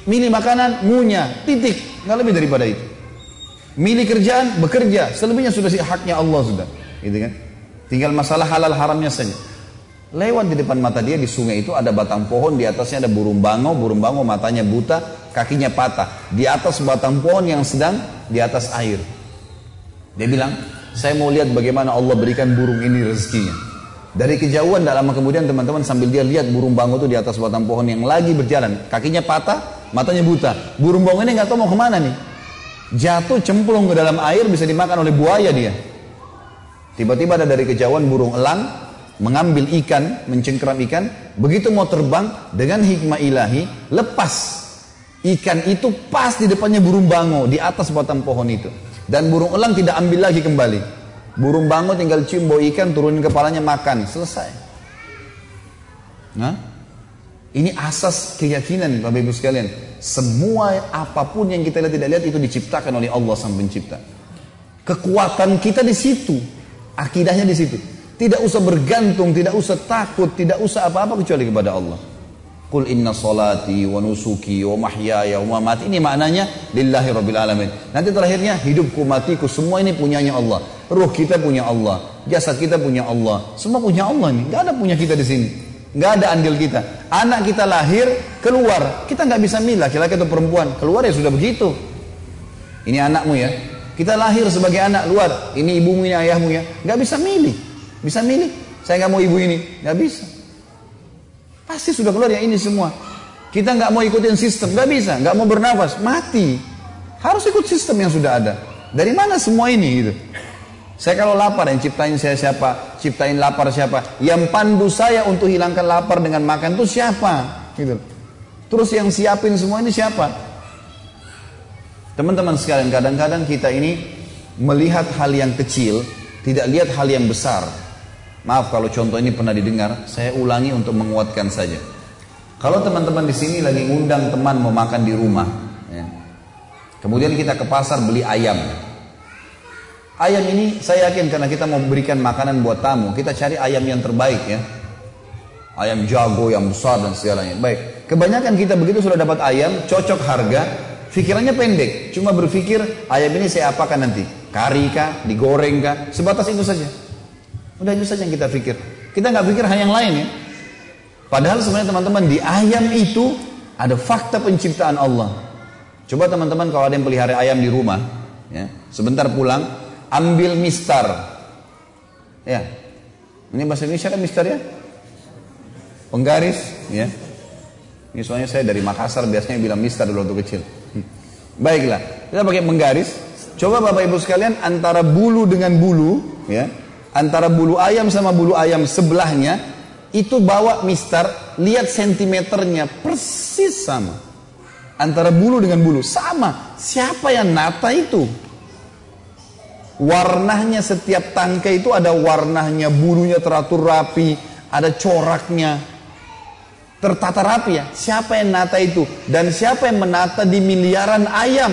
Milih makanan, ngunyah, titik, nggak lebih daripada itu. Milih kerjaan, bekerja, selebihnya sudah sih haknya Allah sudah, gitu kan? Tinggal masalah halal haramnya saja. Lewat di depan mata dia di sungai itu ada batang pohon, di atasnya ada burung bangau, burung bangau matanya buta, kakinya patah. Di atas batang pohon yang sedang di atas air. Dia bilang, Saya mau lihat bagaimana Allah berikan burung ini rezekinya. Dari kejauhan tidak lama kemudian teman-teman sambil dia lihat burung bango itu di atas batang pohon yang lagi berjalan. Kakinya patah, matanya buta. Burung bango ini nggak tahu mau ke mana nih. Jatuh cemplung ke dalam air bisa dimakan oleh buaya dia. Tiba-tiba ada dari kejauhan burung elang mengambil ikan, mencengkeram ikan. Begitu mau terbang dengan hikmah ilahi, lepas ikan itu pas di depannya burung bango di atas batang pohon itu. Dan burung elang tidak ambil lagi kembali. Burung bango tinggal cium bau ikan, turunin kepalanya makan, selesai. Nah, ini asas keyakinan Bapak Ibu sekalian. Semua apa pun yang kita lihat tidak lihat itu diciptakan oleh Allah Sang Pencipta. Kekuatan kita di situ, akidahnya di situ. Tidak usah bergantung, tidak usah takut, tidak usah apa-apa kecuali kepada Allah. Qul inna salati wa nusuki wa mahyaya wa mamati. Ini maknanya lillahi rabbil alamin. Nanti terakhirnya hidupku matiku semua ini punyanya Allah. Ruh kita punya Allah, jasad kita punya Allah. Semua punya Allah ini. Gak ada punya kita di sini. Gak ada andil kita. Anak kita lahir, keluar. Kita nggak bisa milih laki-laki atau perempuan. Keluar ya sudah begitu. Ini anakmu ya. Kita lahir sebagai anak luar. Ini ibumu, ini ayahmu ya. Gak bisa milih. Bisa milih. Saya nggak mau ibu ini. Gak bisa. Pasti sudah keluar ya ini semua. Kita nggak mau ikutin sistem, nggak bisa, nggak mau bernafas, mati. Harus ikut sistem yang sudah ada. Dari mana semua ini gitu? Saya kalau lapar yang ciptain saya siapa? Ciptain lapar siapa? Yang pandu saya untuk hilangkan lapar dengan makan itu siapa? Gitu. Terus yang siapin semua ini siapa? Teman-teman sekalian, kadang-kadang kita ini melihat hal yang kecil, tidak lihat hal yang besar. Maaf kalau contoh ini pernah didengar, saya ulangi untuk menguatkan saja. Kalau teman-teman di sini lagi ngundang teman mau makan di rumah, ya. kemudian kita ke pasar beli ayam. Ayam ini saya yakin karena kita mau berikan makanan buat tamu, kita cari ayam yang terbaik ya. Ayam jago yang besar dan segalanya. Baik, kebanyakan kita begitu sudah dapat ayam, cocok harga, pikirannya pendek, cuma berpikir ayam ini saya apakan nanti, kari kah, digoreng kah, sebatas itu saja. Udah itu saja yang kita pikir. Kita nggak pikir hal yang lain ya. Padahal sebenarnya teman-teman di ayam itu ada fakta penciptaan Allah. Coba teman-teman kalau ada yang pelihara ayam di rumah, ya, sebentar pulang, ambil mistar. Ya, ini bahasa Indonesia kan mistar ya? Penggaris, ya. Ini soalnya saya dari Makassar biasanya bilang mistar dulu waktu kecil. Hmm. Baiklah, kita pakai penggaris. Coba Bapak Ibu sekalian antara bulu dengan bulu, ya, antara bulu ayam sama bulu ayam sebelahnya itu bawa mister lihat sentimeternya persis sama. Antara bulu dengan bulu sama. Siapa yang nata itu? Warnanya setiap tangkai itu ada warnanya bulunya teratur rapi ada coraknya. Tertata rapi ya. Siapa yang nata itu? Dan siapa yang menata di miliaran ayam?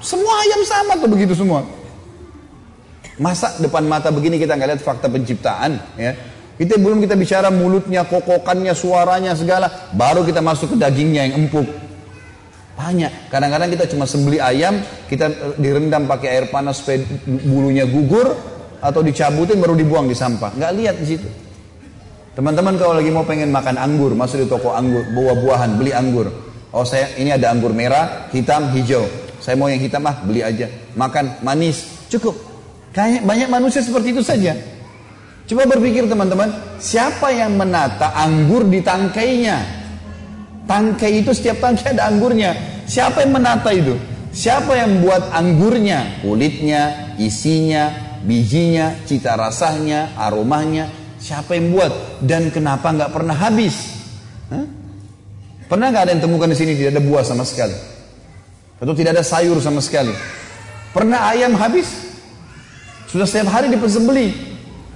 Semua ayam sama tuh begitu semua Masa depan mata begini kita nggak lihat fakta penciptaan ya. Kita belum kita bicara mulutnya, kokokannya, suaranya segala, baru kita masuk ke dagingnya yang empuk. Banyak. Kadang-kadang kita cuma sembeli ayam, kita eh, direndam pakai air panas supaya bulunya gugur atau dicabutin baru dibuang di sampah. Nggak lihat di situ. Teman-teman kalau lagi mau pengen makan anggur, masuk di toko anggur, buah-buahan, beli anggur. Oh saya ini ada anggur merah, hitam, hijau. Saya mau yang hitam ah, beli aja. Makan manis, cukup. Kayak banyak manusia seperti itu saja. Coba berpikir teman-teman, siapa yang menata anggur di tangkainya? Tangkai itu setiap tangkai ada anggurnya. Siapa yang menata itu? Siapa yang buat anggurnya? Kulitnya, isinya, bijinya, cita rasanya, aromanya. Siapa yang buat? Dan kenapa nggak pernah habis? Hah? Pernah nggak ada yang temukan di sini tidak ada buah sama sekali? Atau tidak ada sayur sama sekali? Pernah ayam habis? Sudah setiap hari dipersembeli,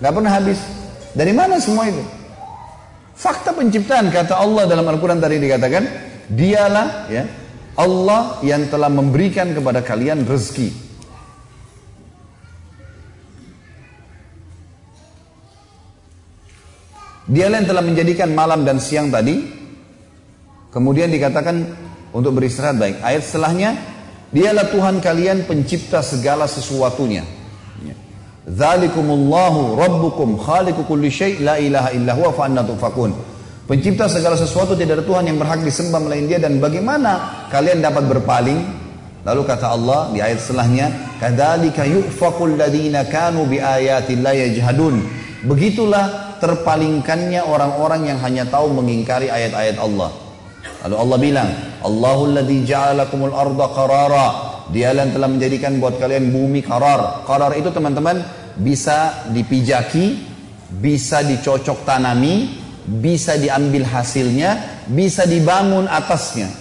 nggak pernah habis. Dari mana semua itu? Fakta penciptaan kata Allah dalam Al-Quran tadi dikatakan, dialah ya Allah yang telah memberikan kepada kalian rezeki. Dialah yang telah menjadikan malam dan siang tadi. Kemudian dikatakan untuk beristirahat baik. Ayat setelahnya, dialah Tuhan kalian pencipta segala sesuatunya. Dzalikumullahu rabbukum khaliqu kulli syai' la ilaha illa huwa fa anna tufakun. Pencipta segala sesuatu tidak ada Tuhan yang berhak disembah melain Dia dan bagaimana kalian dapat berpaling? Lalu kata Allah di ayat setelahnya, "Kadzalika yufaqul ladzina kanu biayatillahi yajhadun." Begitulah terpalingkannya orang-orang yang hanya tahu mengingkari ayat-ayat Allah. Lalu Allah bilang, "Allahul ladzi ja'ala lakumul arda qarara." Dia yang telah menjadikan buat kalian bumi qarar. Qarar itu teman-teman bisa dipijaki, bisa dicocok tanami, bisa diambil hasilnya, bisa dibangun atasnya.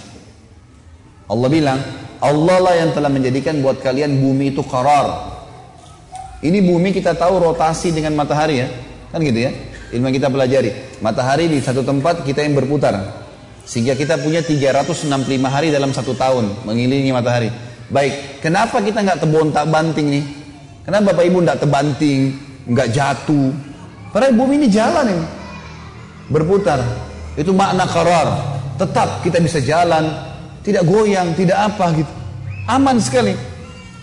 Allah bilang, Allah lah yang telah menjadikan buat kalian bumi itu karar. Ini bumi kita tahu rotasi dengan matahari ya. Kan gitu ya. Ilmu kita pelajari. Matahari di satu tempat kita yang berputar. Sehingga kita punya 365 hari dalam satu tahun mengelilingi matahari. Baik, kenapa kita nggak tebon tak banting nih? Kenapa Bapak Ibu nggak tebanting, nggak jatuh? Karena bumi ini jalan ini, berputar. Itu makna karar. Tetap kita bisa jalan, tidak goyang, tidak apa gitu. Aman sekali.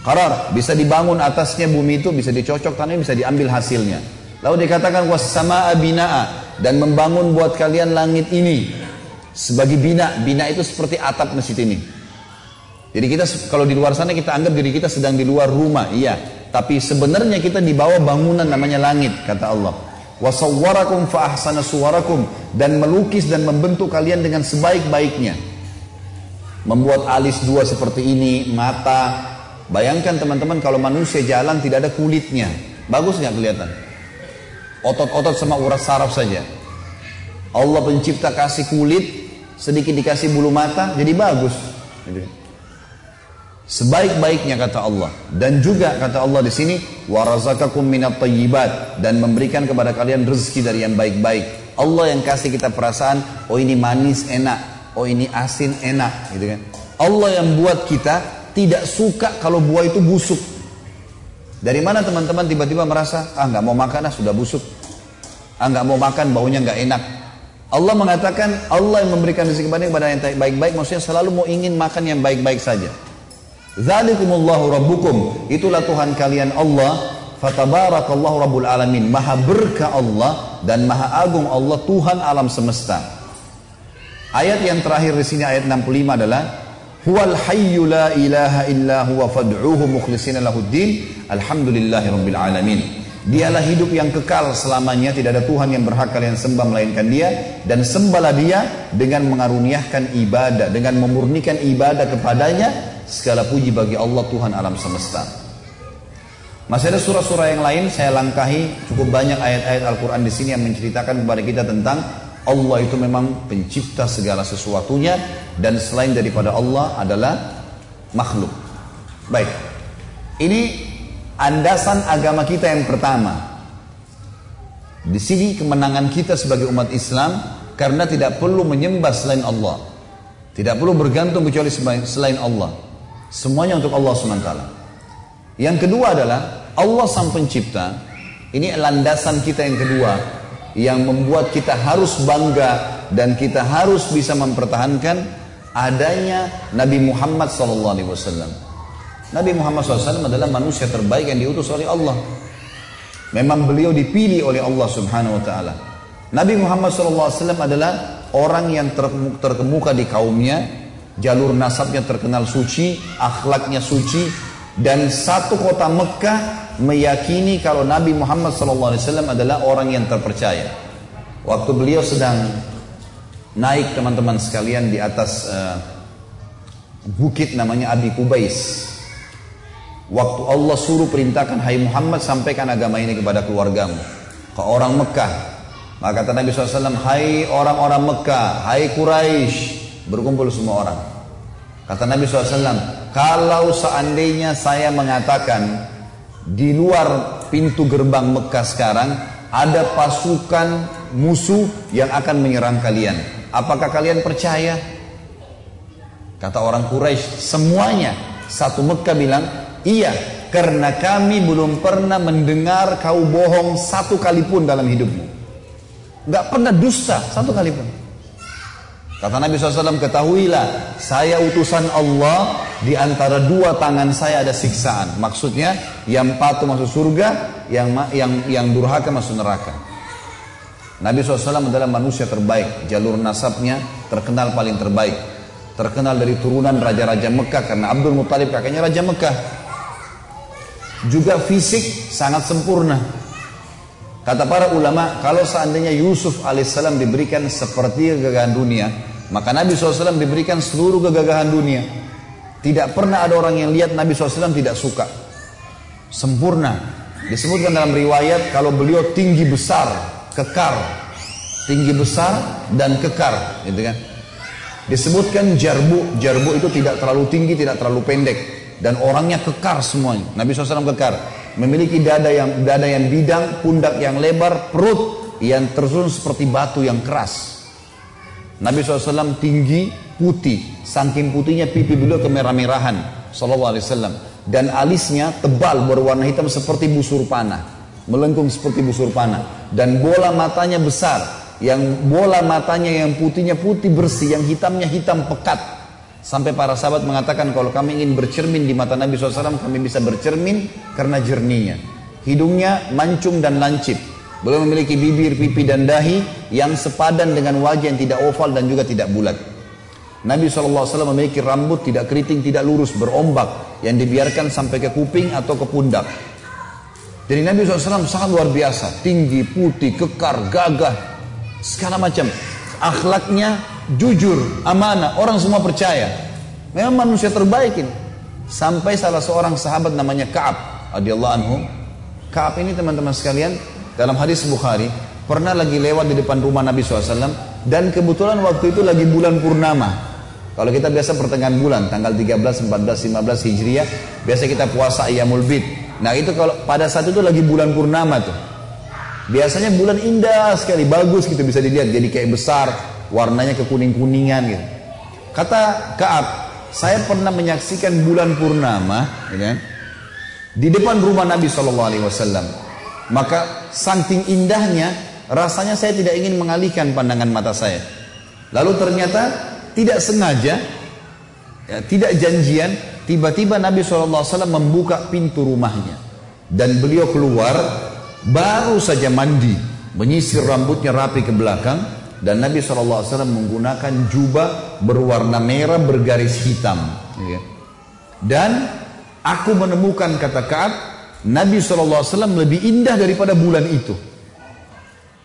Karar, bisa dibangun atasnya bumi itu, bisa dicocok tanahnya, bisa diambil hasilnya. Lalu dikatakan wassama abinaa dan membangun buat kalian langit ini sebagai bina. Bina itu seperti atap masjid ini. Jadi kita kalau di luar sana kita anggap diri kita sedang di luar rumah, iya. Tapi sebenarnya kita di bawah bangunan namanya langit, kata Allah. Wasawwarakum fa ahsana suwarakum dan melukis dan membentuk kalian dengan sebaik-baiknya membuat alis dua seperti ini, mata. Bayangkan teman-teman kalau manusia jalan tidak ada kulitnya, bagus nggak kelihatan? Otot-otot sama urat saraf saja. Allah pencipta kasih kulit, sedikit dikasih bulu mata, jadi bagus. Sebaik-baiknya kata Allah dan juga kata Allah di sini warazakakum minat tayyibat dan memberikan kepada kalian rezeki dari yang baik-baik. Allah yang kasih kita perasaan, oh ini manis enak, oh ini asin enak gitu kan. Allah yang buat kita tidak suka kalau buah itu busuk. Dari mana teman-teman tiba-tiba merasa ah nggak mau makan ah sudah busuk, ah nggak mau makan baunya nggak enak. Allah mengatakan Allah yang memberikan rezeki kepada yang baik-baik maksudnya selalu mau ingin makan yang baik-baik saja. Zalikumullahu rabbukum itulah Tuhan kalian Allah fatabarakallahu rabbul alamin maha berkah Allah dan maha agung Allah Tuhan alam semesta. Ayat yang terakhir di sini ayat 65 adalah Huwal hayyu la ilaha illa huwa fad'uhu mukhlishina lahuddin alhamdulillahi rabbil alamin. Dialah hidup yang kekal selamanya, tidak ada Tuhan yang berhak kalian sembah melainkan Dia dan sembahlah Dia dengan mengaruniakan ibadah, dengan memurnikan ibadah kepadanya. Segala puji bagi Allah Tuhan alam semesta. Masih ada surah-surah yang lain saya langkahi cukup banyak ayat-ayat Al-Qur'an di sini yang menceritakan kepada kita tentang Allah itu memang pencipta segala sesuatunya dan selain daripada Allah adalah makhluk. Baik. Ini andasan agama kita yang pertama. Di sini kemenangan kita sebagai umat Islam karena tidak perlu menyembah selain Allah. Tidak perlu bergantung kecuali selain Allah. Semuanya untuk Allah SWT. Yang kedua adalah Allah sang pencipta. Ini landasan kita yang kedua yang membuat kita harus bangga dan kita harus bisa mempertahankan adanya Nabi Muhammad SAW. Nabi Muhammad SAW adalah manusia terbaik yang diutus oleh Allah. Memang beliau dipilih oleh Allah Subhanahu Wa Taala. Nabi Muhammad SAW adalah orang yang terkemuka di kaumnya, jalur nasabnya terkenal suci, akhlaknya suci, dan satu kota Mekah meyakini kalau Nabi Muhammad SAW adalah orang yang terpercaya. Waktu beliau sedang naik teman-teman sekalian di atas uh, bukit namanya Abi Kubais. Waktu Allah suruh perintahkan Hai Muhammad sampaikan agama ini kepada keluargamu. Ke orang Mekah. Maka kata Nabi SAW, Hai orang-orang Mekah, Hai Quraisy, berkumpul semua orang. Kata Nabi SAW, kalau seandainya saya mengatakan di luar pintu gerbang Mekah sekarang ada pasukan musuh yang akan menyerang kalian. Apakah kalian percaya? Kata orang Quraisy, semuanya satu Mekah bilang, "Iya, karena kami belum pernah mendengar kau bohong satu kali pun dalam hidupmu." Gak pernah dusta satu kali pun. Kata Nabi SAW, ketahuilah, saya utusan Allah, di antara dua tangan saya ada siksaan. Maksudnya, yang patuh masuk surga, yang yang yang durhaka masuk neraka. Nabi SAW adalah manusia terbaik, jalur nasabnya terkenal paling terbaik. Terkenal dari turunan raja-raja Mekah karena Abdul Muttalib kakaknya raja Mekah. Juga fisik sangat sempurna. Kata para ulama, kalau seandainya Yusuf alaihissalam diberikan seperti kegagahan dunia, maka Nabi SAW diberikan seluruh kegagahan dunia. Tidak pernah ada orang yang lihat Nabi SAW tidak suka. Sempurna. Disebutkan dalam riwayat kalau beliau tinggi besar, kekar. Tinggi besar dan kekar. Gitu kan. Disebutkan jarbu. Jarbu itu tidak terlalu tinggi, tidak terlalu pendek. Dan orangnya kekar semuanya. Nabi SAW kekar memiliki dada yang dada yang bidang, pundak yang lebar, perut yang tersusun seperti batu yang keras. Nabi SAW tinggi, putih, saking putihnya pipi beliau kemerah-merahan, Wasallam. Dan alisnya tebal berwarna hitam seperti busur panah, melengkung seperti busur panah. Dan bola matanya besar, yang bola matanya yang putihnya putih bersih, yang hitamnya hitam pekat, Sampai para sahabat mengatakan kalau kami ingin bercermin di mata Nabi SAW kami bisa bercermin karena jernihnya. Hidungnya mancung dan lancip. Beliau memiliki bibir, pipi dan dahi yang sepadan dengan wajah yang tidak oval dan juga tidak bulat. Nabi SAW memiliki rambut tidak keriting, tidak lurus, berombak yang dibiarkan sampai ke kuping atau ke pundak. Jadi Nabi SAW sangat luar biasa, tinggi, putih, kekar, gagah, segala macam. Akhlaknya jujur, amanah, orang semua percaya. Memang manusia terbaik ini. Sampai salah seorang sahabat namanya Ka'ab radhiyallahu anhu. Ka'ab ini teman-teman sekalian dalam hadis Bukhari pernah lagi lewat di depan rumah Nabi SAW dan kebetulan waktu itu lagi bulan purnama. Kalau kita biasa pertengahan bulan, tanggal 13, 14, 15 Hijriah, biasa kita puasa Iyamul Bid. Nah itu kalau pada saat itu lagi bulan purnama tuh. Biasanya bulan indah sekali, bagus gitu bisa dilihat, jadi kayak besar, warnanya kekuning-kuningan gitu. Kata Kaab, saya pernah menyaksikan bulan purnama, ya di depan rumah Nabi Shallallahu Alaihi Wasallam. Maka saking indahnya, rasanya saya tidak ingin mengalihkan pandangan mata saya. Lalu ternyata tidak sengaja, ya, tidak janjian, tiba-tiba Nabi SAW membuka pintu rumahnya. Dan beliau keluar, baru saja mandi, menyisir rambutnya rapi ke belakang, dan Nabi SAW menggunakan jubah berwarna merah bergaris hitam. Ya. Dan aku menemukan kata Kaab, Nabi SAW lebih indah daripada bulan itu.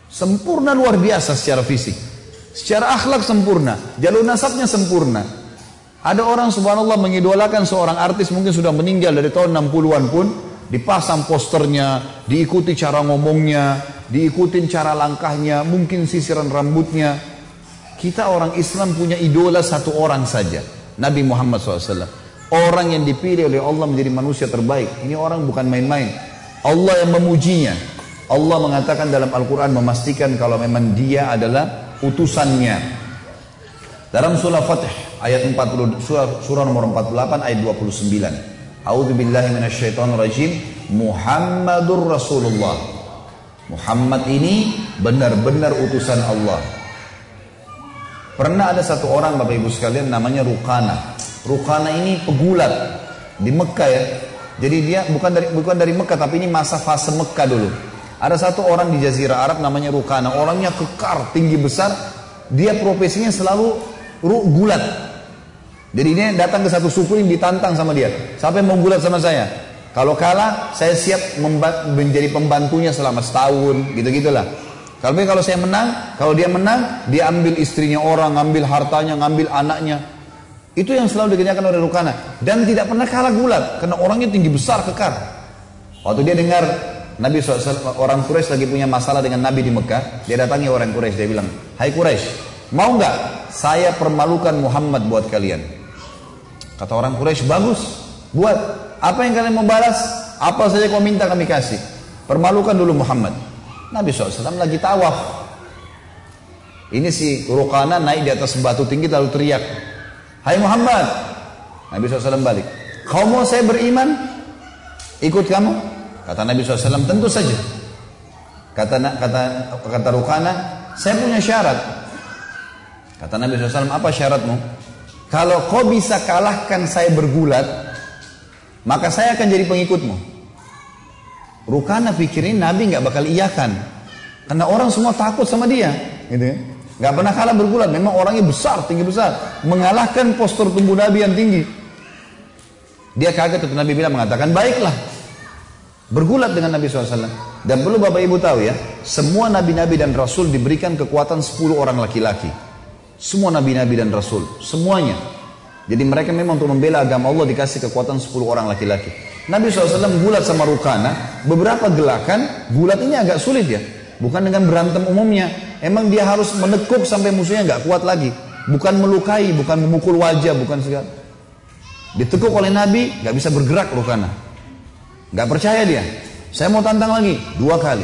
Sempurna luar biasa secara fisik. Secara akhlak sempurna. Jalur nasabnya sempurna. Ada orang subhanallah mengidolakan seorang artis mungkin sudah meninggal dari tahun 60-an pun dipasang posternya, diikuti cara ngomongnya, diikuti cara langkahnya, mungkin sisiran rambutnya. Kita orang Islam punya idola satu orang saja, Nabi Muhammad SAW. Orang yang dipilih oleh Allah menjadi manusia terbaik. Ini orang bukan main-main. Allah yang memujinya. Allah mengatakan dalam Al-Quran memastikan kalau memang dia adalah utusannya. Dalam surah Fatih ayat 40 surah, surah nomor 48 ayat 29. A'udzu billahi minasyaitonir rajim. Muhammadur Rasulullah. Muhammad ini benar-benar utusan Allah. Pernah ada satu orang Bapak Ibu sekalian namanya Rukana. Rukana ini pegulat di Mekah ya. Jadi dia bukan dari bukan dari Mekah tapi ini masa fase Mekah dulu. Ada satu orang di Jazirah Arab namanya Rukana. Orangnya kekar, tinggi besar. Dia profesinya selalu gulat. Jadi dia datang ke satu suku yang ditantang sama dia. Yang mau gulat sama saya? Kalau kalah, saya siap menjadi pembantunya selama setahun, gitu-gitulah. Kalau kalau saya menang, kalau dia menang, dia ambil istrinya orang, ngambil hartanya, ngambil anaknya. Itu yang selalu dikerjakan oleh Rukana. Dan tidak pernah kalah gulat, karena orangnya tinggi besar, kekar. Waktu dia dengar Nabi orang Quraisy lagi punya masalah dengan Nabi di Mekah, dia datangi orang Quraisy, dia bilang, Hai Quraisy, mau nggak saya permalukan Muhammad buat kalian? Kata orang Quraisy bagus, buat apa yang kalian mau balas? Apa saja kau minta kami kasih. Permalukan dulu Muhammad. Nabi SAW lagi tawaf. Ini si Rukana naik di atas batu tinggi lalu teriak. Hai Muhammad. Nabi SAW balik. Kau mau saya beriman? Ikut kamu? Kata Nabi SAW tentu saja. Kata kata kata Rukana, saya punya syarat. Kata Nabi SAW, apa syaratmu? Kalau kau bisa kalahkan saya bergulat, maka saya akan jadi pengikutmu. Rukana pikirin Nabi nggak bakal iyakan. Karena orang semua takut sama dia. Gitu ya. Gak pernah kalah bergulat. Memang orangnya besar, tinggi besar. Mengalahkan postur tubuh Nabi yang tinggi. Dia kaget itu Nabi bilang mengatakan, baiklah. Bergulat dengan Nabi SAW. Dan perlu Bapak Ibu tahu ya, semua Nabi-Nabi dan Rasul diberikan kekuatan 10 orang laki-laki. Semua Nabi-Nabi dan Rasul. Semuanya. Jadi mereka memang untuk membela agama Allah dikasih kekuatan 10 orang laki-laki. Nabi SAW gulat sama Rukana, beberapa gelakan, gulat ini agak sulit ya. Bukan dengan berantem umumnya. Emang dia harus menekuk sampai musuhnya nggak kuat lagi. Bukan melukai, bukan memukul wajah, bukan segala. Ditekuk oleh Nabi, nggak bisa bergerak Rukana. Nggak percaya dia. Saya mau tantang lagi, dua kali,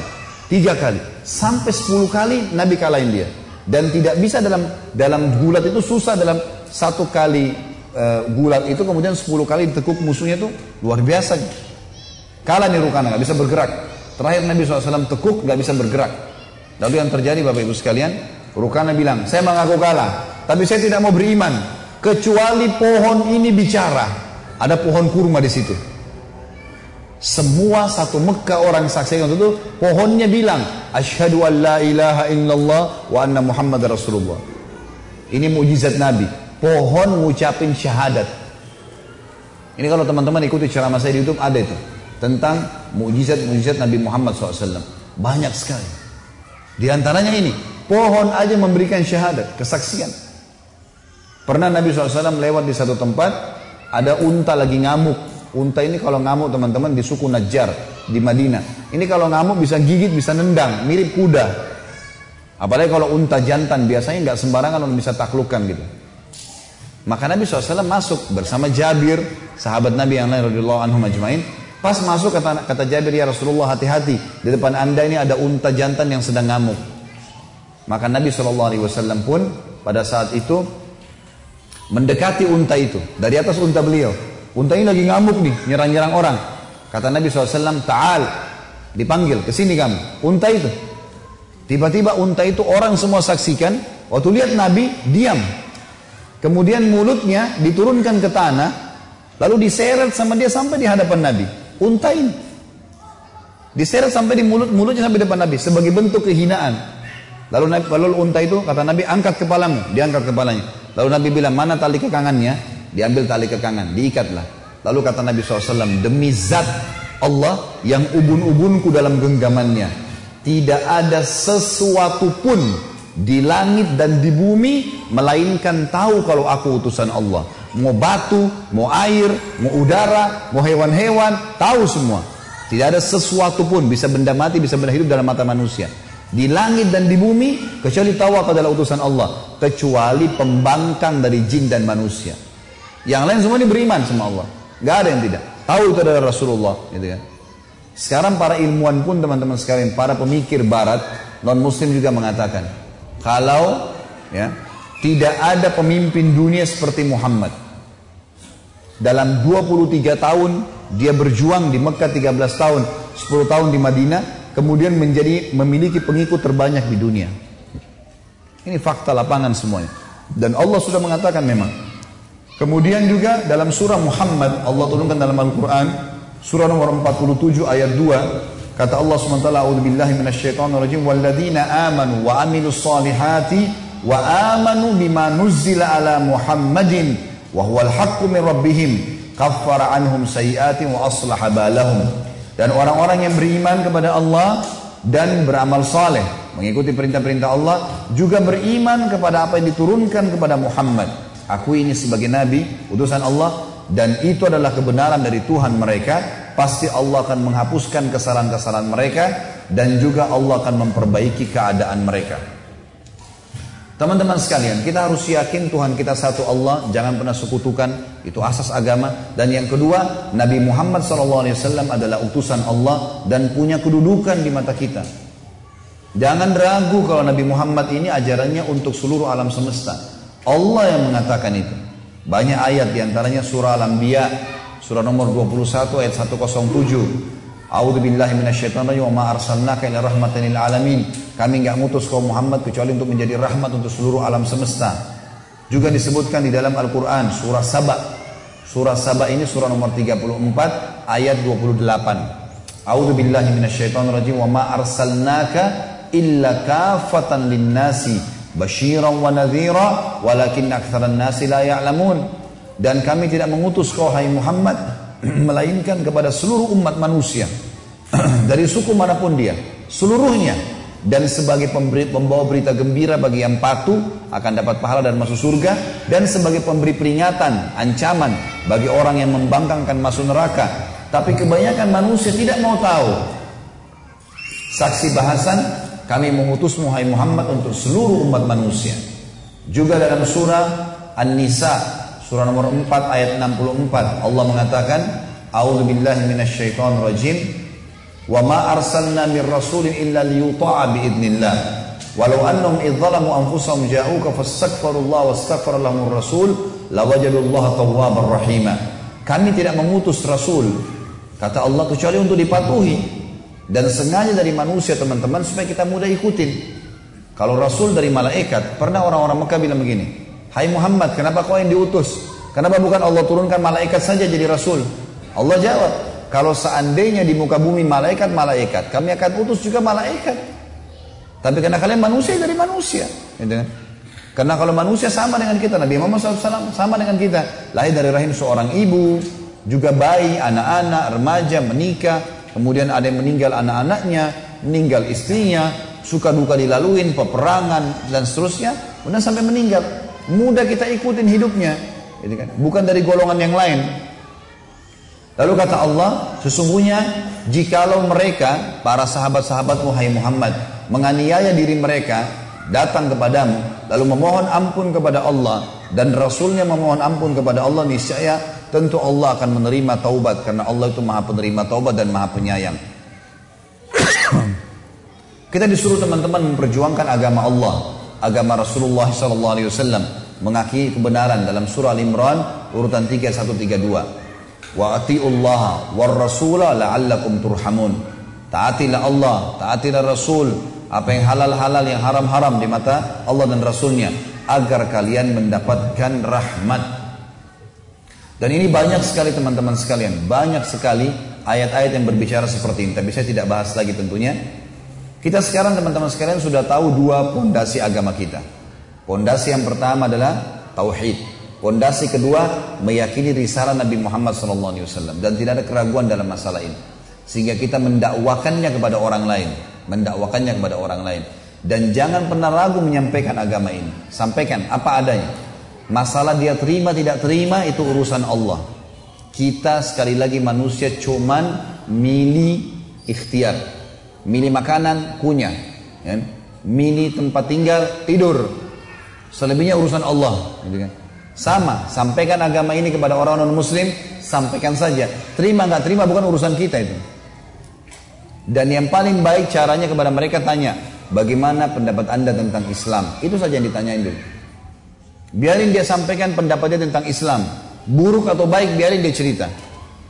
tiga kali, sampai sepuluh kali Nabi kalahin dia. Dan tidak bisa dalam dalam gulat itu susah dalam satu kali uh, gulat itu kemudian sepuluh kali ditekuk musuhnya itu luar biasa. Kalah nih Rukana, nggak bisa bergerak. Terakhir Nabi SAW tekuk, nggak bisa bergerak. Lalu yang terjadi Bapak Ibu sekalian, Rukana bilang, saya mengaku kalah, tapi saya tidak mau beriman kecuali pohon ini bicara. Ada pohon kurma di situ. Semua satu Mekah orang saksikan itu pohonnya bilang asyhadu an la ilaha illallah wa anna Muhammad Rasulullah. Ini mujizat Nabi. Pohon ngucapin syahadat. Ini kalau teman-teman ikuti ceramah saya di YouTube ada itu tentang mujizat-mujizat Nabi Muhammad SAW. Banyak sekali. Di antaranya ini, pohon aja memberikan syahadat, kesaksian. Pernah Nabi SAW lewat di satu tempat, ada unta lagi ngamuk Unta ini kalau ngamuk teman-teman di suku Najjar di Madinah. Ini kalau ngamuk bisa gigit, bisa nendang, mirip kuda. Apalagi kalau unta jantan biasanya nggak sembarangan orang bisa taklukkan gitu. Maka Nabi SAW masuk bersama Jabir, sahabat Nabi yang lain radhiyallahu anhu majmain. Pas masuk kata, kata Jabir ya Rasulullah hati-hati di depan anda ini ada unta jantan yang sedang ngamuk. Maka Nabi SAW pun pada saat itu mendekati unta itu dari atas unta beliau Unta ini lagi ngamuk nih, nyerang-nyerang orang. Kata Nabi SAW, Ta'al, dipanggil, ke sini kamu. Unta itu. Tiba-tiba unta itu orang semua saksikan, waktu lihat Nabi, diam. Kemudian mulutnya diturunkan ke tanah, lalu diseret sama dia sampai di hadapan Nabi. Unta ini. Diseret sampai di mulut, mulutnya sampai depan Nabi, sebagai bentuk kehinaan. Lalu Nabi, lalu unta itu kata Nabi angkat kepalamu, diangkat kepalanya. Lalu Nabi bilang mana tali kekangannya? Diambil tali kekangan, diikatlah. Lalu kata Nabi SAW, demi zat Allah yang ubun-ubunku dalam genggamannya. Tidak ada sesuatu pun di langit dan di bumi melainkan tahu kalau aku utusan Allah. Mau batu, mau air, mau udara, mau hewan-hewan, tahu semua. Tidak ada sesuatu pun bisa benda mati, bisa benda hidup dalam mata manusia. Di langit dan di bumi, kecuali tahu aku adalah utusan Allah. Kecuali pembangkang dari jin dan manusia. Yang lain semua ini beriman sama Allah. Gak ada yang tidak. Tahu itu adalah Rasulullah. Gitu kan. Sekarang para ilmuwan pun teman-teman sekalian, para pemikir barat, non muslim juga mengatakan, kalau ya tidak ada pemimpin dunia seperti Muhammad. Dalam 23 tahun dia berjuang di Mekah 13 tahun, 10 tahun di Madinah, kemudian menjadi memiliki pengikut terbanyak di dunia. Ini fakta lapangan semuanya. Dan Allah sudah mengatakan memang Kemudian juga dalam surah Muhammad Allah turunkan dalam Al-Quran surah nomor 47 ayat 2 kata Allah SWT A'udhu billahi minasyaitonir rajim walladzina amanu wa amilus salihati wa amanu bima nuzzila ala Muhammadin wa huwal min rabbihim kaffara anhum sayiatin wa aslaha balahum. Dan orang-orang yang beriman kepada Allah dan beramal saleh mengikuti perintah-perintah Allah juga beriman kepada apa yang diturunkan kepada Muhammad. Aku ini sebagai nabi, utusan Allah dan itu adalah kebenaran dari Tuhan mereka, pasti Allah akan menghapuskan kesalahan-kesalahan mereka dan juga Allah akan memperbaiki keadaan mereka. Teman-teman sekalian, kita harus yakin Tuhan kita satu Allah, jangan pernah sekutukan, itu asas agama. Dan yang kedua, Nabi Muhammad SAW adalah utusan Allah dan punya kedudukan di mata kita. Jangan ragu kalau Nabi Muhammad ini ajarannya untuk seluruh alam semesta. Allah yang mengatakan itu. Banyak ayat di antaranya surah Al-Anbiya, surah nomor 21 ayat 107. A'udzu billahi minasyaitonir rajim wa ma arsalnaka illa rahmatan lil alamin. Kami enggak ngutus kaum Muhammad kecuali untuk menjadi rahmat untuk seluruh alam semesta. Juga disebutkan di dalam Al-Qur'an surah Saba. Surah Saba ini surah nomor 34 ayat 28. A'udzu billahi minasyaitonir rajim wa ma arsalnaka illa kafatan lin-nasi basyiran wa nadhira walakin aktsaran nasi la ya'lamun dan kami tidak mengutus kau hai Muhammad *clears throat* melainkan kepada seluruh umat manusia *clears throat* dari suku mana pun dia seluruhnya dan sebagai pemberi, pembawa berita gembira bagi yang patuh akan dapat pahala dan masuk surga dan sebagai pemberi peringatan, ancaman bagi orang yang membangkangkan masuk neraka. Tapi kebanyakan manusia tidak mau tahu. Saksi bahasan kami mengutus Muhammad untuk seluruh umat manusia. Juga dalam surah An-Nisa surah nomor 4 ayat 64 Allah mengatakan A'udzu billahi minasyaitonir rajim Wa ma arsalna min rasulin illa liyuta'a biidnillah. Walau annahum idh zalamu anfusahum ja'uka fastaghfirullah wastaghfara lahumur rasul lawajadullaha tawwabar rahima. Kami tidak mengutus rasul kata Allah kecuali untuk dipatuhi dan sengaja dari manusia teman-teman supaya kita mudah ikutin. Kalau rasul dari malaikat, pernah orang-orang Mekah bilang begini, "Hai Muhammad, kenapa kau yang diutus? Kenapa bukan Allah turunkan malaikat saja jadi rasul?" Allah jawab, kalau seandainya di muka bumi malaikat-malaikat, kami akan utus juga malaikat. Tapi karena kalian manusia dari manusia. Gitu kan? Karena kalau manusia sama dengan kita, Nabi Muhammad SAW sama dengan kita. Lahir dari rahim seorang ibu, juga bayi, anak-anak, remaja, menikah. Kemudian ada yang meninggal anak-anaknya, meninggal istrinya, suka duka dilaluin, peperangan, dan seterusnya. Kemudian sampai meninggal. Mudah kita ikutin hidupnya. Kan? Bukan dari golongan yang lain. Lalu kata Allah, sesungguhnya jikalau mereka, para sahabat-sahabat Muhammad Muhammad, menganiaya diri mereka, datang kepadamu, lalu memohon ampun kepada Allah, dan Rasulnya memohon ampun kepada Allah, niscaya tentu Allah akan menerima taubat, karena Allah itu maha penerima taubat dan maha penyayang. *coughs* Kita disuruh teman-teman memperjuangkan agama Allah, agama Rasulullah SAW, mengakui kebenaran dalam surah Al-Imran urutan 3132 wa atiullah war rasula la'allakum turhamun. Taatilah Allah taatilah Rasul. Apa yang halal-halal yang haram-haram di mata Allah dan Rasulnya agar kalian mendapatkan rahmat. Dan ini banyak sekali teman-teman sekalian banyak sekali ayat-ayat yang berbicara seperti ini. Tapi saya tidak bahas lagi tentunya kita sekarang teman-teman sekalian sudah tahu dua pondasi agama kita pondasi yang pertama adalah tauhid Pondasi kedua meyakini risalah Nabi Muhammad SAW dan tidak ada keraguan dalam masalah ini. Sehingga kita mendakwakannya kepada orang lain, mendakwakannya kepada orang lain. Dan jangan pernah ragu menyampaikan agama ini. Sampaikan apa adanya. Masalah dia terima tidak terima itu urusan Allah. Kita sekali lagi manusia cuman milih ikhtiar. Milih makanan, kunyah. Ya. Milih tempat tinggal, tidur. Selebihnya urusan Allah. Gitu kan. Sama, sampaikan agama ini kepada orang non muslim, sampaikan saja. Terima nggak terima bukan urusan kita itu. Dan yang paling baik caranya kepada mereka tanya, bagaimana pendapat anda tentang Islam? Itu saja yang ditanyain dulu. Biarin dia sampaikan pendapatnya tentang Islam. Buruk atau baik, biarin dia cerita.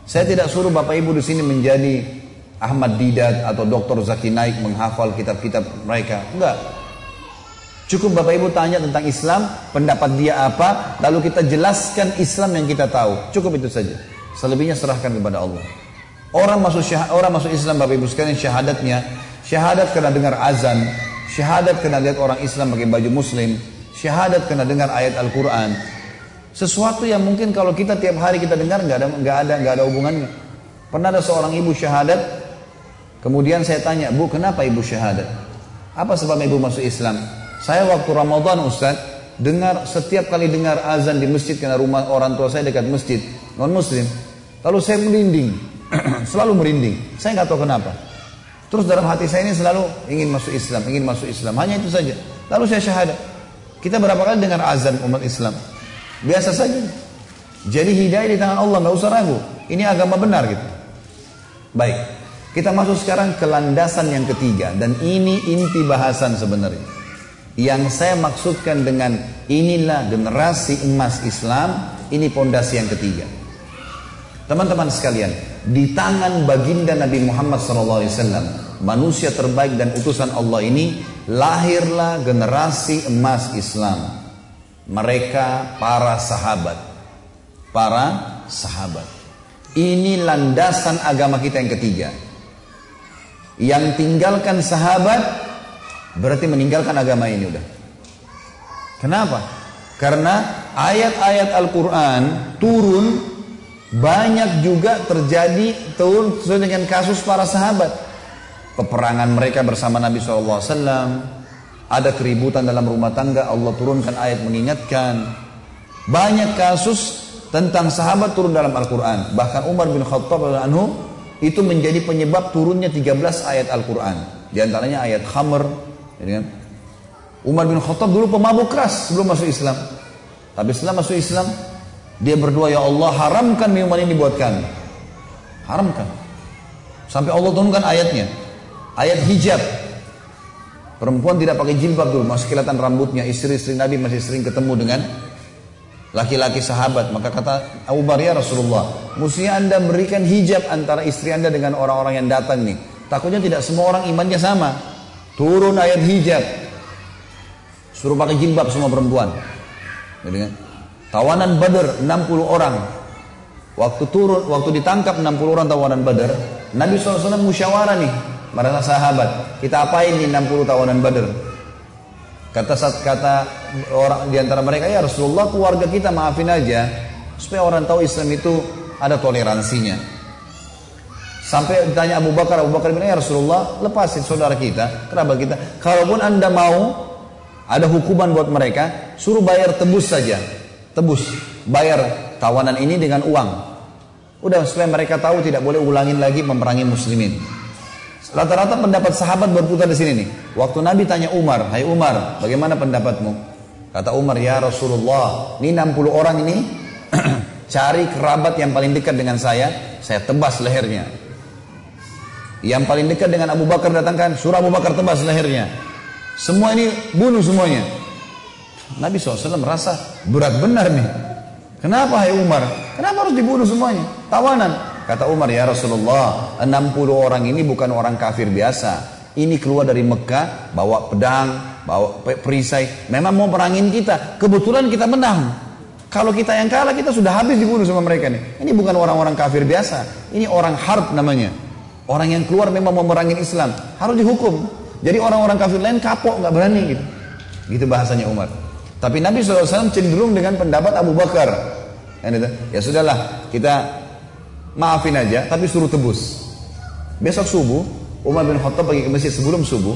Saya tidak suruh bapak ibu di sini menjadi Ahmad Didat atau Dr. Zaki Naik menghafal kitab-kitab mereka. Enggak. Cukup Bapak Ibu tanya tentang Islam, pendapat dia apa, lalu kita jelaskan Islam yang kita tahu. Cukup itu saja. Selebihnya serahkan kepada Allah. Orang masuk syah, orang masuk Islam Bapak Ibu sekalian syahadatnya, syahadat karena dengar azan, syahadat karena lihat orang Islam pakai baju muslim, syahadat karena dengar ayat Al-Qur'an. Sesuatu yang mungkin kalau kita tiap hari kita dengar nggak ada nggak ada nggak ada hubungannya. Pernah ada seorang ibu syahadat, kemudian saya tanya, Bu, kenapa ibu syahadat? Apa sebab ibu masuk Islam? Saya waktu Ramadan Ustaz, dengar setiap kali dengar azan di masjid karena rumah orang tua saya dekat masjid non muslim. Lalu saya merinding, *clears throat* selalu merinding. Saya nggak tahu kenapa. Terus dalam hati saya ini selalu ingin masuk Islam, ingin masuk Islam. Hanya itu saja. Lalu saya syahadat. Kita berapa kali dengar azan umat Islam? Biasa saja. Jadi hidayah di tangan Allah, nggak usah ragu. Ini agama benar gitu. Baik, kita masuk sekarang ke landasan yang ketiga dan ini inti bahasan sebenarnya. Yang saya maksudkan dengan inilah generasi emas Islam, ini pondasi yang ketiga. Teman-teman sekalian, di tangan baginda Nabi Muhammad SAW, manusia terbaik dan utusan Allah ini, lahirlah generasi emas Islam. Mereka para sahabat. Para sahabat. Ini landasan agama kita yang ketiga. Yang tinggalkan sahabat, Berarti meninggalkan agama ini udah. Kenapa? Karena ayat-ayat Al-Quran turun banyak juga terjadi turun sesuai dengan kasus para sahabat. Peperangan mereka bersama Nabi SAW, ada keributan dalam rumah tangga, Allah turunkan ayat mengingatkan. Banyak kasus tentang sahabat turun dalam Al-Quran. Bahkan Umar bin Khattab anhu itu menjadi penyebab turunnya 13 ayat Al-Quran. Di antaranya ayat khamr. Ya kan? Umar bin Khattab dulu pemabuk keras sebelum masuk Islam. Tapi setelah masuk Islam, dia berdoa, Ya Allah haramkan minuman ini buat kami. Haramkan. Sampai Allah turunkan ayatnya. Ayat hijab. Perempuan tidak pakai jilbab dulu, masih kelihatan rambutnya. Istri-istri Nabi masih sering ketemu dengan laki-laki sahabat. Maka kata Abu Bakar ya Rasulullah, mestinya anda berikan hijab antara istri anda dengan orang-orang yang datang nih. Takutnya tidak semua orang imannya sama. Turun ayat hijab. Suruh pakai jilbab semua perempuan. Jadi kan? Tawanan Badar 60 orang. Waktu turun, waktu ditangkap 60 orang tawanan Badar, Nabi SAW musyawarah nih, para sahabat, kita apain nih 60 tawanan Badar? Kata kata orang di antara mereka, ya Rasulullah keluarga kita maafin aja supaya orang tahu Islam itu ada toleransinya. Sampai ditanya Abu Bakar, Abu Bakar bilang ya Rasulullah lepasin saudara kita, kerabat kita. Kalaupun anda mau ada hukuman buat mereka, suruh bayar tebus saja, tebus, bayar tawanan ini dengan uang. Udah supaya mereka tahu tidak boleh ulangin lagi memerangi muslimin. Rata-rata pendapat sahabat berputar di sini nih. Waktu Nabi tanya Umar, Hai Umar, bagaimana pendapatmu? Kata Umar, ya Rasulullah, ini 60 orang ini *clears throat* cari kerabat yang paling dekat dengan saya, saya tebas lehernya. Yang paling dekat dengan Abu Bakar datangkan, surah Abu Bakar tebas lehernya. Semua ini bunuh semuanya. Nabi SAW merasa berat benar nih. Kenapa hai Umar? Kenapa harus dibunuh semuanya? Tawanan. Kata Umar, ya Rasulullah, 60 orang ini bukan orang kafir biasa. Ini keluar dari Mekah, bawa pedang, bawa perisai. Memang mau perangin kita. Kebetulan kita menang. Kalau kita yang kalah, kita sudah habis dibunuh sama mereka nih. Ini bukan orang-orang kafir biasa. Ini orang harb namanya. Orang yang keluar memang mau merangin Islam. Harus dihukum. Jadi orang-orang kafir lain kapok, nggak berani gitu. Gitu bahasanya Umar. Tapi Nabi SAW cenderung dengan pendapat Abu Bakar. Ya sudahlah, kita maafin aja tapi suruh tebus besok subuh Umar bin Khattab pergi ke masjid sebelum subuh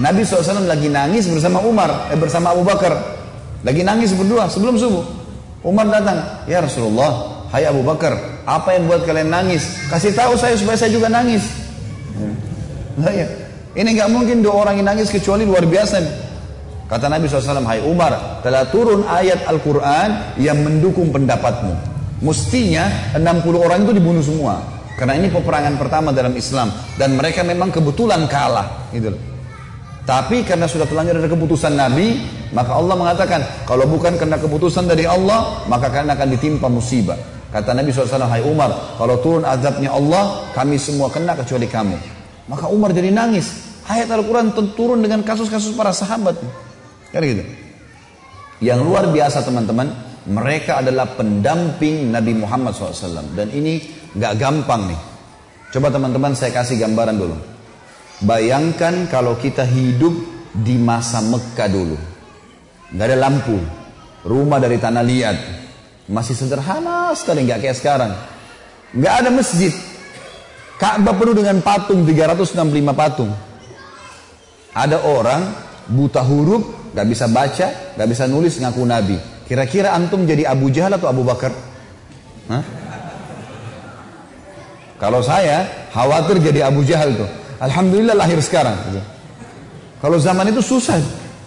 Nabi SAW lagi nangis bersama Umar eh, bersama Abu Bakar lagi nangis berdua sebelum subuh Umar datang ya Rasulullah Hai Abu Bakar apa yang buat kalian nangis kasih tahu saya supaya saya juga nangis nah, ya. ini nggak mungkin dua orang yang nangis kecuali luar biasa nih. Kata Nabi SAW, Hai Umar, telah turun ayat Al-Quran yang mendukung pendapatmu. Mestinya 60 orang itu dibunuh semua. Karena ini peperangan pertama dalam Islam dan mereka memang kebetulan kalah, gitu Tapi karena sudah terlanjur ada keputusan Nabi, maka Allah mengatakan, kalau bukan karena keputusan dari Allah, maka kalian akan ditimpa musibah. Kata Nabi SAW, Hai Umar, kalau turun azabnya Allah, kami semua kena kecuali kamu. Maka Umar jadi nangis. Ayat Al-Quran turun dengan kasus-kasus para sahabat. Kan gitu. Yang luar biasa teman-teman, mereka adalah pendamping Nabi Muhammad SAW. Dan ini gak gampang nih. Coba teman-teman saya kasih gambaran dulu. Bayangkan kalau kita hidup di masa Mekah dulu. Gak ada lampu. Rumah dari tanah liat. Masih sederhana sekali, gak kayak sekarang. Gak ada masjid. Ka'bah penuh dengan patung, 365 patung. Ada orang buta huruf, gak bisa baca, gak bisa nulis, ngaku nabi. Kira-kira antum jadi Abu Jahal atau Abu Bakar? Hah? Kalau saya khawatir jadi Abu Jahal tuh. Alhamdulillah lahir sekarang. Kalau zaman itu susah.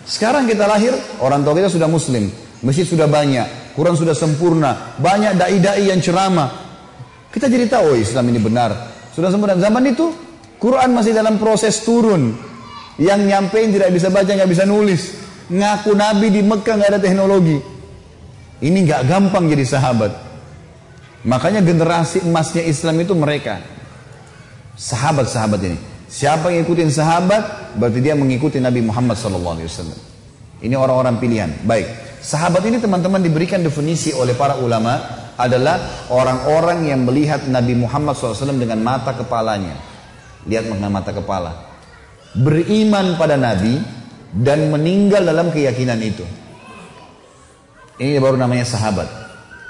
Sekarang kita lahir, orang tua kita sudah muslim. Masjid sudah banyak, Quran sudah sempurna, banyak dai-dai yang ceramah. Kita jadi tahu oh, Islam ini benar. Sudah sempurna. Zaman itu Quran masih dalam proses turun. Yang nyampein tidak bisa baca, nggak bisa nulis. Ngaku Nabi di Mekah nggak ada teknologi. Ini nggak gampang jadi sahabat. Makanya generasi emasnya Islam itu mereka. Sahabat-sahabat ini. Siapa yang ikutin sahabat, berarti dia mengikuti Nabi Muhammad SAW. Ini orang-orang pilihan. Baik. Sahabat ini teman-teman diberikan definisi oleh para ulama adalah orang-orang yang melihat Nabi Muhammad SAW dengan mata kepalanya. Lihat dengan mata kepala. Beriman pada Nabi dan meninggal dalam keyakinan itu. Ini baru namanya sahabat.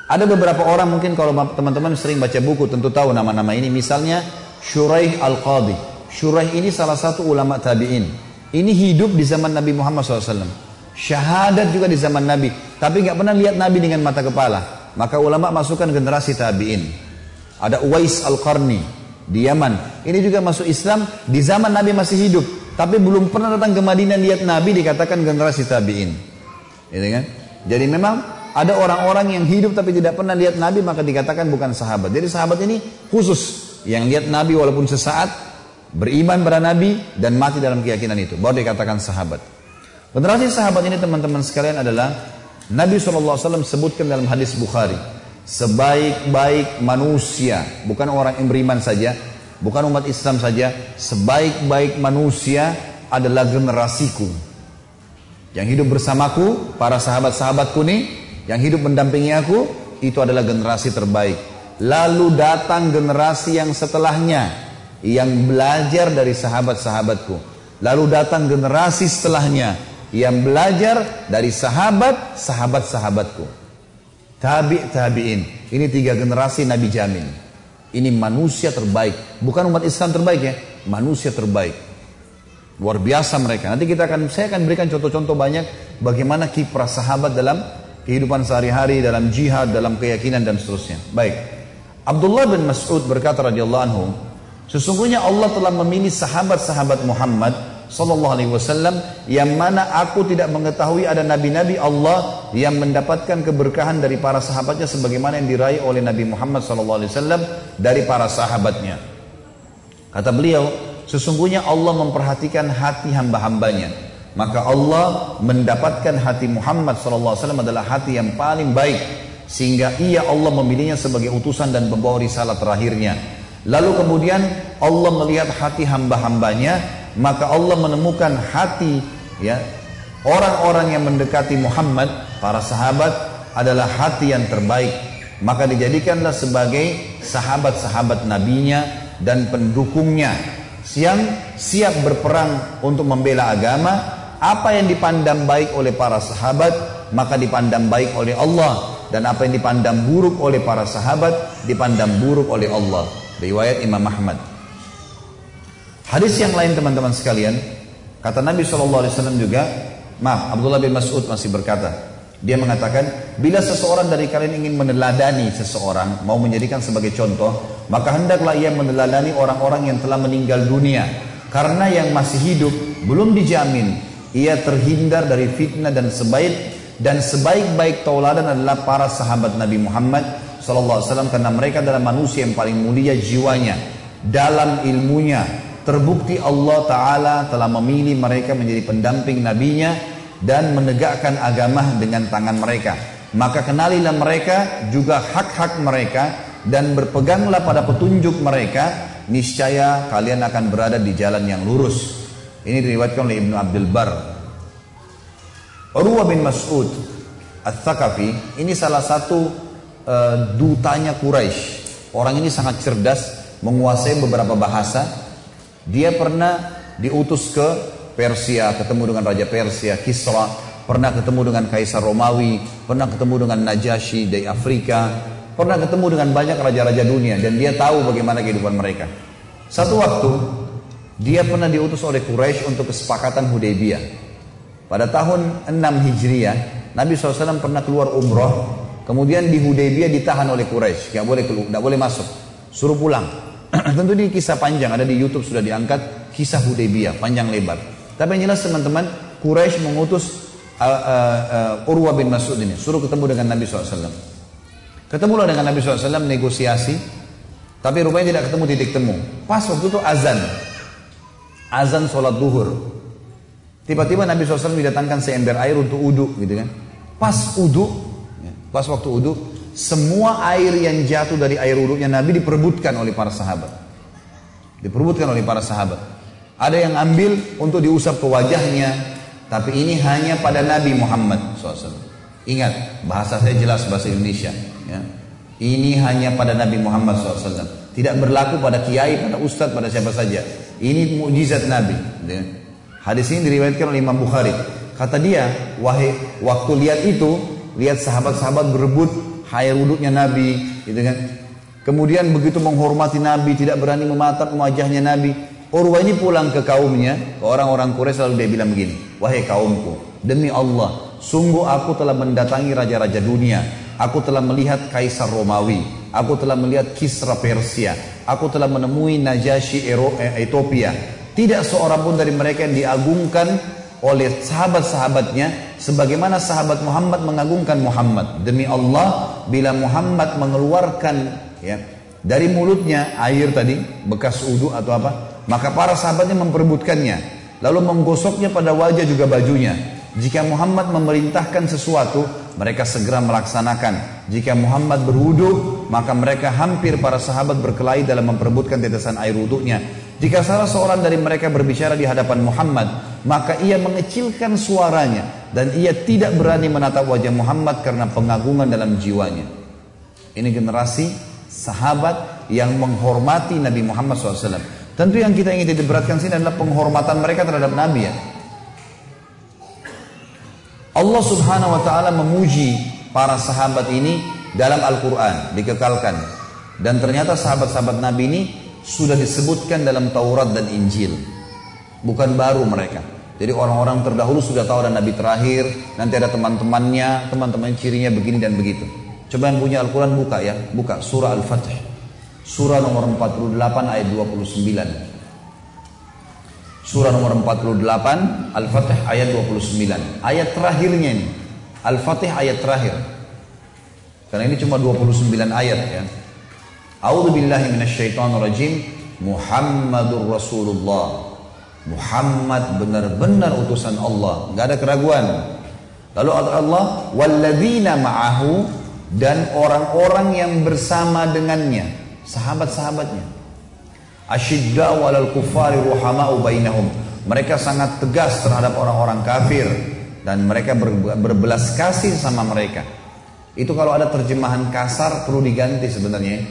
Ada beberapa orang mungkin kalau teman-teman sering baca buku tentu tahu nama-nama ini. Misalnya Shuraih Al-Qadi. Shuraih ini salah satu ulama tabi'in. Ini hidup di zaman Nabi Muhammad SAW. Syahadat juga di zaman Nabi. Tapi nggak pernah lihat Nabi dengan mata kepala. Maka ulama masukkan generasi tabi'in. Ada Uwais Al-Qarni di Yaman. Ini juga masuk Islam di zaman Nabi masih hidup. Tapi belum pernah datang ke Madinah lihat Nabi dikatakan generasi tabi'in. Gitu kan? Jadi memang ada orang-orang yang hidup tapi tidak pernah lihat Nabi maka dikatakan bukan sahabat. Jadi sahabat ini khusus yang lihat Nabi walaupun sesaat beriman pada Nabi dan mati dalam keyakinan itu baru dikatakan sahabat. Generasi sahabat ini teman-teman sekalian adalah Nabi SAW sebutkan dalam hadis Bukhari sebaik-baik manusia bukan orang yang beriman saja bukan umat Islam saja sebaik-baik manusia adalah generasiku yang hidup bersamaku, para sahabat-sahabatku nih, yang hidup mendampingi aku, itu adalah generasi terbaik. Lalu datang generasi yang setelahnya, yang belajar dari sahabat-sahabatku. Lalu datang generasi setelahnya, yang belajar dari sahabat, sahabat-sahabatku. Tabi' tabi'in. Ini tiga generasi Nabi jamin. Ini manusia terbaik. Bukan umat Islam terbaik ya, manusia terbaik. Luar biasa mereka. Nanti kita akan saya akan berikan contoh-contoh banyak bagaimana kiprah sahabat dalam kehidupan sehari-hari, dalam jihad, dalam keyakinan dan seterusnya. Baik. Abdullah bin Mas'ud berkata radhiyallahu anhu, sesungguhnya Allah telah memilih sahabat-sahabat Muhammad sallallahu alaihi wasallam yang mana aku tidak mengetahui ada nabi-nabi Allah yang mendapatkan keberkahan dari para sahabatnya sebagaimana yang diraih oleh Nabi Muhammad sallallahu alaihi wasallam dari para sahabatnya. Kata beliau, Sesungguhnya Allah memperhatikan hati hamba-hambanya. Maka Allah mendapatkan hati Muhammad SAW adalah hati yang paling baik. Sehingga ia Allah memilihnya sebagai utusan dan pembawa risalah terakhirnya. Lalu kemudian Allah melihat hati hamba-hambanya. Maka Allah menemukan hati ya orang-orang yang mendekati Muhammad, para sahabat adalah hati yang terbaik. Maka dijadikanlah sebagai sahabat-sahabat nabinya dan pendukungnya yang siap berperang untuk membela agama, apa yang dipandang baik oleh para sahabat, maka dipandang baik oleh Allah. Dan apa yang dipandang buruk oleh para sahabat, dipandang buruk oleh Allah. Riwayat Imam Ahmad. Hadis yang lain teman-teman sekalian, kata Nabi SAW juga, maaf Abdullah bin Mas'ud masih berkata, dia mengatakan, bila seseorang dari kalian ingin meneladani seseorang, mau menjadikan sebagai contoh, maka hendaklah ia meneladani orang-orang yang telah meninggal dunia. Karena yang masih hidup belum dijamin ia terhindar dari fitnah dan sebaik dan sebaik-baik tauladan adalah para sahabat Nabi Muhammad sallallahu alaihi karena mereka adalah manusia yang paling mulia jiwanya dalam ilmunya terbukti Allah taala telah memilih mereka menjadi pendamping nabinya dan menegakkan agama dengan tangan mereka. Maka kenalilah mereka juga hak-hak mereka dan berpeganglah pada petunjuk mereka, niscaya kalian akan berada di jalan yang lurus. Ini diriwayatkan oleh Ibnu Abdul Bar. Urwa bin Mas'ud Al-Thaqafi ini salah satu uh, dutanya Quraisy. Orang ini sangat cerdas, menguasai beberapa bahasa. Dia pernah diutus ke Persia, ketemu dengan Raja Persia, Kisra, pernah ketemu dengan Kaisar Romawi, pernah ketemu dengan Najasyi dari Afrika, pernah ketemu dengan banyak raja-raja dunia dan dia tahu bagaimana kehidupan mereka. Satu waktu dia pernah diutus oleh Quraisy untuk kesepakatan Hudaybiyah. Pada tahun 6 Hijriah, Nabi SAW pernah keluar umroh, kemudian di Hudaybiyah ditahan oleh Quraisy, nggak boleh keluar, nggak boleh masuk, suruh pulang. *clears throat* Tentu ini kisah panjang, ada di YouTube sudah diangkat kisah Hudaybiyah panjang lebar. Tapi yang jelas teman-teman, Quraisy mengutus uh, uh, uh, Urwa bin Mas'ud ini, suruh ketemu dengan Nabi SAW. Ketemulah dengan Nabi SAW negosiasi, tapi rupanya tidak ketemu titik temu. Pas waktu itu azan, azan sholat duhur. Tiba-tiba Nabi SAW didatangkan seember air untuk uduk gitu kan. Pas uduk, pas waktu uduk, semua air yang jatuh dari air uduknya Nabi diperebutkan oleh para sahabat. Diperebutkan oleh para sahabat. Ada yang ambil untuk diusap ke wajahnya, tapi ini hanya pada Nabi Muhammad SAW. Ingat, bahasa saya jelas bahasa Indonesia. Ya. Ini hanya pada Nabi Muhammad SAW. Tidak berlaku pada kiai, pada ustadz, pada siapa saja. Ini mujizat Nabi. Ya. Hadis ini diriwayatkan oleh Imam Bukhari. Kata dia, wahai waktu lihat itu, lihat sahabat-sahabat berebut air wuduknya Nabi, gitu kan. Kemudian begitu menghormati Nabi, tidak berani mematap wajahnya Nabi. Urwah ini pulang ke kaumnya, ke orang-orang Quraisy lalu dia bilang begini, wahai kaumku, demi Allah, sungguh aku telah mendatangi raja-raja dunia, aku telah melihat Kaisar Romawi, aku telah melihat Kisra Persia, aku telah menemui Najasyi eh, Ethiopia. Tidak seorang pun dari mereka yang diagungkan oleh sahabat-sahabatnya sebagaimana sahabat Muhammad mengagungkan Muhammad. Demi Allah, bila Muhammad mengeluarkan ya dari mulutnya air tadi bekas uduk atau apa, maka para sahabatnya memperebutkannya, lalu menggosoknya pada wajah juga bajunya. Jika Muhammad memerintahkan sesuatu, mereka segera melaksanakan. Jika Muhammad berwudu, maka mereka hampir para sahabat berkelahi dalam memperebutkan tetesan air wuduknya. Jika salah seorang dari mereka berbicara di hadapan Muhammad, maka ia mengecilkan suaranya dan ia tidak berani menatap wajah Muhammad karena pengagungan dalam jiwanya. Ini generasi sahabat yang menghormati Nabi Muhammad SAW. Tentu yang kita ingin diberatkan sini adalah penghormatan mereka terhadap Nabi ya. Allah subhanahu wa ta'ala memuji para sahabat ini dalam Al-Quran, dikekalkan. Dan ternyata sahabat-sahabat Nabi ini sudah disebutkan dalam Taurat dan Injil. Bukan baru mereka. Jadi orang-orang terdahulu sudah tahu ada Nabi terakhir, nanti ada teman-temannya, teman-teman cirinya begini dan begitu. Coba yang punya Al-Quran buka ya, buka surah Al-Fatih. Surah nomor 48 ayat 29. Surah nomor 48 Al-Fatih ayat 29. Ayat terakhirnya ini. Al-Fatih ayat terakhir. Karena ini cuma 29 ayat ya. A'udzu billahi minasyaitonir rajim. Muhammadur Rasulullah. Muhammad benar-benar utusan Allah, nggak ada keraguan. Lalu Allah, walladzina ma'ahu dan orang-orang yang bersama dengannya sahabat-sahabatnya. Asyidda walal kufari ruhama'u bainahum. Mereka sangat tegas terhadap orang-orang kafir dan mereka ber, berbelas kasih sama mereka. Itu kalau ada terjemahan kasar perlu diganti sebenarnya.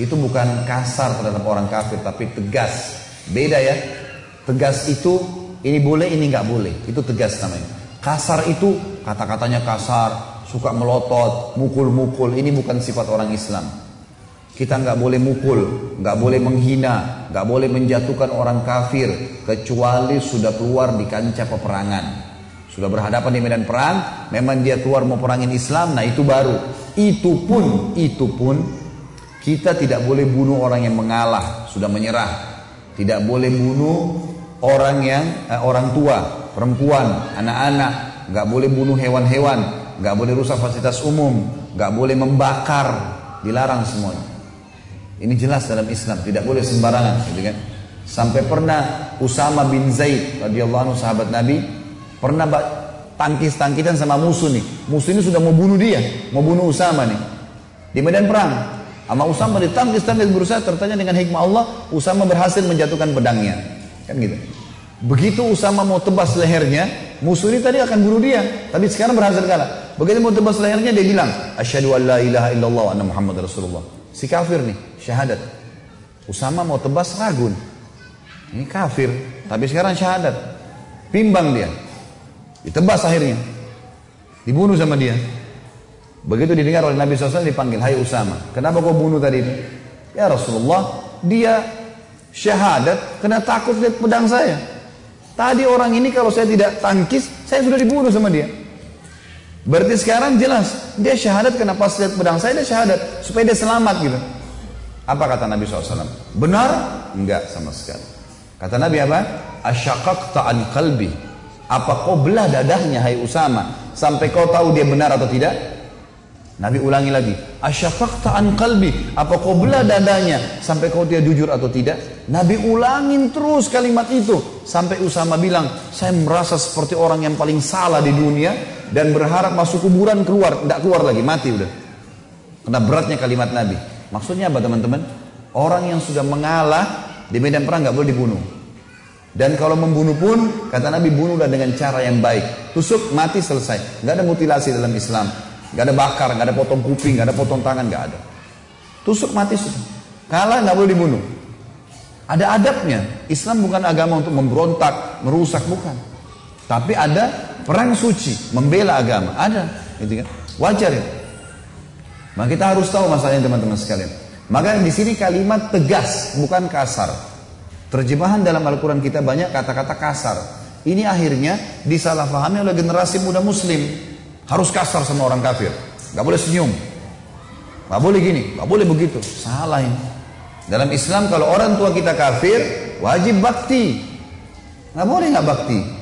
Itu bukan kasar terhadap orang kafir tapi tegas. Beda ya. Tegas itu ini boleh ini nggak boleh. Itu tegas namanya. Kasar itu kata-katanya kasar, suka melotot, mukul-mukul. Ini bukan sifat orang Islam. Kita nggak boleh mukul, nggak boleh menghina, nggak boleh menjatuhkan orang kafir kecuali sudah keluar di kancah peperangan. Sudah berhadapan di medan perang, memang dia keluar mau perangin Islam, nah itu baru. Itu pun, itu pun kita tidak boleh bunuh orang yang mengalah, sudah menyerah. Tidak boleh bunuh orang yang eh, orang tua, perempuan, anak-anak, nggak boleh bunuh hewan-hewan, nggak boleh rusak fasilitas umum, nggak boleh membakar, dilarang semuanya. Ini jelas dalam Islam, tidak boleh sembarangan, gitu kan? Sampai pernah Usama bin Zaid radhiyallahu anhu sahabat Nabi pernah tangkis-tangkisan sama musuh nih. Musuh ini sudah mau bunuh dia, mau bunuh Usama nih. Di medan perang. Sama Usama ditangkis-tangkis berusaha tertanya dengan hikmah Allah, Usama berhasil menjatuhkan pedangnya. Kan gitu. Begitu Usama mau tebas lehernya, musuh ini tadi akan bunuh dia, tapi sekarang berhasil kalah. Begitu mau tebas lehernya dia bilang, "Asyhadu an la ilaha illallah wa anna Muhammad Rasulullah." Si kafir nih, syahadat. Usama mau tebas ragun. Ini kafir, tapi sekarang syahadat. Bimbang dia. Ditebas akhirnya. Dibunuh sama dia. Begitu didengar oleh Nabi SAW dipanggil, Hai Usama, kenapa kau bunuh tadi ini? Ya Rasulullah, dia syahadat kena takut lihat pedang saya. Tadi orang ini kalau saya tidak tangkis, saya sudah dibunuh sama dia. Berarti sekarang jelas dia syahadat karena pas lihat pedang saya dia syahadat supaya dia selamat gitu. Apa kata Nabi SAW? Benar? Enggak sama sekali. Kata Nabi apa? Asyakakta an kalbi. Apa kau belah dadahnya hai Usama sampai kau tahu dia benar atau tidak? Nabi ulangi lagi. Asyakakta an kalbi. Apa kau belah dadanya sampai kau dia jujur atau tidak? Nabi ulangin terus kalimat itu sampai Usama bilang, saya merasa seperti orang yang paling salah di dunia dan berharap masuk kuburan keluar, tidak keluar lagi, mati udah. Karena beratnya kalimat Nabi. Maksudnya apa teman-teman? Orang yang sudah mengalah di medan perang nggak boleh dibunuh. Dan kalau membunuh pun, kata Nabi bunuhlah dengan cara yang baik. Tusuk, mati, selesai. Nggak ada mutilasi dalam Islam. Nggak ada bakar, nggak ada potong kuping, nggak ada potong tangan, nggak ada. Tusuk, mati, sudah. Kalah nggak boleh dibunuh. Ada adabnya. Islam bukan agama untuk memberontak, merusak, bukan. Tapi ada perang suci, membela agama. Ada, gitu kan? Wajar ya. Maka kita harus tahu masalahnya teman-teman sekalian. Maka di sini kalimat tegas bukan kasar. Terjemahan dalam Al-Quran kita banyak kata-kata kasar. Ini akhirnya disalahpahami oleh generasi muda muslim. Harus kasar sama orang kafir. Gak boleh senyum. Gak boleh gini, gak boleh begitu. Salah ini. Dalam Islam kalau orang tua kita kafir, wajib bakti. Gak boleh gak bakti.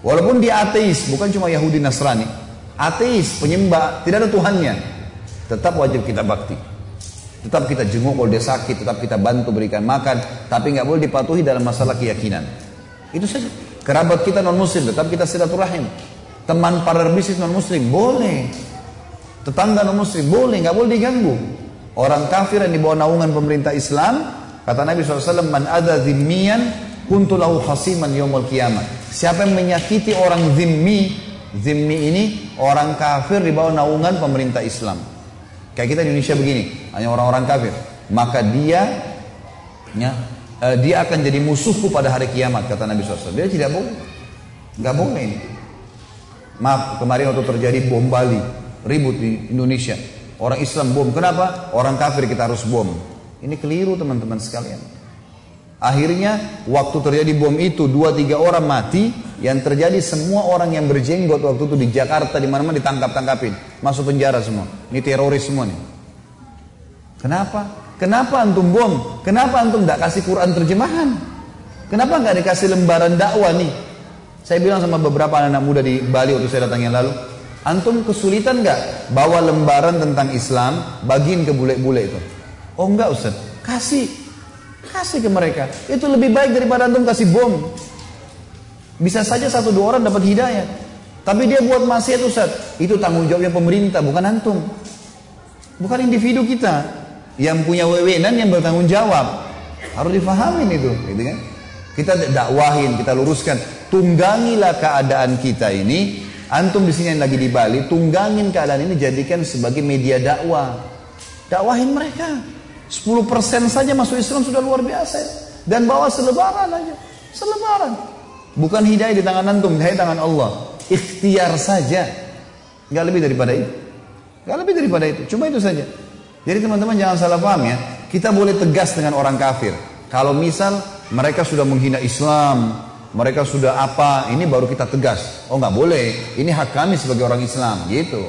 Walaupun dia ateis, bukan cuma Yahudi Nasrani. Ateis, penyembah, tidak ada Tuhannya. Tetap wajib kita bakti. Tetap kita jenguk kalau dia sakit, tetap kita bantu berikan makan. Tapi nggak boleh dipatuhi dalam masalah keyakinan. Itu saja. Kerabat kita non muslim, tetap kita silaturahim. Teman partner bisnis non muslim, boleh. Tetangga non muslim, boleh, nggak boleh diganggu. Orang kafir yang di bawah naungan pemerintah Islam, kata Nabi SAW, Man ada zimmiyan, kuntulahu khasiman yomul kiamat. Siapa yang menyakiti orang zimmi, zimmi ini orang kafir di bawah naungan pemerintah Islam. Kayak kita di Indonesia begini, hanya orang-orang kafir. Maka dia ya, dia akan jadi musuhku pada hari kiamat kata Nabi SAW. Dia tidak boleh, nggak boleh ini. Maaf kemarin waktu terjadi bom Bali, ribut di Indonesia. Orang Islam bom, kenapa? Orang kafir kita harus bom. Ini keliru teman-teman sekalian. Akhirnya waktu terjadi bom itu dua tiga orang mati, yang terjadi semua orang yang berjenggot waktu itu di Jakarta di mana-mana ditangkap tangkapin, masuk penjara semua. Ini teroris semua nih. Kenapa? Kenapa antum bom? Kenapa antum tidak kasih Quran terjemahan? Kenapa nggak dikasih lembaran dakwah nih? Saya bilang sama beberapa anak, -anak muda di Bali waktu saya datang yang lalu, antum kesulitan nggak bawa lembaran tentang Islam bagiin ke bule-bule itu? Oh enggak Ustaz, kasih Kasih ke mereka. Itu lebih baik daripada antum kasih bom. Bisa saja satu dua orang dapat hidayah. Tapi dia buat maksiat Ustaz. Itu tanggung jawabnya pemerintah, bukan antum. Bukan individu kita. Yang punya wewenang yang bertanggung jawab. Harus difahamin itu. Gitu kan? Kita dakwahin, kita luruskan. Tunggangilah keadaan kita ini. Antum di sini yang lagi di Bali, tunggangin keadaan ini jadikan sebagai media dakwah. Dakwahin mereka. 10% saja masuk Islam sudah luar biasa. Dan bawa selebaran aja. Selebaran. Bukan hidayah di tangan antum, hidayah di tangan Allah. Ikhtiar saja. Gak lebih daripada itu. Gak lebih daripada itu. Cuma itu saja. Jadi teman-teman jangan salah paham ya. Kita boleh tegas dengan orang kafir. Kalau misal mereka sudah menghina Islam, mereka sudah apa, ini baru kita tegas. Oh nggak boleh, ini hak kami sebagai orang Islam, gitu.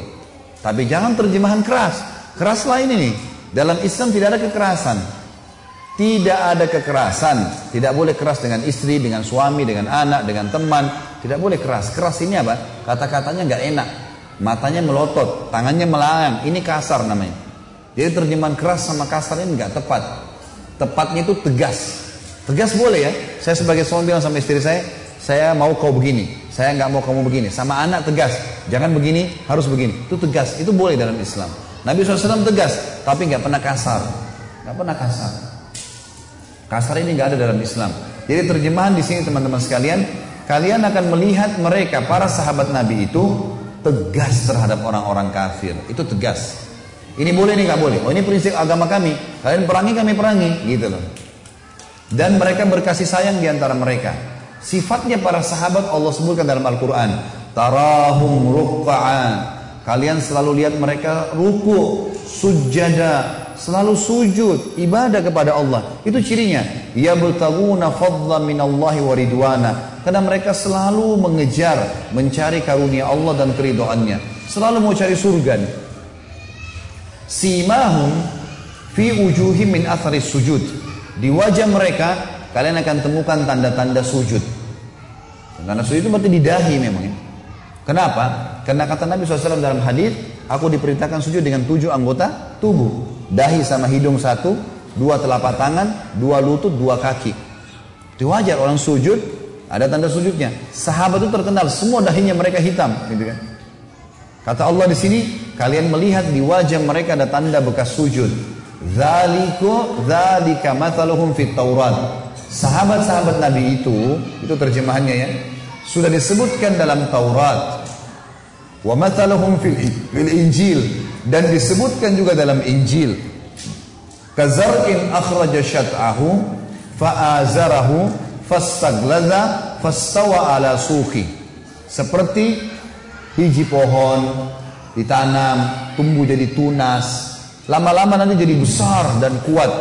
Tapi jangan terjemahan keras. Keras lain ini. Dalam Islam tidak ada kekerasan. Tidak ada kekerasan. Tidak boleh keras dengan istri, dengan suami, dengan anak, dengan teman. Tidak boleh keras. Keras ini apa? Kata-katanya nggak enak. Matanya melotot, tangannya melayang. Ini kasar namanya. Jadi terjemahan keras sama kasar ini nggak tepat. Tepatnya itu tegas. Tegas boleh ya. Saya sebagai suami bilang sama istri saya, saya mau kau begini, saya nggak mau kamu begini. Sama anak tegas, jangan begini, harus begini. Itu tegas, itu boleh dalam Islam. Nabi SAW tegas, tapi nggak pernah kasar, nggak pernah kasar. Kasar ini nggak ada dalam Islam. Jadi terjemahan di sini teman-teman sekalian, kalian akan melihat mereka para sahabat Nabi itu tegas terhadap orang-orang kafir. Itu tegas. Ini boleh, ini nggak boleh. Oh ini prinsip agama kami. Kalian perangi, kami perangi, gitu loh. Dan mereka berkasih sayang di antara mereka. Sifatnya para sahabat Allah sebutkan dalam Al-Quran. Tarahum rukka'an Kalian selalu lihat mereka ruku, sujada, selalu sujud, ibadah kepada Allah. Itu cirinya. Ya bertaguna fadla minallahi wa ridwana. Karena mereka selalu mengejar, mencari karunia Allah dan keridoannya. Selalu mau cari surga. Simahum fi ujuhim min atharis sujud. Di wajah mereka kalian akan temukan tanda-tanda sujud. Tanda sujud itu berarti di dahi memang ya. Kenapa? Karena kata Nabi SAW dalam hadis, aku diperintahkan sujud dengan tujuh anggota tubuh. Dahi sama hidung satu, dua telapak tangan, dua lutut, dua kaki. Itu wajar orang sujud, ada tanda sujudnya. Sahabat itu terkenal, semua dahinya mereka hitam. Gitu kan. Kata Allah di sini, kalian melihat di wajah mereka ada tanda bekas sujud. Zaliku zalika mathaluhum fit Taurat. Sahabat-sahabat Nabi itu, itu terjemahannya ya, sudah disebutkan dalam Taurat wa mathaluhum fil, fil Injil dan disebutkan juga dalam Injil kazar'in akhraja syat'ahu fa'azarahu fastagladha fastawa ala suki seperti biji pohon ditanam, tumbuh jadi tunas. Lama-lama nanti jadi besar dan kuat.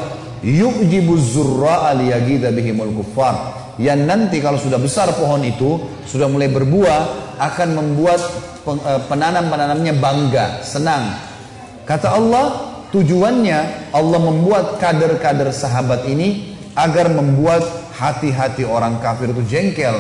Yu'jibu zurra'a liyagida bihimul kuffar. Yang nanti kalau sudah besar pohon itu, sudah mulai berbuah, akan membuat penanam-penanamnya bangga, senang. Kata Allah, tujuannya Allah membuat kader-kader sahabat ini agar membuat hati-hati orang kafir itu jengkel.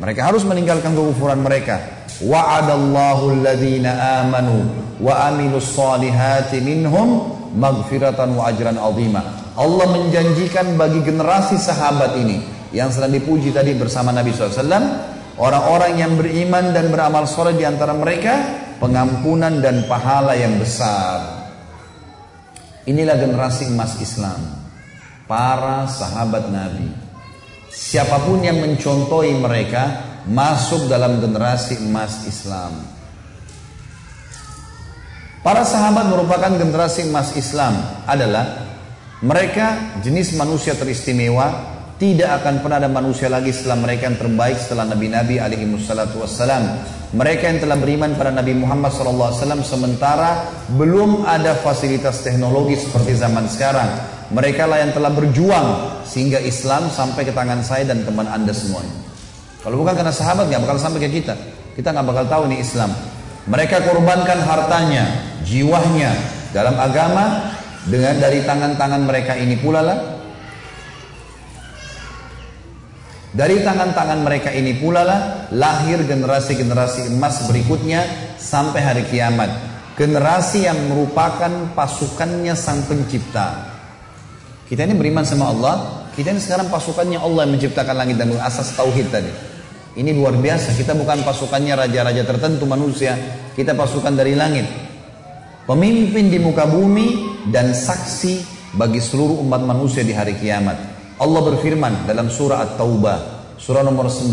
Mereka harus meninggalkan kekufuran mereka. Wa'adallahu alladhina amanu wa amilus salihati minhum maghfiratan wa ajran azima. Allah menjanjikan bagi generasi sahabat ini yang sedang dipuji tadi bersama Nabi SAW orang-orang yang beriman dan beramal soleh di antara mereka pengampunan dan pahala yang besar. Inilah generasi emas Islam. Para sahabat Nabi. Siapa pun yang mencontohi mereka masuk dalam generasi emas Islam. Para sahabat merupakan generasi emas Islam adalah mereka jenis manusia teristimewa tidak akan pernah ada manusia lagi setelah mereka yang terbaik setelah Nabi-Nabi alaihi wassalatu wassalam. Mereka yang telah beriman pada Nabi Muhammad SAW sementara belum ada fasilitas teknologi seperti zaman sekarang. Mereka lah yang telah berjuang sehingga Islam sampai ke tangan saya dan teman anda semuanya. Kalau bukan karena sahabat nggak bakal sampai ke kita. Kita nggak bakal tahu ini Islam. Mereka korbankan hartanya, jiwanya dalam agama dengan dari tangan-tangan mereka ini pula lah Dari tangan-tangan mereka ini pula lah lahir generasi-generasi emas berikutnya sampai hari kiamat. Generasi yang merupakan pasukannya sang pencipta. Kita ini beriman sama Allah, kita ini sekarang pasukannya Allah yang menciptakan langit dan bumi asas tauhid tadi. Ini luar biasa, kita bukan pasukannya raja-raja tertentu manusia, kita pasukan dari langit. Pemimpin di muka bumi dan saksi bagi seluruh umat manusia di hari kiamat. Allah berfirman dalam surah At-Taubah, surah nomor 9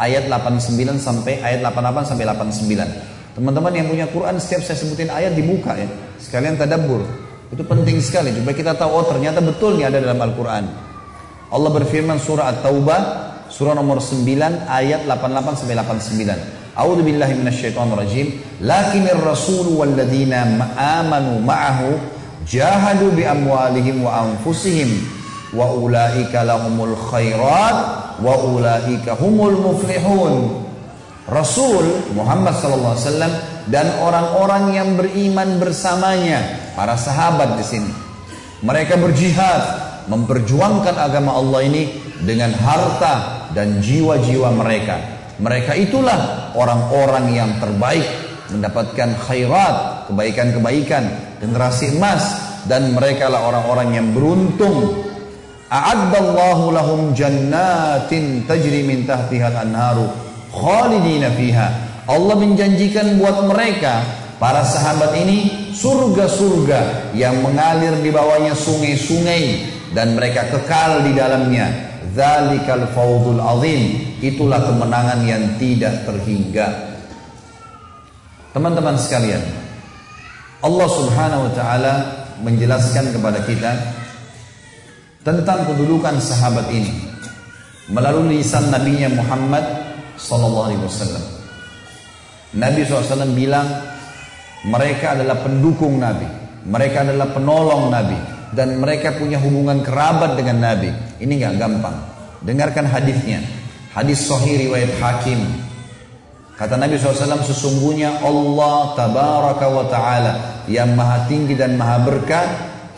ayat 89 sampai ayat 88 sampai 89. Teman-teman yang punya Quran setiap saya sebutin ayat dibuka ya. Sekalian tadabbur. Itu penting sekali supaya kita tahu oh ternyata betul nih ada dalam Al-Qur'an. Allah berfirman surah At-Taubah surah nomor 9 ayat 88 sampai 89. A'udzu billahi minasyaitonir rajim. Lakinir rasul walladzina amanu ma'ahu jahadu bi amwalihim wa anfusihim wa ulaika lahumul khairat wa ulaika humul muflihun. Rasul Muhammad sallallahu alaihi wasallam dan orang-orang yang beriman bersamanya para sahabat di sini. Mereka berjihad memperjuangkan agama Allah ini dengan harta dan jiwa-jiwa mereka. Mereka itulah orang-orang yang terbaik mendapatkan khairat kebaikan-kebaikan generasi emas dan mereka lah orang-orang yang beruntung A'addallahu lahum jannatin tajri min tahtihal anharu khalidina fiha. Allah menjanjikan buat mereka para sahabat ini surga-surga yang mengalir di bawahnya sungai-sungai dan mereka kekal di dalamnya. Dzalikal fawzul azim. Itulah kemenangan yang tidak terhingga. Teman-teman sekalian, Allah Subhanahu wa taala menjelaskan kepada kita tentang kedudukan sahabat ini melalui lisan nabinya Muhammad sallallahu alaihi wasallam. Nabi SAW bilang mereka adalah pendukung Nabi, mereka adalah penolong Nabi dan mereka punya hubungan kerabat dengan Nabi. Ini nggak gampang. Dengarkan hadisnya. Hadis Sahih riwayat Hakim. Kata Nabi SAW sesungguhnya Allah tabaraka wa ta'ala yang maha tinggi dan maha berkah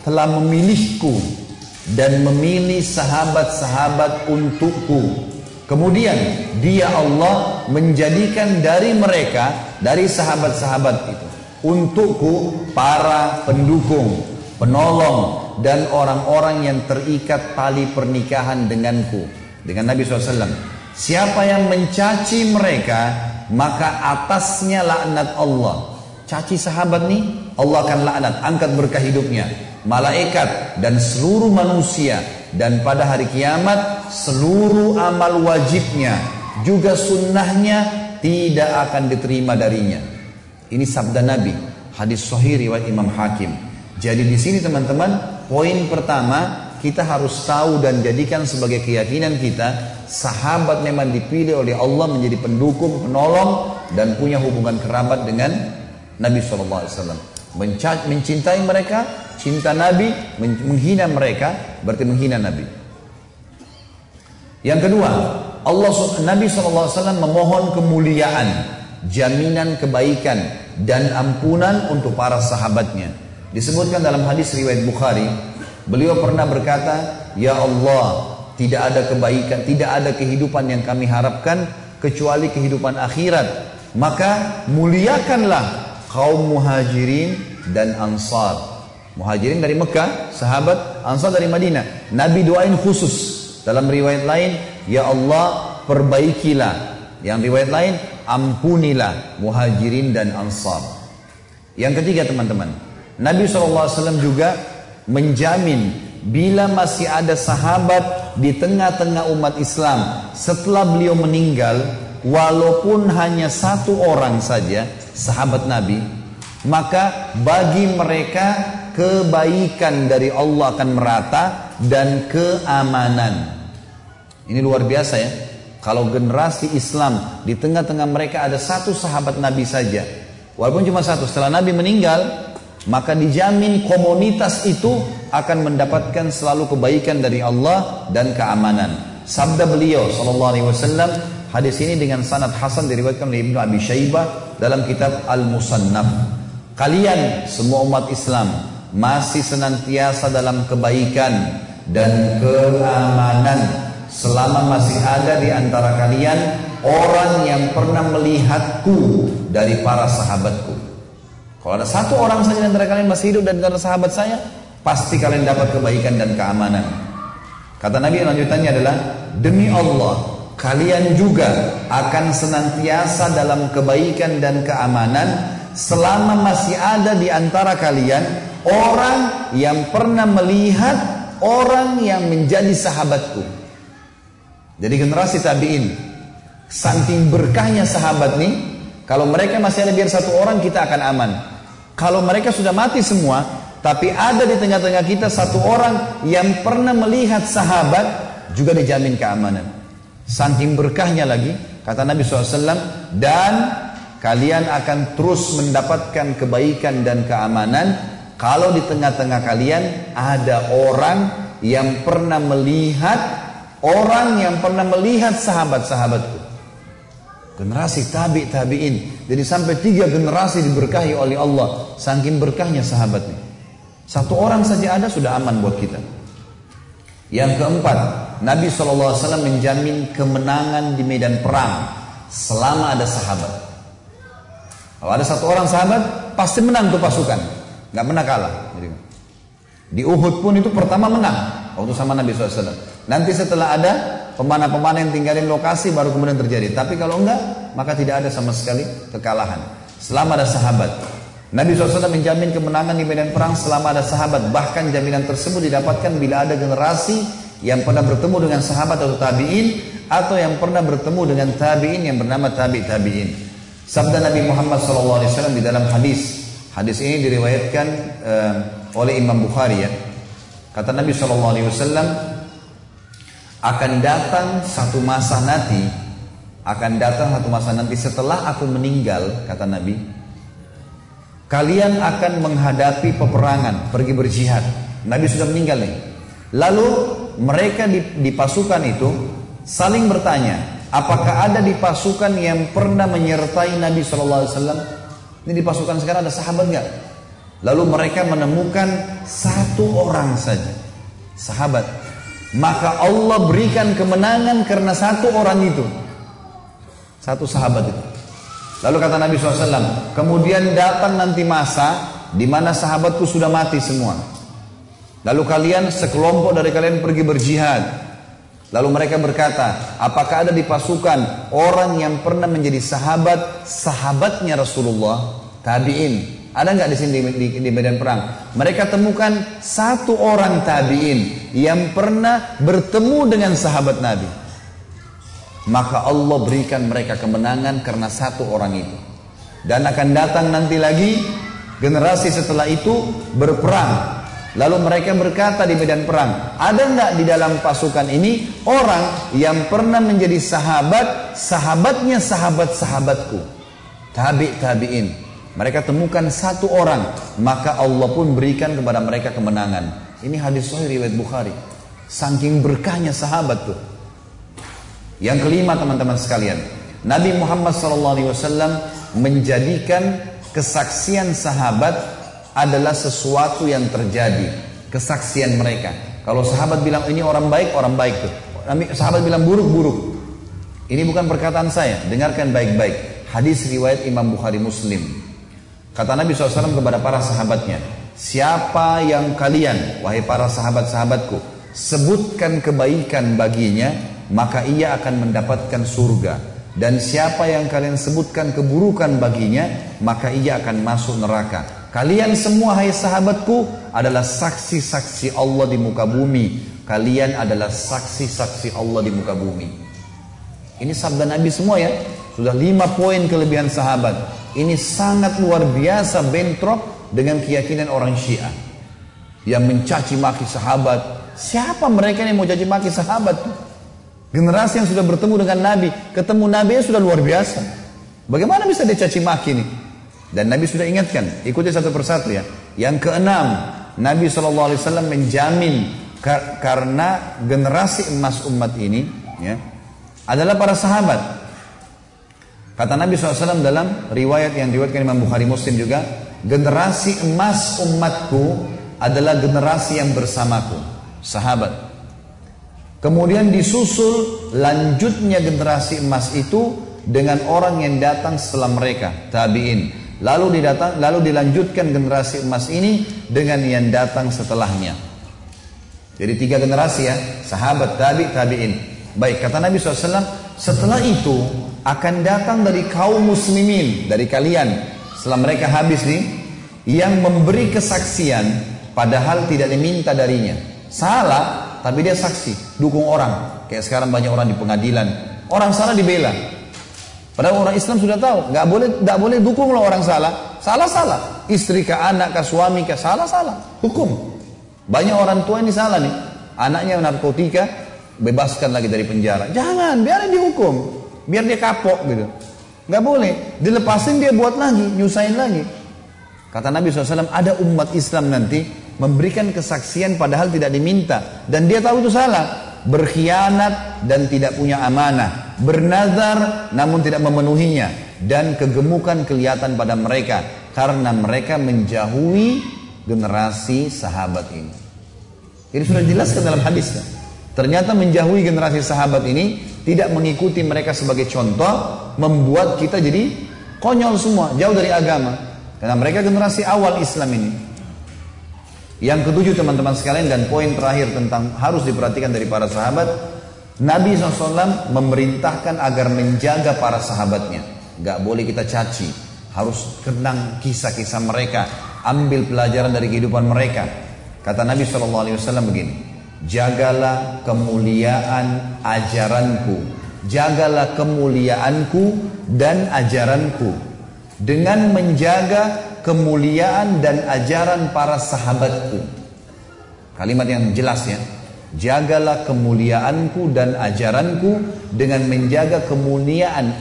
telah memilihku dan memilih sahabat-sahabat untukku. Kemudian dia Allah menjadikan dari mereka, dari sahabat-sahabat itu, untukku para pendukung, penolong, dan orang-orang yang terikat tali pernikahan denganku. Dengan Nabi SAW. Siapa yang mencaci mereka, maka atasnya laknat Allah. Caci sahabat nih, Allah akan laknat, angkat berkah hidupnya malaikat dan seluruh manusia dan pada hari kiamat seluruh amal wajibnya juga sunnahnya tidak akan diterima darinya. Ini sabda Nabi, hadis sahih riwayat Imam Hakim. Jadi di sini teman-teman, poin pertama kita harus tahu dan jadikan sebagai keyakinan kita sahabat memang dipilih oleh Allah menjadi pendukung, penolong dan punya hubungan kerabat dengan Nabi SAW. Mencintai mereka, cinta Nabi, menghina mereka, berarti menghina Nabi. Yang kedua, Allah Nabi SAW memohon kemuliaan, jaminan kebaikan dan ampunan untuk para sahabatnya. Disebutkan dalam hadis riwayat Bukhari, beliau pernah berkata, "Ya Allah, tidak ada kebaikan, tidak ada kehidupan yang kami harapkan kecuali kehidupan akhirat. Maka muliakanlah kaum muhajirin dan ansar. Muhajirin dari Mekah, sahabat, ansar dari Madinah. Nabi doain khusus. Dalam riwayat lain, Ya Allah perbaikilah. Yang riwayat lain, ampunilah muhajirin dan ansar. Yang ketiga teman-teman, Nabi SAW juga menjamin bila masih ada sahabat di tengah-tengah umat Islam setelah beliau meninggal, walaupun hanya satu orang saja, sahabat Nabi, maka bagi mereka kebaikan dari Allah akan merata dan keamanan. Ini luar biasa ya. Kalau generasi Islam di tengah-tengah mereka ada satu sahabat Nabi saja, walaupun cuma satu, setelah Nabi meninggal, maka dijamin komunitas itu akan mendapatkan selalu kebaikan dari Allah dan keamanan. Sabda beliau sallallahu alaihi wasallam hadis ini dengan sanad hasan diriwayatkan oleh Ibnu Abi Syaibah dalam kitab Al-Musannaf. Kalian semua umat Islam masih senantiasa dalam kebaikan dan keamanan selama masih ada di antara kalian orang yang pernah melihatku dari para sahabatku. Kalau ada satu orang saja di antara kalian masih hidup dan antara sahabat saya, pasti kalian dapat kebaikan dan keamanan. Kata Nabi lanjutannya adalah demi Allah kalian juga akan senantiasa dalam kebaikan dan keamanan selama masih ada di antara kalian orang yang pernah melihat orang yang menjadi sahabatku. Jadi generasi tabi'in saking berkahnya sahabat nih, kalau mereka masih ada biar satu orang kita akan aman. Kalau mereka sudah mati semua, tapi ada di tengah-tengah kita satu orang yang pernah melihat sahabat juga dijamin keamanan. Saking berkahnya lagi, kata Nabi SAW, dan kalian akan terus mendapatkan kebaikan dan keamanan kalau di tengah-tengah kalian ada orang yang pernah melihat Orang yang pernah melihat sahabat-sahabatku. Generasi tabi tabiin. Jadi sampai tiga generasi diberkahi oleh Allah. Saking berkahnya sahabatnya. Satu orang saja ada sudah aman buat kita. Yang keempat, Nabi SAW menjamin kemenangan di medan perang selama ada sahabat. Kalau ada satu orang sahabat, pasti menang tuh pasukan. Nggak pernah kalah. Di Uhud pun itu pertama menang waktu sama Nabi SAW. Nanti setelah ada pemanah-pemanah yang tinggalin lokasi baru kemudian terjadi. Tapi kalau enggak, maka tidak ada sama sekali kekalahan. Selama ada sahabat. Nabi SAW menjamin kemenangan di medan perang selama ada sahabat. Bahkan jaminan tersebut didapatkan bila ada generasi yang pernah bertemu dengan sahabat atau tabi'in atau yang pernah bertemu dengan tabi'in yang bernama tabi' tabi'in. Sabda Nabi Muhammad SAW di dalam hadis. Hadis ini diriwayatkan uh, oleh Imam Bukhari ya. Kata Nabi SAW, akan datang satu masa nanti akan datang satu masa nanti setelah aku meninggal kata Nabi kalian akan menghadapi peperangan pergi berjihad. Nabi sudah meninggal nih. Lalu mereka di, di pasukan itu saling bertanya apakah ada di pasukan yang pernah menyertai Nabi SAW ini di pasukan sekarang ada sahabat nggak lalu mereka menemukan satu orang saja sahabat maka Allah berikan kemenangan karena satu orang itu. Satu sahabat itu. Lalu kata Nabi SAW, kemudian datang nanti masa di mana sahabatku sudah mati semua. Lalu kalian sekelompok dari kalian pergi berjihad. Lalu mereka berkata, apakah ada di pasukan orang yang pernah menjadi sahabat, sahabatnya Rasulullah? Tabi'in. Ada nggak di sini di, di, di medan perang? Mereka temukan satu orang tabiin yang pernah bertemu dengan sahabat Nabi. Maka Allah berikan mereka kemenangan karena satu orang itu. Dan akan datang nanti lagi generasi setelah itu berperang. Lalu mereka berkata di medan perang, ada nggak di dalam pasukan ini orang yang pernah menjadi sahabat, sahabatnya sahabat-sahabatku, tabi tabiin. Mereka temukan satu orang, maka Allah pun berikan kepada mereka kemenangan. Ini hadis sahih riwayat Bukhari. Saking berkahnya sahabat tuh. Yang kelima teman-teman sekalian, Nabi Muhammad SAW menjadikan kesaksian sahabat adalah sesuatu yang terjadi. Kesaksian mereka. Kalau sahabat bilang ini orang baik, orang baik tuh. Sahabat bilang buruk, buruk. Ini bukan perkataan saya, dengarkan baik-baik. Hadis riwayat Imam Bukhari Muslim. Kata Nabi SAW kepada para sahabatnya, siapa yang kalian, wahai para sahabat-sahabatku, sebutkan kebaikan baginya, maka ia akan mendapatkan surga. Dan siapa yang kalian sebutkan keburukan baginya, maka ia akan masuk neraka. Kalian semua hai sahabatku adalah saksi-saksi Allah di muka bumi. Kalian adalah saksi-saksi Allah di muka bumi. Ini sabda Nabi semua ya. Sudah lima poin kelebihan sahabat. Ini sangat luar biasa bentrok dengan keyakinan orang Syiah. Yang mencaci maki sahabat. Siapa mereka yang mau caci maki sahabat? Generasi yang sudah bertemu dengan Nabi. Ketemu Nabi sudah luar biasa. Bagaimana bisa dia caci maki ini? Dan Nabi sudah ingatkan. Ikuti satu persatu ya. Yang keenam. Nabi SAW menjamin karena generasi emas umat ini ya, adalah para sahabat. Kata Nabi SAW dalam riwayat yang diriwayatkan Imam Bukhari Muslim juga, generasi emas umatku adalah generasi yang bersamaku, sahabat. Kemudian disusul lanjutnya generasi emas itu dengan orang yang datang setelah mereka, tabi'in. Lalu didatang, lalu dilanjutkan generasi emas ini dengan yang datang setelahnya. Jadi tiga generasi ya, sahabat, tabi, tabi'in. Baik, kata Nabi SAW, setelah itu akan datang dari kaum muslimin, dari kalian, setelah mereka habis nih, yang memberi kesaksian padahal tidak diminta darinya. Salah, tapi dia saksi, dukung orang. Kayak sekarang banyak orang di pengadilan, orang salah dibela. Padahal orang Islam sudah tahu, nggak boleh nggak boleh dukung loh orang salah. Salah salah, istri ke anak ke suami ke salah salah, hukum. Banyak orang tua ini salah nih, anaknya narkotika, bebaskan lagi dari penjara. Jangan, biarin dihukum. Biar dia kapok gitu. Nggak boleh. Dilepasin dia buat lagi, nyusahin lagi. Kata Nabi SAW, ada umat Islam nanti memberikan kesaksian padahal tidak diminta. Dan dia tahu itu salah. Berkhianat dan tidak punya amanah. Bernazar namun tidak memenuhinya. Dan kegemukan kelihatan pada mereka. Karena mereka menjauhi generasi sahabat ini. Ini sudah dijelaskan dalam hadisnya. Ternyata menjauhi generasi sahabat ini tidak mengikuti mereka sebagai contoh membuat kita jadi konyol semua, jauh dari agama. Karena mereka generasi awal Islam ini. Yang ketujuh teman-teman sekalian dan poin terakhir tentang harus diperhatikan dari para sahabat, Nabi SAW memerintahkan agar menjaga para sahabatnya. Gak boleh kita caci, harus kenang kisah-kisah mereka, ambil pelajaran dari kehidupan mereka. Kata Nabi SAW begini, Jagalah kemuliaan ajaranku. Jagalah kemuliaanku dan ajaranku. Dengan menjaga kemuliaan dan ajaran para sahabatku. Kalimat yang jelas ya. Jagalah kemuliaanku dan ajaranku dengan menjaga kemuliaan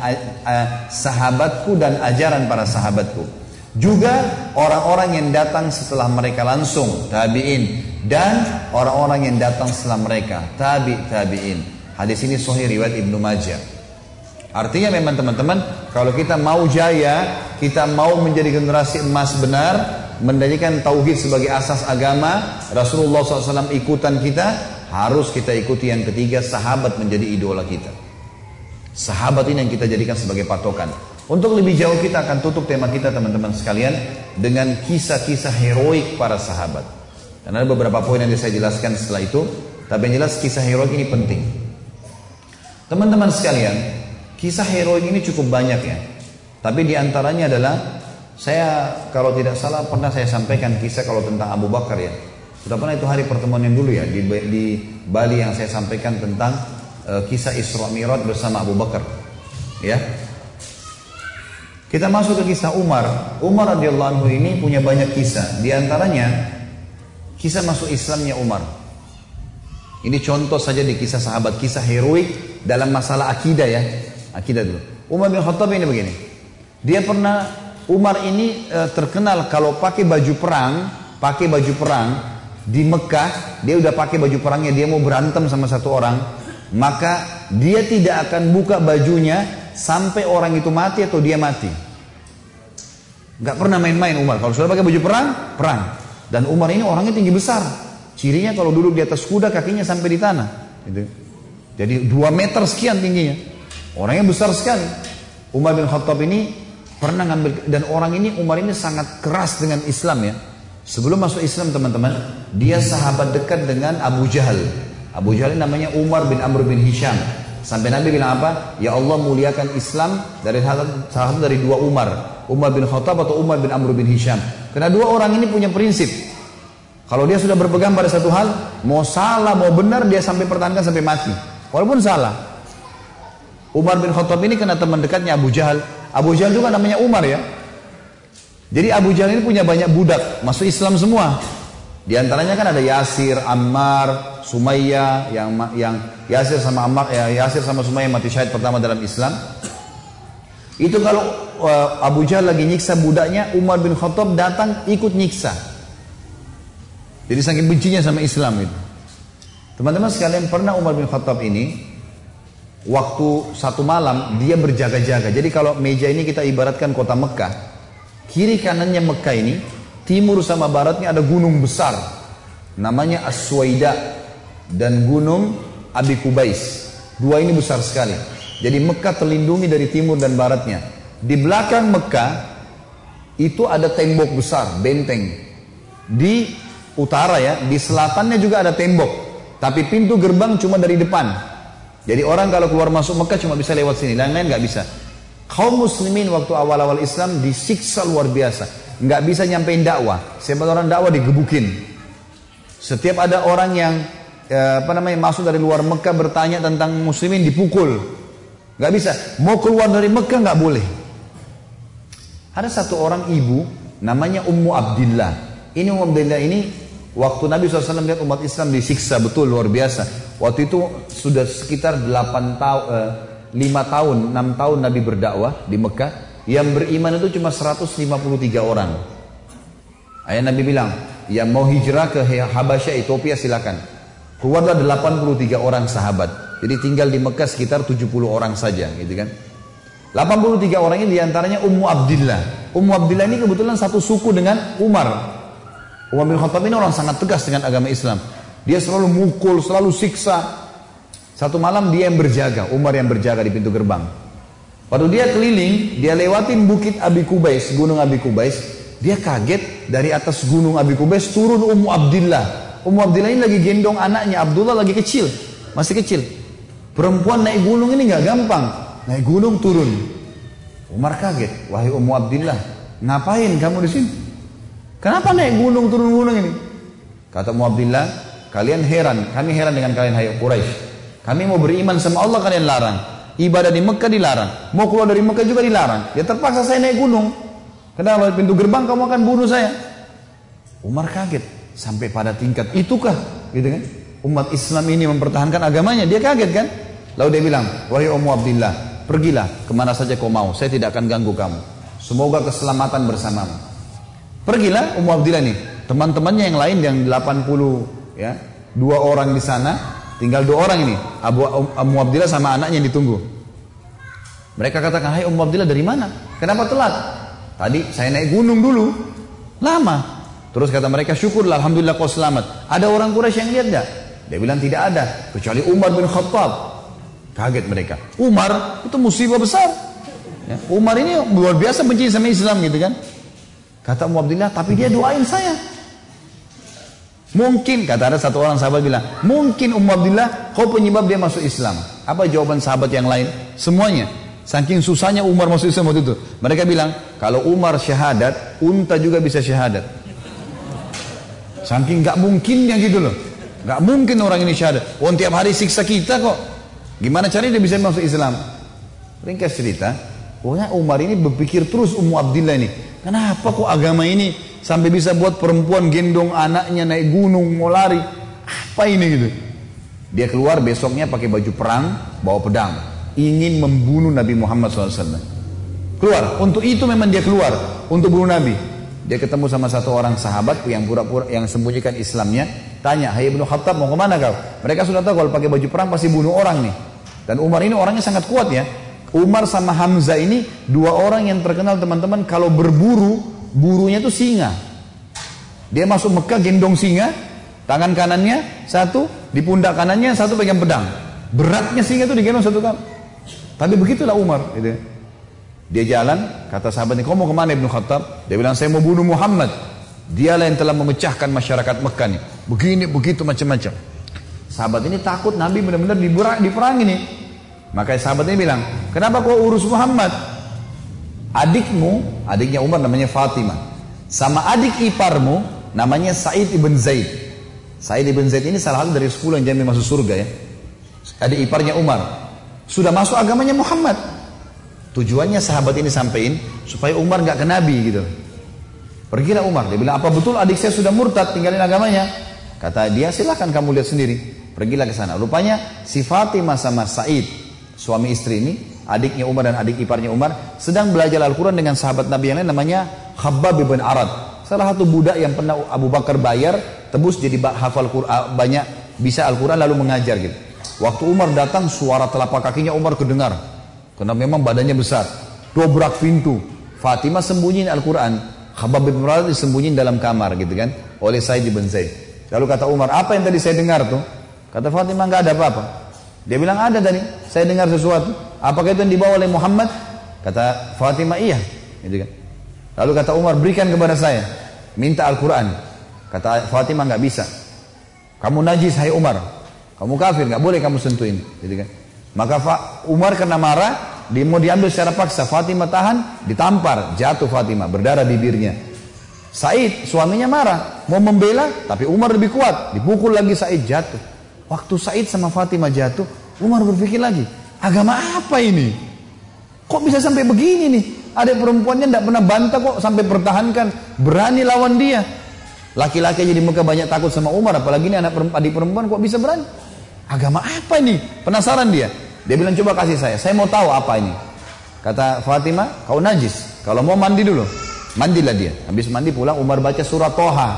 sahabatku dan ajaran para sahabatku. Juga orang-orang yang datang setelah mereka langsung, tabi'in. Dan orang-orang yang datang setelah mereka, tabi tabi'in. Hadis ini sahih riwayat Ibnu Majah. Artinya memang teman-teman, kalau kita mau jaya, kita mau menjadi generasi emas benar, mendirikan tauhid sebagai asas agama, Rasulullah SAW ikutan kita, harus kita ikuti yang ketiga, sahabat menjadi idola kita. Sahabat ini yang kita jadikan sebagai patokan. Untuk lebih jauh kita akan tutup tema kita teman-teman sekalian dengan kisah-kisah heroik para sahabat. Dan ada beberapa poin yang saya jelaskan setelah itu, tapi yang jelas kisah heroik ini penting. Teman-teman sekalian, kisah heroik ini cukup banyak ya. Tapi di antaranya adalah saya kalau tidak salah pernah saya sampaikan kisah kalau tentang Abu Bakar ya. Sudah pernah itu hari pertemuan yang dulu ya di, di Bali yang saya sampaikan tentang uh, kisah Isra Mi'raj bersama Abu Bakar. Ya, kita masuk ke kisah Umar. Umar radhiyallahu anhu ini punya banyak kisah. Di antaranya kisah masuk Islamnya Umar. Ini contoh saja di kisah sahabat, kisah heroik dalam masalah akidah ya. Akidah dulu. Umar bin Khattab ini begini. Dia pernah Umar ini e, terkenal kalau pakai baju perang, pakai baju perang di Mekah, dia udah pakai baju perangnya, dia mau berantem sama satu orang, maka dia tidak akan buka bajunya sampai orang itu mati atau dia mati. Gak pernah main-main Umar. Kalau sudah pakai baju perang, perang. Dan Umar ini orangnya tinggi besar. Cirinya kalau duduk di atas kuda kakinya sampai di tanah. Gitu. Jadi dua meter sekian tingginya. Orangnya besar sekali. Umar bin Khattab ini pernah ngambil dan orang ini Umar ini sangat keras dengan Islam ya. Sebelum masuk Islam teman-teman, dia sahabat dekat dengan Abu Jahal. Abu Jahal namanya Umar bin Amr bin Hisham. Sampai Nabi bilang apa? Ya Allah muliakan Islam dari salah dari dua Umar. Umar bin Khattab atau Umar bin Amr bin Hisham. Karena dua orang ini punya prinsip. Kalau dia sudah berpegang pada satu hal, mau salah, mau benar, dia sampai pertahankan sampai mati. Walaupun salah. Umar bin Khattab ini kena teman dekatnya Abu Jahal. Abu Jahal juga namanya Umar ya. Jadi Abu Jahal ini punya banyak budak, masuk Islam semua. Di antaranya kan ada Yasir, Ammar, Sumayyah yang yang Yasir sama Ammar ya Yasir sama Sumayyah mati syahid pertama dalam Islam. Itu kalau uh, Abu Jahal lagi nyiksa budaknya, Umar bin Khattab datang ikut nyiksa. Jadi saking bencinya sama Islam itu. Teman-teman sekalian pernah Umar bin Khattab ini waktu satu malam dia berjaga-jaga. Jadi kalau meja ini kita ibaratkan kota Mekah, kiri kanannya Mekah ini, timur sama baratnya ada gunung besar. Namanya Aswaida dan gunung Abi Kubais. Dua ini besar sekali. Jadi Mekah terlindungi dari timur dan baratnya. Di belakang Mekah itu ada tembok besar, benteng. Di utara ya, di selatannya juga ada tembok. Tapi pintu gerbang cuma dari depan. Jadi orang kalau keluar masuk Mekah cuma bisa lewat sini, lain-lain nggak bisa. Kaum muslimin waktu awal-awal Islam disiksa luar biasa. Nggak bisa nyampein dakwah. Siapa orang dakwah digebukin. Setiap ada orang yang ya, apa namanya masuk dari luar Mekah bertanya tentang muslimin dipukul. Nggak bisa. Mau keluar dari Mekah nggak boleh. Ada satu orang ibu namanya Ummu Abdillah. Ini Ummu Abdillah ini Waktu Nabi SAW lihat umat Islam disiksa betul luar biasa. Waktu itu sudah sekitar 8 tahun, eh, 5 tahun, 6 tahun Nabi berdakwah di Mekah. Yang beriman itu cuma 153 orang. Ayah Nabi bilang, yang mau hijrah ke Habasyah, Ethiopia silakan. Keluarlah 83 orang sahabat. Jadi tinggal di Mekah sekitar 70 orang saja gitu kan. 83 orang ini di antaranya Ummu Abdillah. Ummu Abdillah ini kebetulan satu suku dengan Umar Umar bin Khattab ini orang sangat tegas dengan agama Islam. Dia selalu mukul, selalu siksa. Satu malam dia yang berjaga, Umar yang berjaga di pintu gerbang. Waktu dia keliling, dia lewatin bukit Abi Kubais, gunung Abi Kubais. Dia kaget dari atas gunung Abi Kubais turun Ummu Abdillah. Ummu Abdillah ini lagi gendong anaknya, Abdullah lagi kecil, masih kecil. Perempuan naik gunung ini nggak gampang, naik gunung turun. Umar kaget, wahai Ummu Abdillah, ngapain kamu di sini? Kenapa naik gunung turun gunung ini? Kata Muabdillah, kalian heran, kami heran dengan kalian hai Quraisy. Kami mau beriman sama Allah kalian larang. Ibadah di Mekah dilarang. Mau keluar dari Mekah juga dilarang. Ya terpaksa saya naik gunung. Kenapa pintu gerbang kamu akan bunuh saya? Umar kaget sampai pada tingkat itukah gitu kan? Umat Islam ini mempertahankan agamanya, dia kaget kan? Lalu dia bilang, wahai Ummu Abdillah, pergilah ke mana saja kau mau, saya tidak akan ganggu kamu. Semoga keselamatan bersamamu. Pergilah Ummu Abdillah nih, teman-temannya yang lain yang 80 ya, dua orang di sana, tinggal dua orang ini, Abu Ummu Abdillah sama anaknya yang ditunggu. Mereka katakan, "Hai Ummu Abdillah dari mana? Kenapa telat?" Tadi saya naik gunung dulu. Lama. Terus kata mereka, "Syukurlah alhamdulillah kau selamat." Ada orang Quraisy yang lihat enggak? Dia bilang tidak ada, kecuali Umar bin Khattab. Kaget mereka. Umar itu musibah besar. Ya, Umar ini luar biasa benci sama Islam gitu kan. Kata Ummu Abdillah, tapi dia doain saya. Mungkin, kata ada satu orang sahabat bilang, mungkin Ummu Abdillah kau penyebab dia masuk Islam. Apa jawaban sahabat yang lain? Semuanya. Saking susahnya Umar masuk Islam waktu itu. Mereka bilang, kalau Umar syahadat, unta juga bisa syahadat. Saking gak mungkinnya gitu loh. Gak mungkin orang ini syahadat. Oh tiap hari siksa kita kok. Gimana caranya dia bisa masuk Islam? Ringkas cerita, pokoknya Umar ini berpikir terus Ummu Abdillah ini. Kenapa kok agama ini sampai bisa buat perempuan gendong anaknya naik gunung mau lari? Apa ini gitu? Dia keluar besoknya pakai baju perang, bawa pedang, ingin membunuh Nabi Muhammad SAW. Keluar. Untuk itu memang dia keluar. Untuk bunuh Nabi. Dia ketemu sama satu orang sahabat yang pura-pura yang sembunyikan Islamnya. Tanya, Hai Ibnu Khattab mau ke mana kau? Mereka sudah tahu kalau pakai baju perang pasti bunuh orang nih. Dan Umar ini orangnya sangat kuat ya. Umar sama Hamzah ini dua orang yang terkenal teman-teman kalau berburu, burunya itu singa. Dia masuk Mekah gendong singa, tangan kanannya satu, di pundak kanannya satu pegang pedang. Beratnya singa itu digendong satu kali. Tapi begitulah Umar. Gitu. Dia jalan, kata sahabatnya, kau mau ke mana Ibnu Khattab? Dia bilang, saya mau bunuh Muhammad. Dialah yang telah memecahkan masyarakat Mekah nih. Begini, begitu, macam-macam. Sahabat ini takut Nabi benar-benar diperangi nih. Maka sahabat ini bilang, kenapa kau urus Muhammad? Adikmu, adiknya Umar namanya Fatimah. Sama adik iparmu, namanya Said ibn Zaid. Said ibn Zaid ini salah satu dari sepuluh yang jamin masuk surga ya. Adik iparnya Umar. Sudah masuk agamanya Muhammad. Tujuannya sahabat ini sampaikan supaya Umar nggak ke Nabi gitu. Pergilah Umar. Dia bilang, apa betul adik saya sudah murtad tinggalin agamanya? Kata dia, silahkan kamu lihat sendiri. Pergilah ke sana. Rupanya si Fatimah sama Said, suami istri ini, adiknya Umar dan adik iparnya Umar, sedang belajar Al-Quran dengan sahabat Nabi yang lain namanya Khabbab bin Arad. Salah satu budak yang pernah Abu Bakar bayar, tebus jadi hafal Quran, banyak bisa Al-Quran lalu mengajar gitu. Waktu Umar datang, suara telapak kakinya Umar kedengar. Karena memang badannya besar. Dobrak pintu. Fatimah sembunyiin Al-Quran. Khabab bin Murad disembunyiin dalam kamar gitu kan. Oleh Said bin Zaid. Lalu kata Umar, apa yang tadi saya dengar tuh? Kata Fatimah, nggak ada apa-apa. Dia bilang, ada tadi. Saya dengar sesuatu. Apakah itu yang dibawa oleh Muhammad? Kata Fatimah, iya. Gitu kan. Lalu kata Umar, berikan kepada saya. Minta Al-Quran. Kata Fatimah, nggak bisa. Kamu najis, hai Umar. Kamu kafir, nggak boleh kamu sentuhin. Gitu kan. Maka Umar kena marah, dia mau diambil secara paksa. Fatimah tahan, ditampar, jatuh Fatimah, berdarah bibirnya. Said, suaminya marah, mau membela, tapi Umar lebih kuat. Dipukul lagi Said, jatuh. Waktu Said sama Fatimah jatuh, Umar berpikir lagi, agama apa ini? Kok bisa sampai begini nih? Ada perempuannya tidak pernah bantah kok sampai pertahankan, berani lawan dia. Laki-laki jadi muka banyak takut sama Umar, apalagi ini anak adik perempuan kok bisa berani? Agama apa ini? Penasaran dia. Dia bilang coba kasih saya. Saya mau tahu apa ini. Kata Fatimah, kau najis. Kalau mau mandi dulu. Mandilah dia. Habis mandi pulang Umar baca surat Toha.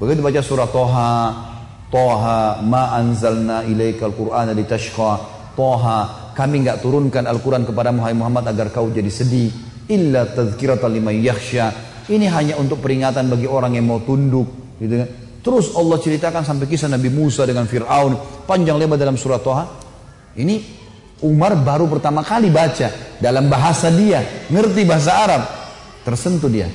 Begitu baca surat Toha. Toha ma anzalna ilaikal qur'ana litashqa. Toha kami nggak turunkan Al-Quran kepada Muhammad agar kau jadi sedih. Illa tazkiratan liman yakhsha. Ini hanya untuk peringatan bagi orang yang mau tunduk. Gitu kan. Terus Allah ceritakan sampai kisah Nabi Musa dengan Fir'aun. Panjang lebar dalam surat Toha. Ini Umar baru pertama kali baca. Dalam bahasa dia. Ngerti bahasa Arab. Tersentuh dia.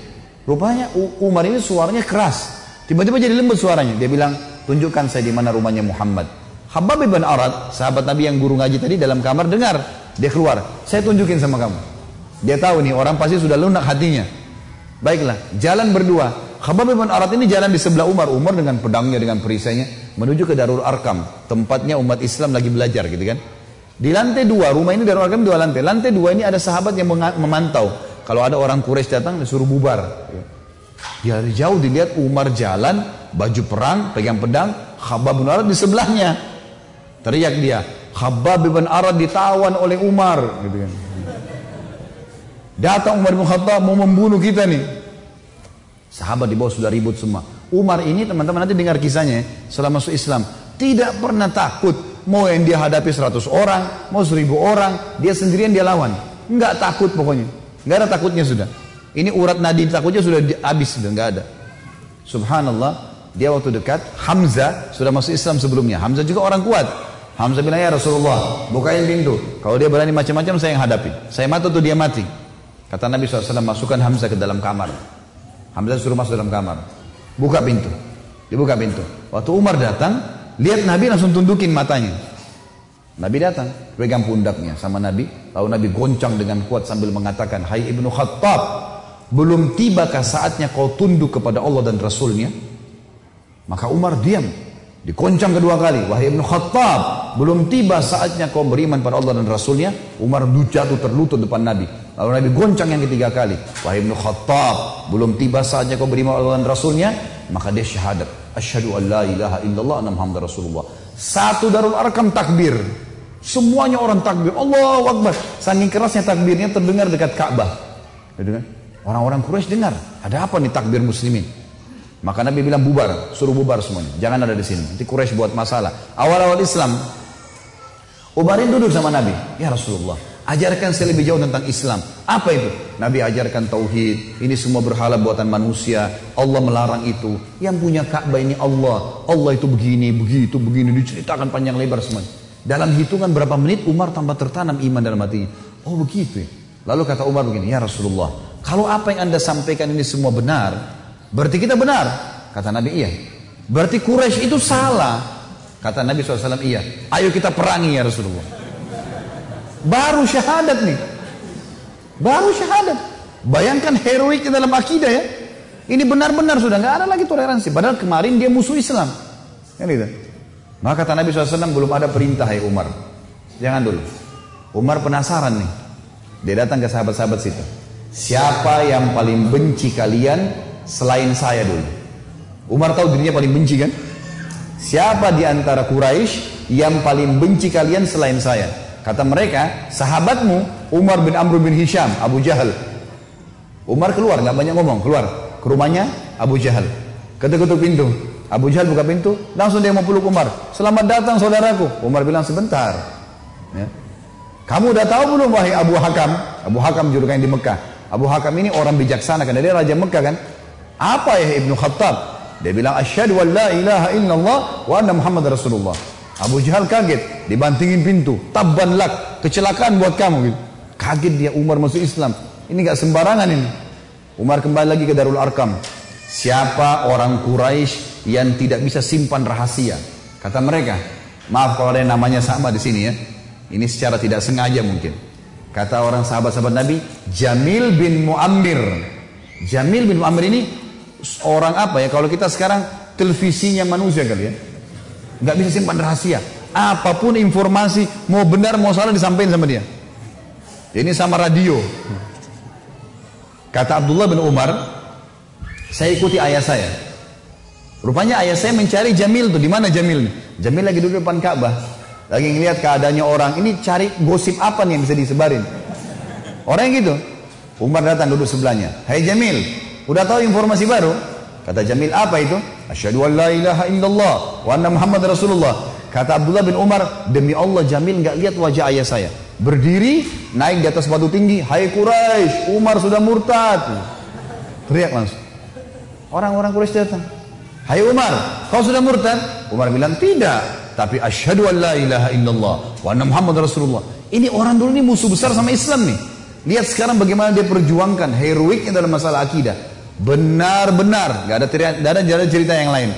Rupanya Umar ini suaranya keras. Tiba-tiba jadi lembut suaranya. Dia bilang, tunjukkan saya di mana rumahnya Muhammad. Habab bin Arad, sahabat Nabi yang guru ngaji tadi dalam kamar dengar. Dia keluar. Saya tunjukin sama kamu. Dia tahu nih orang pasti sudah lunak hatinya. Baiklah, jalan berdua. Khabab bin Arat ini jalan di sebelah Umar. Umar dengan pedangnya, dengan perisainya. Menuju ke Darul Arkam. Tempatnya umat Islam lagi belajar gitu kan. Di lantai dua, rumah ini Darul Arkam dua lantai. Lantai dua ini ada sahabat yang memantau. Kalau ada orang Quraisy datang, disuruh bubar. Dari jauh dilihat Umar jalan, baju perang, pegang pedang. Khabab bin Arat di sebelahnya. Teriak dia, Khabab bin Arad ditawan oleh Umar. Gitu kan. Datang Umar bin Khattab mau membunuh kita nih. Sahabat di bawah sudah ribut semua. Umar ini teman-teman nanti dengar kisahnya setelah masuk Islam. Tidak pernah takut. Mau yang dia hadapi 100 orang, mau 1000 orang, dia sendirian dia lawan. Enggak takut pokoknya. Enggak ada takutnya sudah. Ini urat nadi takutnya sudah habis sudah enggak ada. Subhanallah, dia waktu dekat Hamzah sudah masuk Islam sebelumnya. Hamzah juga orang kuat. Hamzah bilang ya Rasulullah, bukain pintu. Kalau dia berani macam-macam saya yang hadapi. Saya mati tuh dia mati. Kata Nabi SAW masukkan Hamzah ke dalam kamar. Hamzah suruh masuk dalam kamar. Buka pintu. Dibuka pintu. Waktu Umar datang, lihat Nabi langsung tundukin matanya. Nabi datang, pegang pundaknya sama Nabi. Lalu Nabi goncang dengan kuat sambil mengatakan, Hai Ibnu Khattab, belum tibakah saatnya kau tunduk kepada Allah dan Rasulnya? Maka Umar diam. Dikoncang kedua kali. Wahai Ibnu Khattab, belum tiba saatnya kau beriman pada Allah dan Rasulnya. Umar jatuh terlutut depan Nabi. Lalu Nabi goncang yang ketiga kali. Wahai Ibnu Khattab, belum tiba saatnya kau beriman Allah dan Rasulnya, maka dia syahadat. Asyhadu an la ilaha illallah Muhammad Rasulullah. Satu darul arkam takbir. Semuanya orang takbir. Allahu Akbar. Saking kerasnya takbirnya terdengar dekat Ka'bah. Orang-orang Quraisy dengar. Ada apa nih takbir muslimin? Maka Nabi bilang bubar, suruh bubar semuanya. Jangan ada di sini. Nanti Quraisy buat masalah. Awal-awal Islam, Umarin duduk sama Nabi. Ya Rasulullah, ajarkan saya lebih jauh tentang Islam. Apa itu? Nabi ajarkan tauhid. Ini semua berhala buatan manusia. Allah melarang itu. Yang punya Ka'bah ini Allah. Allah itu begini, begitu, begini. Diceritakan panjang lebar semuanya. Dalam hitungan berapa menit Umar tambah tertanam iman dalam hatinya. Oh begitu ya. Lalu kata Umar begini, ya Rasulullah, kalau apa yang anda sampaikan ini semua benar, berarti kita benar. Kata Nabi, iya. Berarti Quraisy itu salah. Kata Nabi SAW, iya. Ayo kita perangi ya Rasulullah. Baru syahadat nih. Baru syahadat. Bayangkan heroik dalam akidah ya. Ini benar-benar sudah nggak ada lagi toleransi. Padahal kemarin dia musuh Islam. Kan gitu. Maka kata Nabi SAW belum ada perintah ya Umar. Jangan dulu. Umar penasaran nih. Dia datang ke sahabat-sahabat situ. Siapa yang paling benci kalian selain saya dulu? Umar tahu dirinya paling benci kan? Siapa di antara Quraisy yang paling benci kalian selain saya? Kata mereka, sahabatmu Umar bin Amr bin Hisham, Abu Jahal. Umar keluar, nggak banyak ngomong, keluar ke rumahnya Abu Jahal. Ketuk-ketuk pintu. Abu Jahal buka pintu, langsung dia mau peluk Umar. Selamat datang saudaraku. Umar bilang sebentar. Ya. Kamu udah tahu belum wahai Abu Hakam? Abu Hakam julukan di Mekah. Abu Hakam ini orang bijaksana karena dia raja Mekah kan. Apa ya Ibnu Khattab? Dia bilang asyhadu an la ilaha illallah wa anna Muhammad Rasulullah. Abu Jahal kaget, dibantingin pintu. Tabban lak, kecelakaan buat kamu gitu. Kaget dia Umar masuk Islam. Ini gak sembarangan ini. Umar kembali lagi ke Darul Arkam. Siapa orang Quraisy yang tidak bisa simpan rahasia. Kata mereka, maaf kalau ada yang namanya sama di sini ya. Ini secara tidak sengaja mungkin. Kata orang sahabat-sahabat Nabi, Jamil bin Muammir. Jamil bin Muammir ini orang apa ya? Kalau kita sekarang televisinya manusia kali ya. Nggak bisa simpan rahasia. Apa pun informasi, mau benar mau salah disampaikan sama dia. Ini sama radio. Kata Abdullah bin Umar, saya ikuti ayah saya. Rupanya ayah saya mencari Jamil tuh. Di mana Jamil? Jamil lagi duduk depan Ka'bah. Lagi ngeliat keadaannya orang. Ini cari gosip apa nih yang bisa disebarin? Orang yang gitu. Umar datang duduk sebelahnya. Hai Jamil, udah tahu informasi baru? Kata Jamil, apa itu? Asyhadu an la ilaha illallah wa anna Muhammad Rasulullah. Kata Abdullah bin Umar, demi Allah Jamil nggak lihat wajah ayah saya. Berdiri, naik di atas batu tinggi. Hai Quraisy, Umar sudah murtad. Teriak langsung. Orang-orang Quraisy datang. Hai Umar, kau sudah murtad? Umar bilang tidak. Tapi asyhadu an la ilaha illallah wa anna Muhammad Rasulullah. Ini orang dulu ini musuh besar sama Islam nih. Lihat sekarang bagaimana dia perjuangkan heroiknya dalam masalah akidah. Benar-benar, gak ada, gak ada, ada cerita yang lain.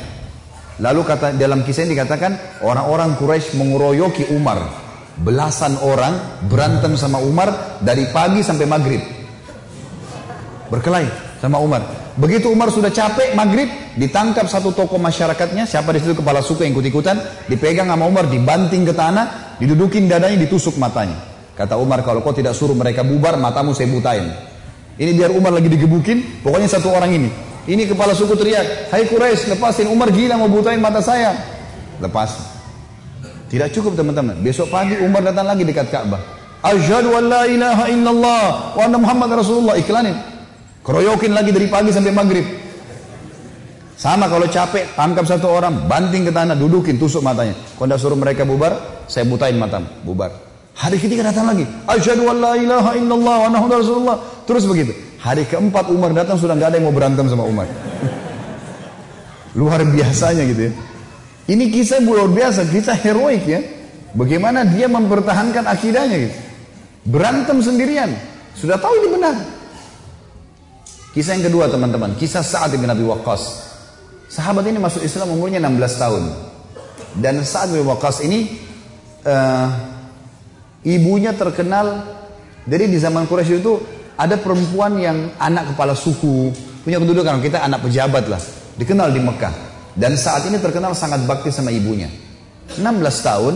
Lalu kata dalam kisah ini dikatakan orang-orang Quraisy menguroyoki Umar. Belasan orang berantem sama Umar dari pagi sampai maghrib. Berkelahi sama Umar. Begitu Umar sudah capek maghrib, ditangkap satu tokoh masyarakatnya, siapa di situ kepala suku yang ikut-ikutan, dipegang sama Umar, dibanting ke tanah, didudukin dadanya, ditusuk matanya. Kata Umar, kalau kau tidak suruh mereka bubar, matamu saya butain. Ini biar Umar lagi digebukin, pokoknya satu orang ini. Ini kepala suku teriak, Hai Quraisy, lepasin Umar gila mau butain mata saya. Lepas. Tidak cukup teman-teman. Besok pagi Umar datang lagi dekat Ka'bah. Asyhadu an la ilaha illallah wa anna Muhammad Rasulullah. Iklanin. Keroyokin lagi dari pagi sampai maghrib. Sama kalau capek, tangkap satu orang, banting ke tanah, dudukin, tusuk matanya. Anda suruh mereka bubar, saya butain matamu, bubar. Hari ketiga datang lagi. Asyhadu an la ilaha illallah wa anna Rasulullah. Terus begitu. Hari keempat Umar datang sudah nggak ada yang mau berantem sama Umar. *laughs* Luar biasanya gitu ya. Ini kisah luar biasa, kisah heroik ya. Bagaimana dia mempertahankan akidahnya gitu. Berantem sendirian. Sudah tahu ini benar. Kisah yang kedua teman-teman, kisah Sa'ad bin Abi Waqqas. Sahabat ini masuk Islam umurnya 16 tahun. Dan Sa'ad bin Waqqas ini uh, ibunya terkenal jadi di zaman Quraisy itu ada perempuan yang anak kepala suku, punya kedudukan kita anak pejabat lah, dikenal di Mekah. Dan saat ini terkenal sangat bakti sama ibunya. 16 tahun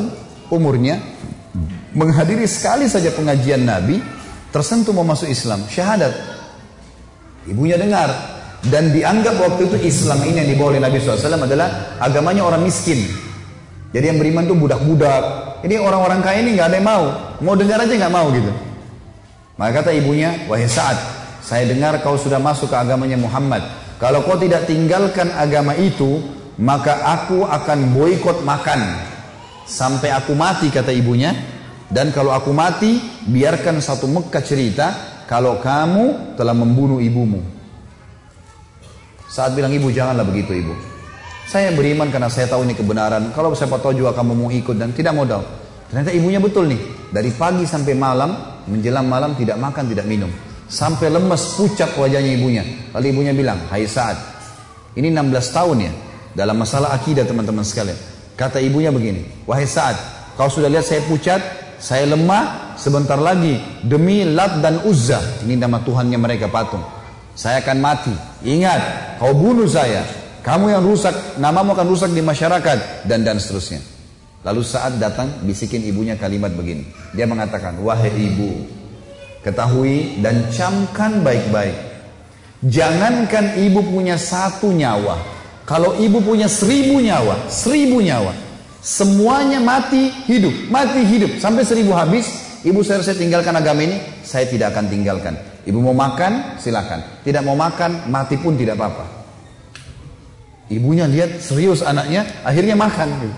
umurnya menghadiri sekali saja pengajian Nabi, tersentuh mau masuk Islam, syahadat. Ibunya dengar dan dianggap waktu itu Islam ini yang dibawa oleh Nabi SAW adalah agamanya orang miskin. Jadi yang beriman tuh budak-budak. Ini orang-orang kaya ini nggak ada yang mau. Mau dengar aja nggak mau gitu. Maka kata ibunya, wahai saat saya dengar kau sudah masuk ke agamanya Muhammad. Kalau kau tidak tinggalkan agama itu, maka aku akan boikot makan sampai aku mati kata ibunya. Dan kalau aku mati, biarkan satu Mekah cerita kalau kamu telah membunuh ibumu. Saat bilang ibu janganlah begitu ibu. Saya beriman karena saya tahu ini kebenaran. Kalau siapa tahu juga kamu mau ikut dan tidak modal. Ternyata ibunya betul nih. Dari pagi sampai malam, menjelang malam tidak makan, tidak minum. Sampai lemes, pucat wajahnya ibunya. Lalu ibunya bilang, hai saat, ini 16 tahun ya. Dalam masalah akidah teman-teman sekalian. Kata ibunya begini, wahai saat, kau sudah lihat saya pucat, saya lemah, sebentar lagi demi Lat dan Uzza. Ini nama Tuhannya mereka patung. Saya akan mati. Ingat, kau bunuh saya. Kamu yang rusak, namamu akan rusak di masyarakat dan dan seterusnya. Lalu saat datang bisikin ibunya kalimat begini. Dia mengatakan, wahai ibu, ketahui dan camkan baik-baik. Jangankan ibu punya satu nyawa. Kalau ibu punya seribu nyawa, seribu nyawa. Semuanya mati, hidup, mati, hidup. Sampai seribu habis, ibu saya, saya tinggalkan agama ini, saya tidak akan tinggalkan. Ibu mau makan, silakan. Tidak mau makan, mati pun tidak apa-apa. Ibunya lihat serius anaknya, akhirnya makan.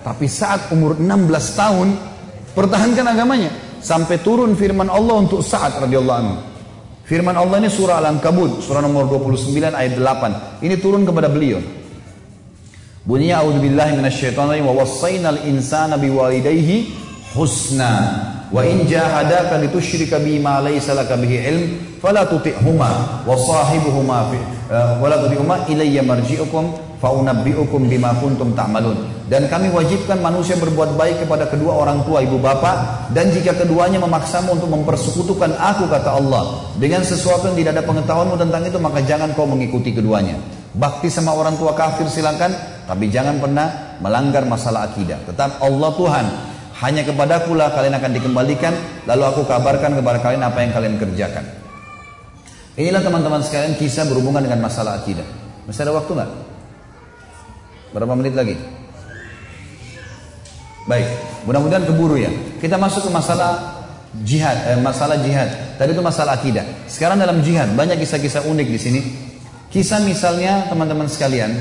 Tapi saat umur 16 tahun, pertahankan agamanya. Sampai turun firman Allah untuk saat radhiyallahu anhu. Firman Allah ini surah Al-Ankabut, surah nomor 29 ayat 8. Ini turun kepada beliau. Bunyinya a'udzubillahi minasyaitonir wa wassaynal insana biwalidayhi husna wa in jahadaka litusyrika bima laysa laka bihi ilm fala tuti'huma wa sahibuhuma uh, wala tuti'huma ilayya marji'ukum fa unabbi'ukum bima kuntum dan kami wajibkan manusia berbuat baik kepada kedua orang tua ibu bapak dan jika keduanya memaksamu untuk mempersekutukan aku kata Allah dengan sesuatu yang tidak ada pengetahuanmu tentang itu maka jangan kau mengikuti keduanya. Bakti sama orang tua kafir silakan tapi jangan pernah melanggar masalah akidah. Tetap Allah Tuhan. Hanya kepadaku lah kalian akan dikembalikan, lalu aku kabarkan kepada kalian apa yang kalian kerjakan. Inilah teman-teman sekalian kisah berhubungan dengan masalah akidah. Masih ada waktu nggak? Berapa menit lagi? Baik, mudah-mudahan keburu ya. Kita masuk ke masalah jihad, eh, masalah jihad. Tadi itu masalah akidah. Sekarang dalam jihad banyak kisah-kisah unik di sini. Kisah misalnya teman-teman sekalian,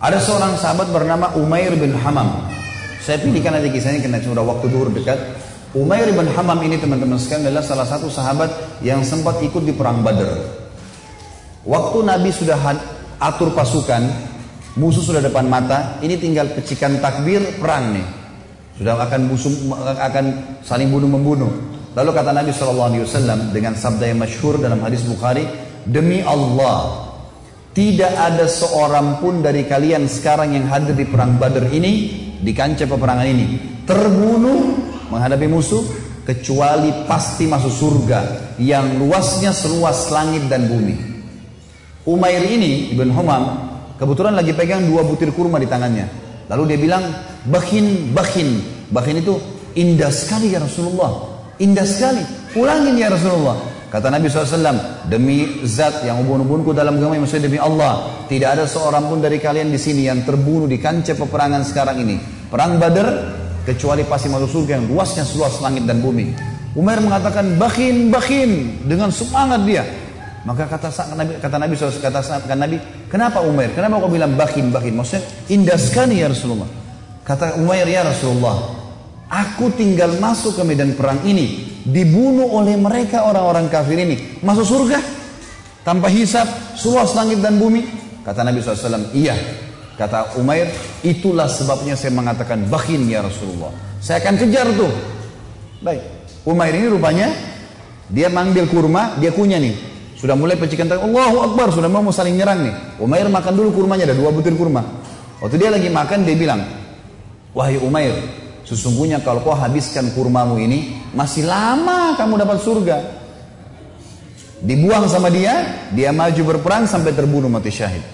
Ada seorang sahabat bernama Umair bin Hamam. Saya pilihkan nanti kisahnya karena sudah waktu duhur dekat. Umair bin Hamam ini teman-teman sekalian adalah salah satu sahabat yang sempat ikut di perang Badar. Waktu Nabi sudah atur pasukan, musuh sudah depan mata, ini tinggal pecikan takbir perang nih. Sudah akan musuh akan saling bunuh membunuh. Lalu kata Nabi SAW dengan sabda yang masyhur dalam hadis Bukhari, demi Allah, tidak ada seorang pun dari kalian sekarang yang hadir di perang Badar ini, di kancah peperangan ini, terbunuh menghadapi musuh, kecuali pasti masuk surga yang luasnya seluas langit dan bumi. Umair ini, Ibn Humam, kebetulan lagi pegang dua butir kurma di tangannya. Lalu dia bilang, bakin, bakin. Bakin itu indah sekali ya Rasulullah. Indah sekali. Ulangin ya Rasulullah. Kata Nabi SAW, demi zat yang ubun-ubunku dalam agama maksudnya demi Allah, tidak ada seorang pun dari kalian di sini yang terbunuh di kancah peperangan sekarang ini. Perang Badar, kecuali pasti masuk surga yang luasnya seluas langit dan bumi. Umar mengatakan, bakin, bakin, dengan semangat dia. Maka kata Nabi, kata Nabi SAW, kata Nabi, kenapa Umar? Kenapa kau bilang bakin, bakin? Maksudnya indah sekali ya Rasulullah. Kata Umar ya Rasulullah, aku tinggal masuk ke medan perang ini. Dibunuh oleh mereka orang-orang kafir ini. Masuk surga? Tanpa hisap seluas langit dan bumi? Kata Nabi SAW iya. Kata Umair itulah sebabnya saya mengatakan bakin ya Rasulullah saya akan kejar tuh. Baik. Umair ini rupanya dia manggil kurma dia kunyah nih. Sudah mulai pecikan tangan. Allahu Akbar sudah mau saling nyerang nih. Umair makan dulu kurmanya ada dua butir kurma. Waktu dia lagi makan dia bilang wahai Umair Sesungguhnya kalau kau habiskan kurmamu ini, masih lama kamu dapat surga. Dibuang sama dia, dia maju berperang sampai terbunuh mati syahid.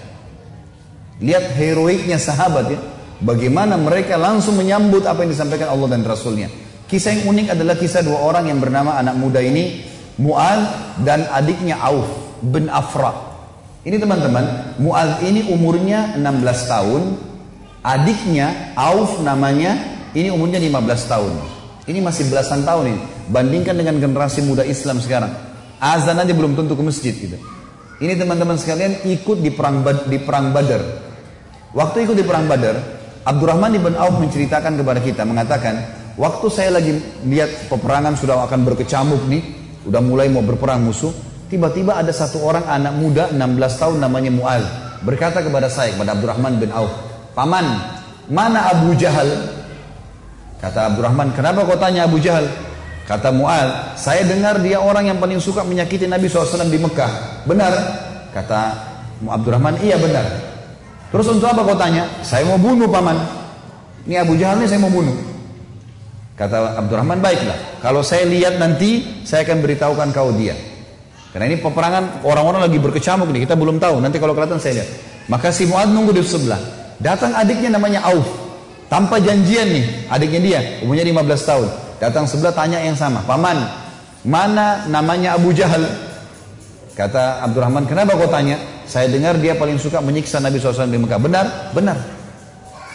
Lihat heroiknya sahabat ya. Bagaimana mereka langsung menyambut apa yang disampaikan Allah dan Rasulnya. Kisah yang unik adalah kisah dua orang yang bernama anak muda ini. Mu'ad dan adiknya Auf bin Afra. Ini teman-teman, Mu'ad ini umurnya 16 tahun. Adiknya Auf namanya, ini umurnya 15 tahun. Ini masih belasan tahun ini. Bandingkan dengan generasi muda Islam sekarang. Azan aja belum tentu ke masjid gitu. Ini teman-teman sekalian ikut di perang di perang Badar. Waktu ikut di perang Badar, Abdurrahman ibn Auf menceritakan kepada kita mengatakan, waktu saya lagi lihat peperangan sudah akan berkecamuk nih, udah mulai mau berperang musuh, tiba-tiba ada satu orang anak muda 16 tahun namanya Mu'al berkata kepada saya kepada Abdurrahman bin Auf, "Paman, mana Abu Jahal?" Kata Abdurrahman, "Kenapa kau tanya Abu Jahal?" Kata Mu'al, saya dengar dia orang yang paling suka menyakiti Nabi SAW di Mekah. Benar? Kata Abdurrahman, iya benar. Terus untuk apa kau tanya? Saya mau bunuh paman. Ini Abu Jahal ini saya mau bunuh. Kata Abdurrahman, baiklah. Kalau saya lihat nanti, saya akan beritahukan kau dia. Karena ini peperangan orang-orang lagi berkecamuk nih, kita belum tahu. Nanti kalau kelihatan saya lihat. Maka si Mu'ad nunggu di sebelah. Datang adiknya namanya Auf. Tanpa janjian nih, adiknya dia, umurnya 15 tahun. Datang sebelah tanya yang sama, paman, mana namanya Abu Jahal? Kata Abdurrahman, kenapa kau tanya? Saya dengar dia paling suka menyiksa Nabi SAW di Mekah. Benar? Benar.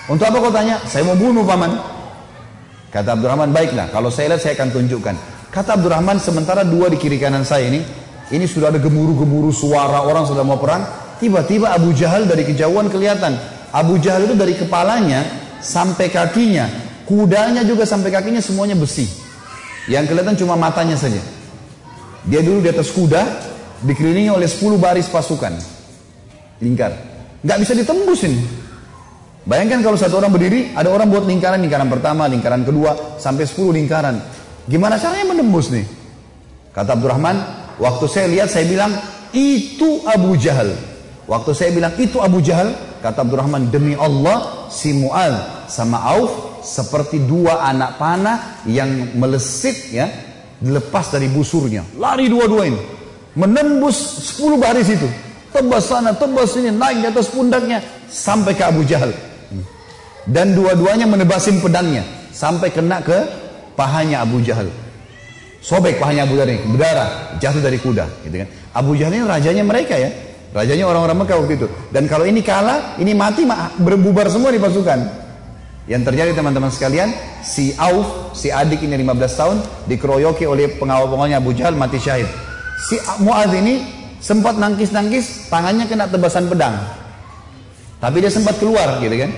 Untuk apa kau tanya? Saya mau bunuh paman. Kata Abdurrahman, baiklah. Kalau saya lihat saya akan tunjukkan. Kata Abdurrahman, sementara dua di kiri kanan saya ini, ini sudah ada gemuruh-gemuruh suara orang sudah mau perang. Tiba-tiba Abu Jahal dari kejauhan kelihatan. Abu Jahal itu dari kepalanya sampai kakinya Kudanya juga sampai kakinya semuanya besi. Yang kelihatan cuma matanya saja. Dia dulu di atas kuda, dikelilingi oleh 10 baris pasukan. Lingkar. Nggak bisa ditembus ini. Bayangkan kalau satu orang berdiri, ada orang buat lingkaran, lingkaran pertama, lingkaran kedua, sampai 10 lingkaran. Gimana caranya menembus nih? Kata Abdurrahman, waktu saya lihat saya bilang, itu Abu Jahal. Waktu saya bilang itu Abu Jahal, kata Abdurrahman, demi Allah, si Mu'al sama Auf seperti dua anak panah yang melesit ya dilepas dari busurnya. Lari dua-dua ini. Menembus 10 baris itu. Tebas sana tebas sini naik di atas pundaknya sampai ke Abu Jahal. Dan dua-duanya menebasin pedangnya sampai kena ke pahanya Abu Jahal. Sobek pahanya Abu Jahal ini berdarah jatuh dari kuda gitu kan. Abu Jahal ini rajanya mereka ya rajanya orang-orang Mekah waktu itu dan kalau ini kalah ini mati berbubar semua di pasukan yang terjadi teman-teman sekalian, si Auf, si adik ini 15 tahun, dikeroyoki oleh pengawal-pengawalnya Abu Jahal mati syahid. Si Mu'adz ini sempat nangkis-nangkis, tangannya kena tebasan pedang. Tapi dia sempat keluar gitu kan.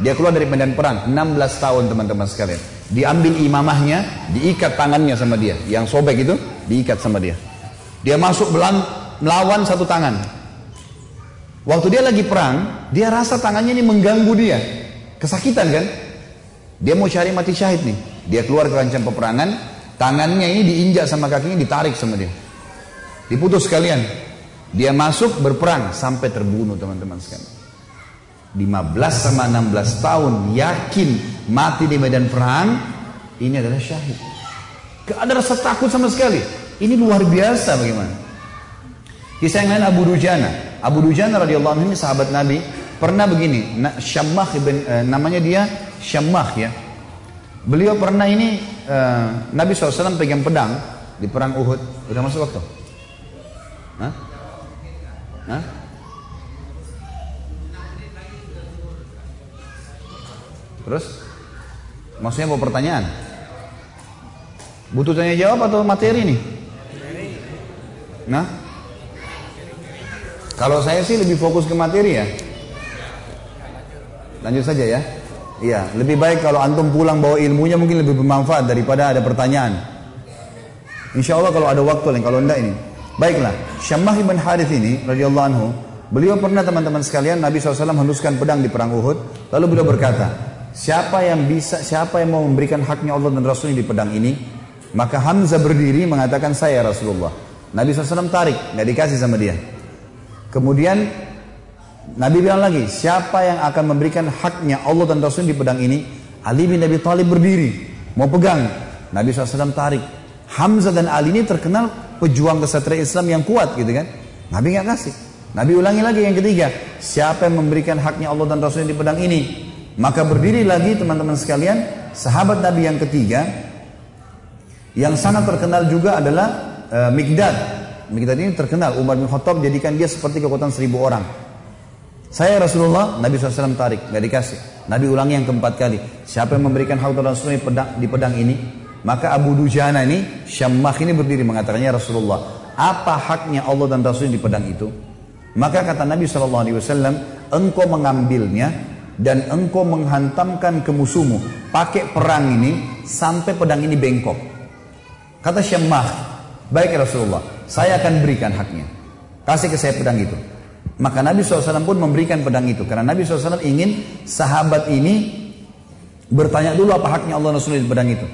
Dia keluar dari medan perang, 16 tahun teman-teman sekalian. Diambil imamahnya, diikat tangannya sama dia. Yang sobek itu, diikat sama dia. Dia masuk belan, melawan satu tangan. Waktu dia lagi perang, dia rasa tangannya ini mengganggu dia. Kesakitan kan? Dia mau cari mati syahid nih. Dia keluar ke kancah peperangan, tangannya ini diinjak sama kakinya, ditarik sama dia. Diputus sekalian. Dia masuk berperang sampai terbunuh teman-teman sekalian. 15 sama 16 tahun yakin mati di medan perang ini adalah syahid. Gak ada rasa takut sama sekali. Ini luar biasa bagaimana. Kisah yang lain Abu Dujana. Abu Dujana radhiyallahu anhu ini sahabat Nabi Pernah begini, Syammah ibn, eh, namanya dia Syammah ya. Beliau pernah ini eh, Nabi SAW pegang pedang di perang Uhud. Udah masuk waktu? Hah? Hah? Terus? Maksudnya mau pertanyaan? Butuh tanya jawab atau materi nih? Nah? Kalau saya sih lebih fokus ke materi ya. Lanjut saja ya. Iya, lebih baik kalau antum pulang bawa ilmunya mungkin lebih bermanfaat daripada ada pertanyaan. Insya Allah kalau ada waktu lain, kalau enggak ini. Baiklah, Syammah ibn Harith ini radhiyallahu anhu, beliau pernah teman-teman sekalian Nabi SAW henuskan pedang di perang Uhud, lalu beliau berkata, siapa yang bisa, siapa yang mau memberikan haknya Allah dan Rasulnya di pedang ini, maka Hamzah berdiri mengatakan saya Rasulullah. Nabi SAW tarik, nggak dikasih sama dia. Kemudian Nabi bilang lagi, siapa yang akan memberikan haknya Allah dan Rasul di pedang ini? Ali bin Abi Thalib berdiri, mau pegang. Nabi SAW tarik. Hamzah dan Ali ini terkenal pejuang kesatria Islam yang kuat gitu kan. Nabi nggak kasih. Nabi ulangi lagi yang ketiga, siapa yang memberikan haknya Allah dan Rasulnya di pedang ini? Maka berdiri lagi teman-teman sekalian, sahabat Nabi yang ketiga, yang sangat terkenal juga adalah uh, Mikdad. Mikdad ini terkenal, Umar bin Khattab jadikan dia seperti kekuatan seribu orang. Saya Rasulullah, Nabi SAW tarik, gak dikasih. Nabi ulangi yang keempat kali. Siapa yang memberikan hak Rasulullah di di pedang ini? Maka Abu Dujana ini, Syammah ini berdiri mengatakannya Rasulullah. Apa haknya Allah dan Rasulnya di pedang itu? Maka kata Nabi SAW, engkau mengambilnya dan engkau menghantamkan ke musuhmu. Pakai perang ini sampai pedang ini bengkok. Kata Syammah, baik ya Rasulullah, saya akan berikan haknya. Kasih ke saya pedang itu. Maka Nabi SAW pun memberikan pedang itu. Karena Nabi SAW ingin sahabat ini bertanya dulu apa haknya Allah Rasulullah di pedang itu.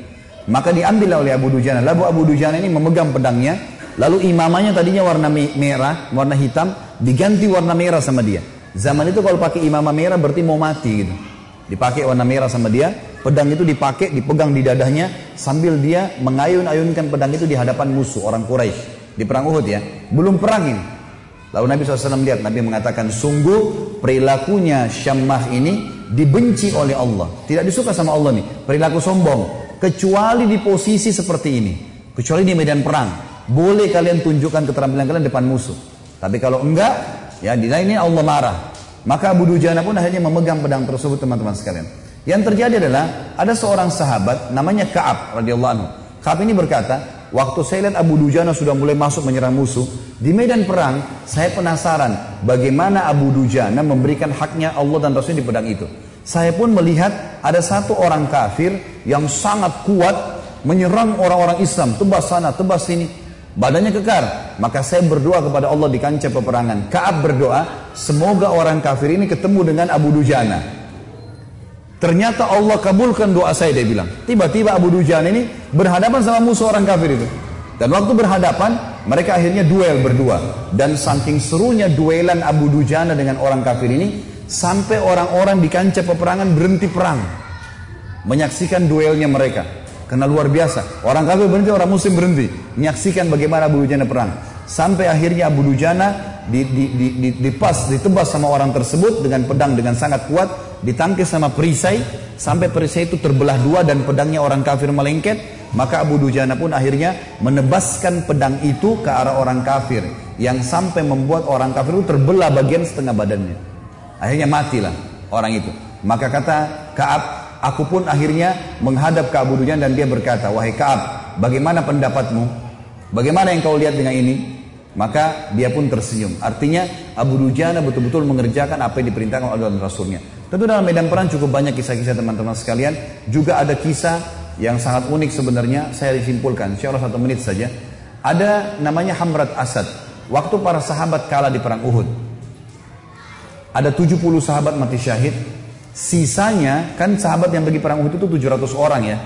Maka diambil oleh Abu Dujana. Lalu Abu Dujana ini memegang pedangnya Lalu imamanya tadinya warna merah, warna hitam, diganti warna merah sama dia. Zaman itu kalau pakai imamah merah berarti mau mati gitu. Dipakai warna merah sama dia, pedang itu dipakai, dipegang di dadanya sambil dia mengayun-ayunkan pedang itu di hadapan musuh orang Quraisy di perang Uhud ya. Belum perang ini. Lalu Nabi SAW lihat, Nabi mengatakan, sungguh perilakunya Syammah ini dibenci oleh Allah. Tidak disuka sama Allah nih, perilaku sombong. Kecuali di posisi seperti ini. Kecuali di medan perang boleh kalian tunjukkan keterampilan kalian depan musuh. Tapi kalau enggak, ya di ini Allah marah. Maka Abu Dujana pun akhirnya memegang pedang tersebut teman-teman sekalian. Yang terjadi adalah ada seorang sahabat namanya Kaab radhiyallahu anhu. Kaab ini berkata, waktu saya lihat Abu Dujana sudah mulai masuk menyerang musuh di medan perang, saya penasaran bagaimana Abu Dujana memberikan haknya Allah dan Rasul di pedang itu. Saya pun melihat ada satu orang kafir yang sangat kuat menyerang orang-orang Islam, tebas sana, tebas sini. Badannya kekar. Maka saya berdoa kepada Allah di kancah peperangan. Kaab berdoa, semoga orang kafir ini ketemu dengan Abu Dujana. Ternyata Allah kabulkan doa saya dia bilang. Tiba-tiba Abu Dujana ini berhadapan sama musuh orang kafir itu. Dan waktu berhadapan, mereka akhirnya duel berdua. Dan saking serunya duelan Abu Dujana dengan orang kafir ini, sampai orang-orang di kancah peperangan berhenti perang. Menyaksikan duelnya mereka. Karena luar biasa. Orang kafir berhenti, orang muslim berhenti. Menyaksikan bagaimana Abu Dujana perang. Sampai akhirnya Abu Dujana di, di, di, di, dipas, ditebas sama orang tersebut dengan pedang dengan sangat kuat. Ditangkis sama perisai. Sampai perisai itu terbelah dua dan pedangnya orang kafir melengket. Maka Abu Dujana pun akhirnya menebaskan pedang itu ke arah orang kafir. Yang sampai membuat orang kafir itu terbelah bagian setengah badannya. Akhirnya matilah orang itu. Maka kata Kaab Aku pun akhirnya menghadap ke Abu Dujan dan dia berkata, Wahai Kaab, bagaimana pendapatmu? Bagaimana yang kau lihat dengan ini? Maka dia pun tersenyum. Artinya Abu Dujana betul-betul mengerjakan apa yang diperintahkan oleh Rasulnya. Tentu dalam medan perang cukup banyak kisah-kisah teman-teman sekalian. Juga ada kisah yang sangat unik sebenarnya. Saya disimpulkan. Insya Allah satu menit saja. Ada namanya Hamrat Asad. Waktu para sahabat kalah di perang Uhud. Ada 70 sahabat mati syahid. Sisanya kan sahabat yang pergi perang Uhud itu 700 orang ya.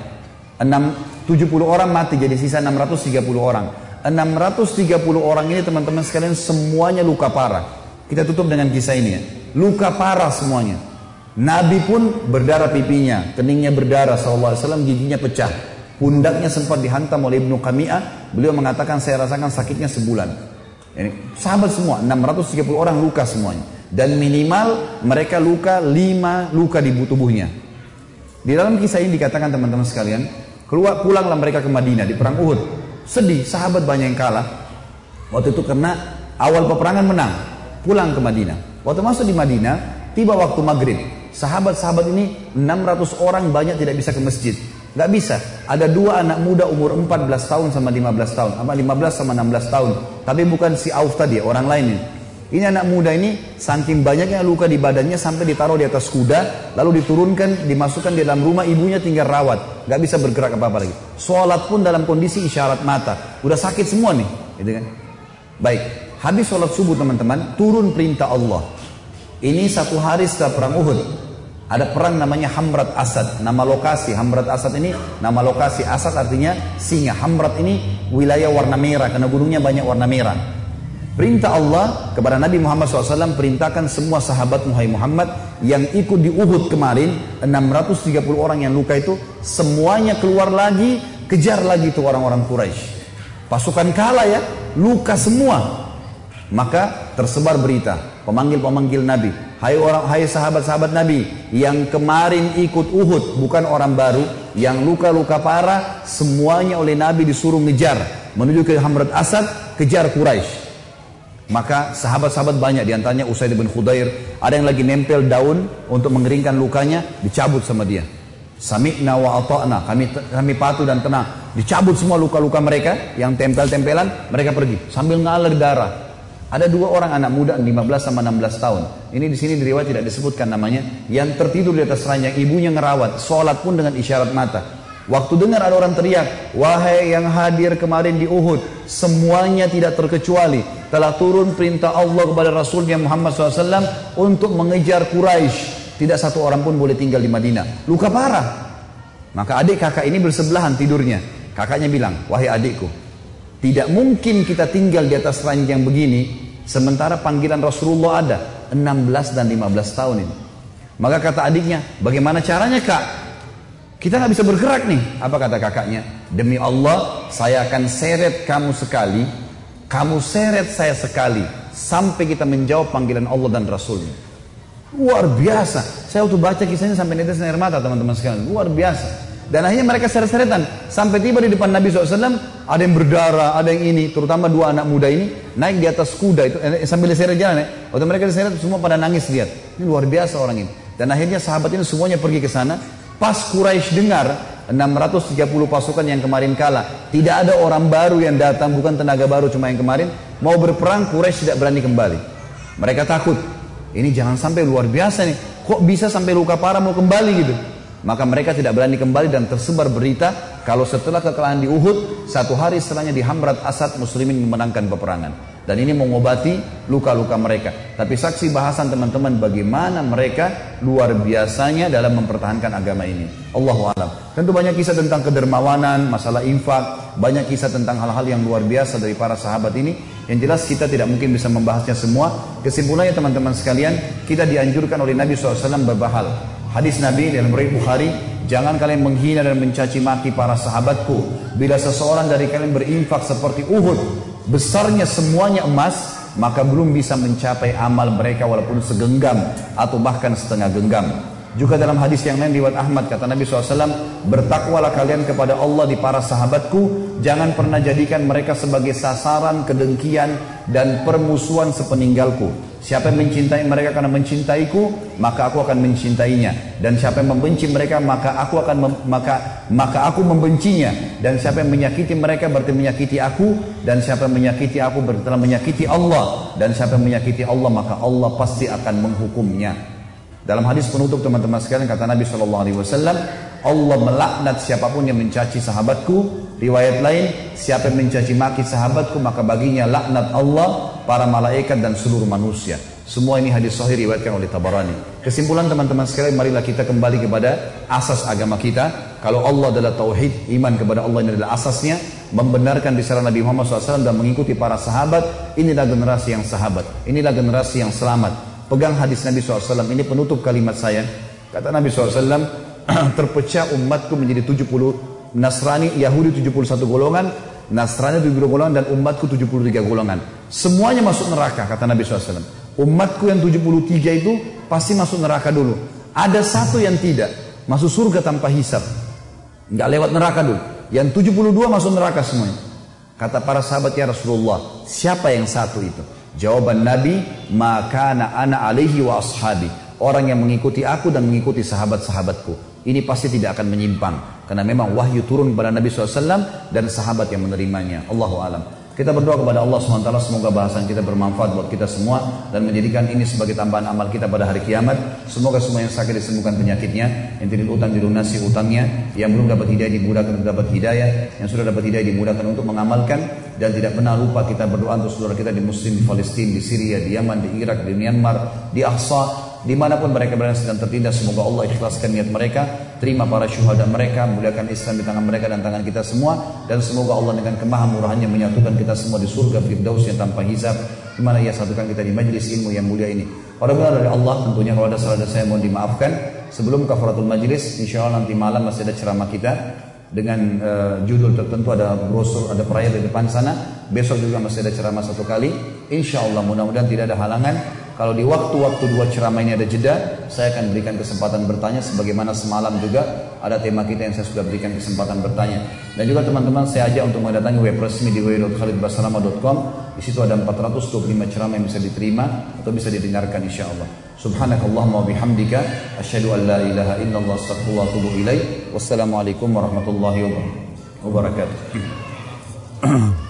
6, 70 orang mati jadi sisa 630 orang. 630 orang ini teman-teman sekalian semuanya luka parah. Kita tutup dengan kisah ini ya. Luka parah semuanya. Nabi pun berdarah pipinya, keningnya berdarah SAW, giginya pecah. Pundaknya sempat dihantam oleh Ibnu Qami'ah. Beliau mengatakan saya rasakan sakitnya sebulan. Ini sahabat semua, 630 orang luka semuanya dan minimal mereka luka lima luka di tubuhnya. Di dalam kisah ini dikatakan teman-teman sekalian, keluar pulanglah mereka ke Madinah di perang Uhud. Sedih, sahabat banyak yang kalah. Waktu itu karena awal peperangan menang, pulang ke Madinah. Waktu masuk di Madinah, tiba waktu maghrib. Sahabat-sahabat ini 600 orang banyak tidak bisa ke masjid. Gak bisa. Ada dua anak muda umur 14 tahun sama 15 tahun. Apa 15 sama 16 tahun. Tapi bukan si Auf tadi, orang lain ini. Ini anak muda ini saking banyaknya luka di badannya sampai ditaruh di atas kuda, lalu diturunkan, dimasukkan di dalam rumah, ibunya tinggal rawat, nggak bisa bergerak apa-apa lagi. Sholat pun dalam kondisi isyarat mata, udah sakit semua nih, gitu kan? Baik, habis sholat subuh teman-teman, turun perintah Allah. Ini satu hari setelah perang Uhud. Ada perang namanya Hamrat Asad, nama lokasi Hamrat Asad ini nama lokasi Asad artinya singa. Hamrat ini wilayah warna merah karena gunungnya banyak warna merah. Perintah Allah kepada Nabi Muhammad SAW perintahkan semua sahabat Muhammad yang ikut di Uhud kemarin 630 orang yang luka itu semuanya keluar lagi kejar lagi itu orang-orang Quraisy. Pasukan kalah ya luka semua Maka tersebar berita, pemanggil-pemanggil Nabi. Hai orang, hai sahabat-sahabat Nabi yang kemarin ikut Uhud, bukan orang baru, yang luka-luka parah, semuanya oleh Nabi disuruh ngejar menuju ke Hamrat Asad, kejar Quraisy. Maka sahabat-sahabat banyak di antaranya Usaid bin Khudair, ada yang lagi nempel daun untuk mengeringkan lukanya, dicabut sama dia. Sami'na wa ata'na, kami kami patuh dan tenang. Dicabut semua luka-luka mereka yang tempel-tempelan, mereka pergi sambil ngalir darah. Ada dua orang anak muda 15 sama 16 tahun. Ini di sini di riwayat tidak disebutkan namanya, yang tertidur di atas ranjang ibunya ngerawat, sholat pun dengan isyarat mata. Waktu dengar ada orang teriak, wahai yang hadir kemarin di Uhud, semuanya tidak terkecuali telah turun perintah Allah kepada Rasulnya Muhammad SAW untuk mengejar Quraisy tidak satu orang pun boleh tinggal di Madinah. Luka parah. Maka adik kakak ini bersebelahan tidurnya. Kakaknya bilang, wahai adikku, tidak mungkin kita tinggal di atas ranjang begini sementara panggilan Rasulullah ada 16 dan 15 tahun ini. Maka kata adiknya, bagaimana caranya kak? Kita nggak bisa bergerak nih. Apa kata kakaknya? Demi Allah, saya akan seret kamu sekali, kamu seret saya sekali, sampai kita menjawab panggilan Allah dan Rasulnya. Luar biasa. Saya waktu baca kisahnya sampai netes air mata teman-teman sekalian. Luar biasa. Dan akhirnya mereka seret-seretan. Sampai tiba di depan Nabi SAW, ada yang berdarah, ada yang ini. Terutama dua anak muda ini, naik di atas kuda itu eh, sambil diseret jalan ya. Waktu mereka diseret semua pada nangis lihat. Ini luar biasa orang ini. Dan akhirnya sahabat ini semuanya pergi ke sana. Pas Quraisy dengar 630 pasukan yang kemarin kalah. Tidak ada orang baru yang datang, bukan tenaga baru cuma yang kemarin. Mau berperang, Quraisy tidak berani kembali. Mereka takut. Ini jangan sampai luar biasa nih. Kok bisa sampai luka parah mau kembali gitu? Maka mereka tidak berani kembali dan tersebar berita kalau setelah kekalahan di Uhud, satu hari setelahnya di Hamrat Asad muslimin memenangkan peperangan. Dan ini mengobati luka-luka mereka. Tapi saksi bahasan teman-teman bagaimana mereka luar biasanya dalam mempertahankan agama ini. Allahu alam. Tentu banyak kisah tentang kedermawanan, masalah infak, banyak kisah tentang hal-hal yang luar biasa dari para sahabat ini. Yang jelas kita tidak mungkin bisa membahasnya semua. Kesimpulannya teman-teman sekalian, kita dianjurkan oleh Nabi SAW beberapa hal. Hadis Nabi dalam Bukhari, Bukhari, jangan kalian menghina dan mencaci maki para sahabatku. Bila seseorang dari kalian berinfak seperti Uhud, besarnya semuanya emas, maka belum bisa mencapai amal mereka walaupun segenggam atau bahkan setengah genggam. Juga dalam hadis yang lain riwayat Ahmad kata Nabi SAW, bertakwalah kalian kepada Allah di para sahabatku, jangan pernah jadikan mereka sebagai sasaran kedengkian dan permusuhan sepeninggalku. Siapa yang mencintai mereka karena mencintaiku, maka aku akan mencintainya. Dan siapa yang membenci mereka, maka aku akan maka maka aku membencinya. Dan siapa yang menyakiti mereka berarti menyakiti aku. Dan siapa yang menyakiti aku berarti telah menyakiti Allah. Dan siapa yang menyakiti Allah, maka Allah pasti akan menghukumnya. Dalam hadis penutup teman-teman sekalian kata Nabi Shallallahu Alaihi Wasallam, Allah melaknat siapa pun yang mencaci sahabatku. Riwayat lain, siapa yang mencaci maki sahabatku maka baginya laknat Allah para malaikat dan seluruh manusia. Semua ini hadis sahih riwayatkan oleh Tabarani. Kesimpulan teman-teman sekalian, marilah kita kembali kepada asas agama kita. Kalau Allah adalah tauhid, iman kepada Allah ini adalah asasnya. Membenarkan risalah Nabi Muhammad SAW dan mengikuti para sahabat. Inilah generasi yang sahabat. Inilah generasi yang selamat. Pegang hadis Nabi SAW. Ini penutup kalimat saya. Kata Nabi SAW, *clears throat* terpecah umatku menjadi 70 Nasrani, Yahudi 71 golongan, Nasrani 70 golongan dan umatku 73 golongan. Semuanya masuk neraka kata Nabi SAW. Umatku yang 73 itu pasti masuk neraka dulu. Ada satu yang tidak. Masuk surga tanpa hisap. Nggak lewat neraka dulu. Yang 72 masuk neraka semuanya. Kata para sahabat ya Rasulullah. Siapa yang satu itu? Jawaban Nabi. Maka ana alaihi wa ashabi. Orang yang mengikuti aku dan mengikuti sahabat-sahabatku. Ini pasti tidak akan menyimpang. Karena memang wahyu turun kepada Nabi SAW dan sahabat yang menerimanya. Allahu alam. Kita berdoa kepada Allah SWT semoga bahasan kita bermanfaat buat kita semua dan menjadikan ini sebagai tambahan amal kita pada hari kiamat. Semoga semua yang sakit disembuhkan penyakitnya, yang tidak utang dilunasi utangnya, yang belum dapat hidayah dimudahkan untuk dapat hidayah, yang sudah dapat hidayah dimudahkan untuk mengamalkan dan tidak pernah lupa kita berdoa untuk saudara kita di Muslim di Palestina, di Syria, di Yaman, di Irak, di Myanmar, di Aqsa, di mana pun mereka berada sedang tertindas semoga Allah ikhlaskan niat mereka terima para syuhada mereka muliakan Islam di tangan mereka dan tangan kita semua dan semoga Allah dengan kemahamurahannya menyatukan kita semua di surga Firdaus yang tanpa hisab di mana ia satukan kita di majlis ilmu yang mulia ini. Pada benar dari Allah tentunya kalau ada salah saya mohon dimaafkan. Sebelum kafaratul majlis insya Allah nanti malam masih ada ceramah kita dengan uh, judul tertentu ada brosur ada perayaan di depan sana. Besok juga masih ada ceramah satu kali. Insya Allah mudah-mudahan tidak ada halangan kalau di waktu-waktu dua ceramah ini ada jeda, saya akan berikan kesempatan bertanya sebagaimana semalam juga ada tema kita yang saya sudah berikan kesempatan bertanya. Dan juga teman-teman saya ajak untuk mendatangi web resmi di www.khalidbasrama.com. Di situ ada 425 ceramah yang bisa diterima atau bisa didengarkan insya Allah. Subhanakallahumma bihamdika asyhadu an la ilaha illallah astaghfirullah wa atubu ilaik. Wassalamualaikum warahmatullahi wabarakatuh. *clears throat* *clears throat*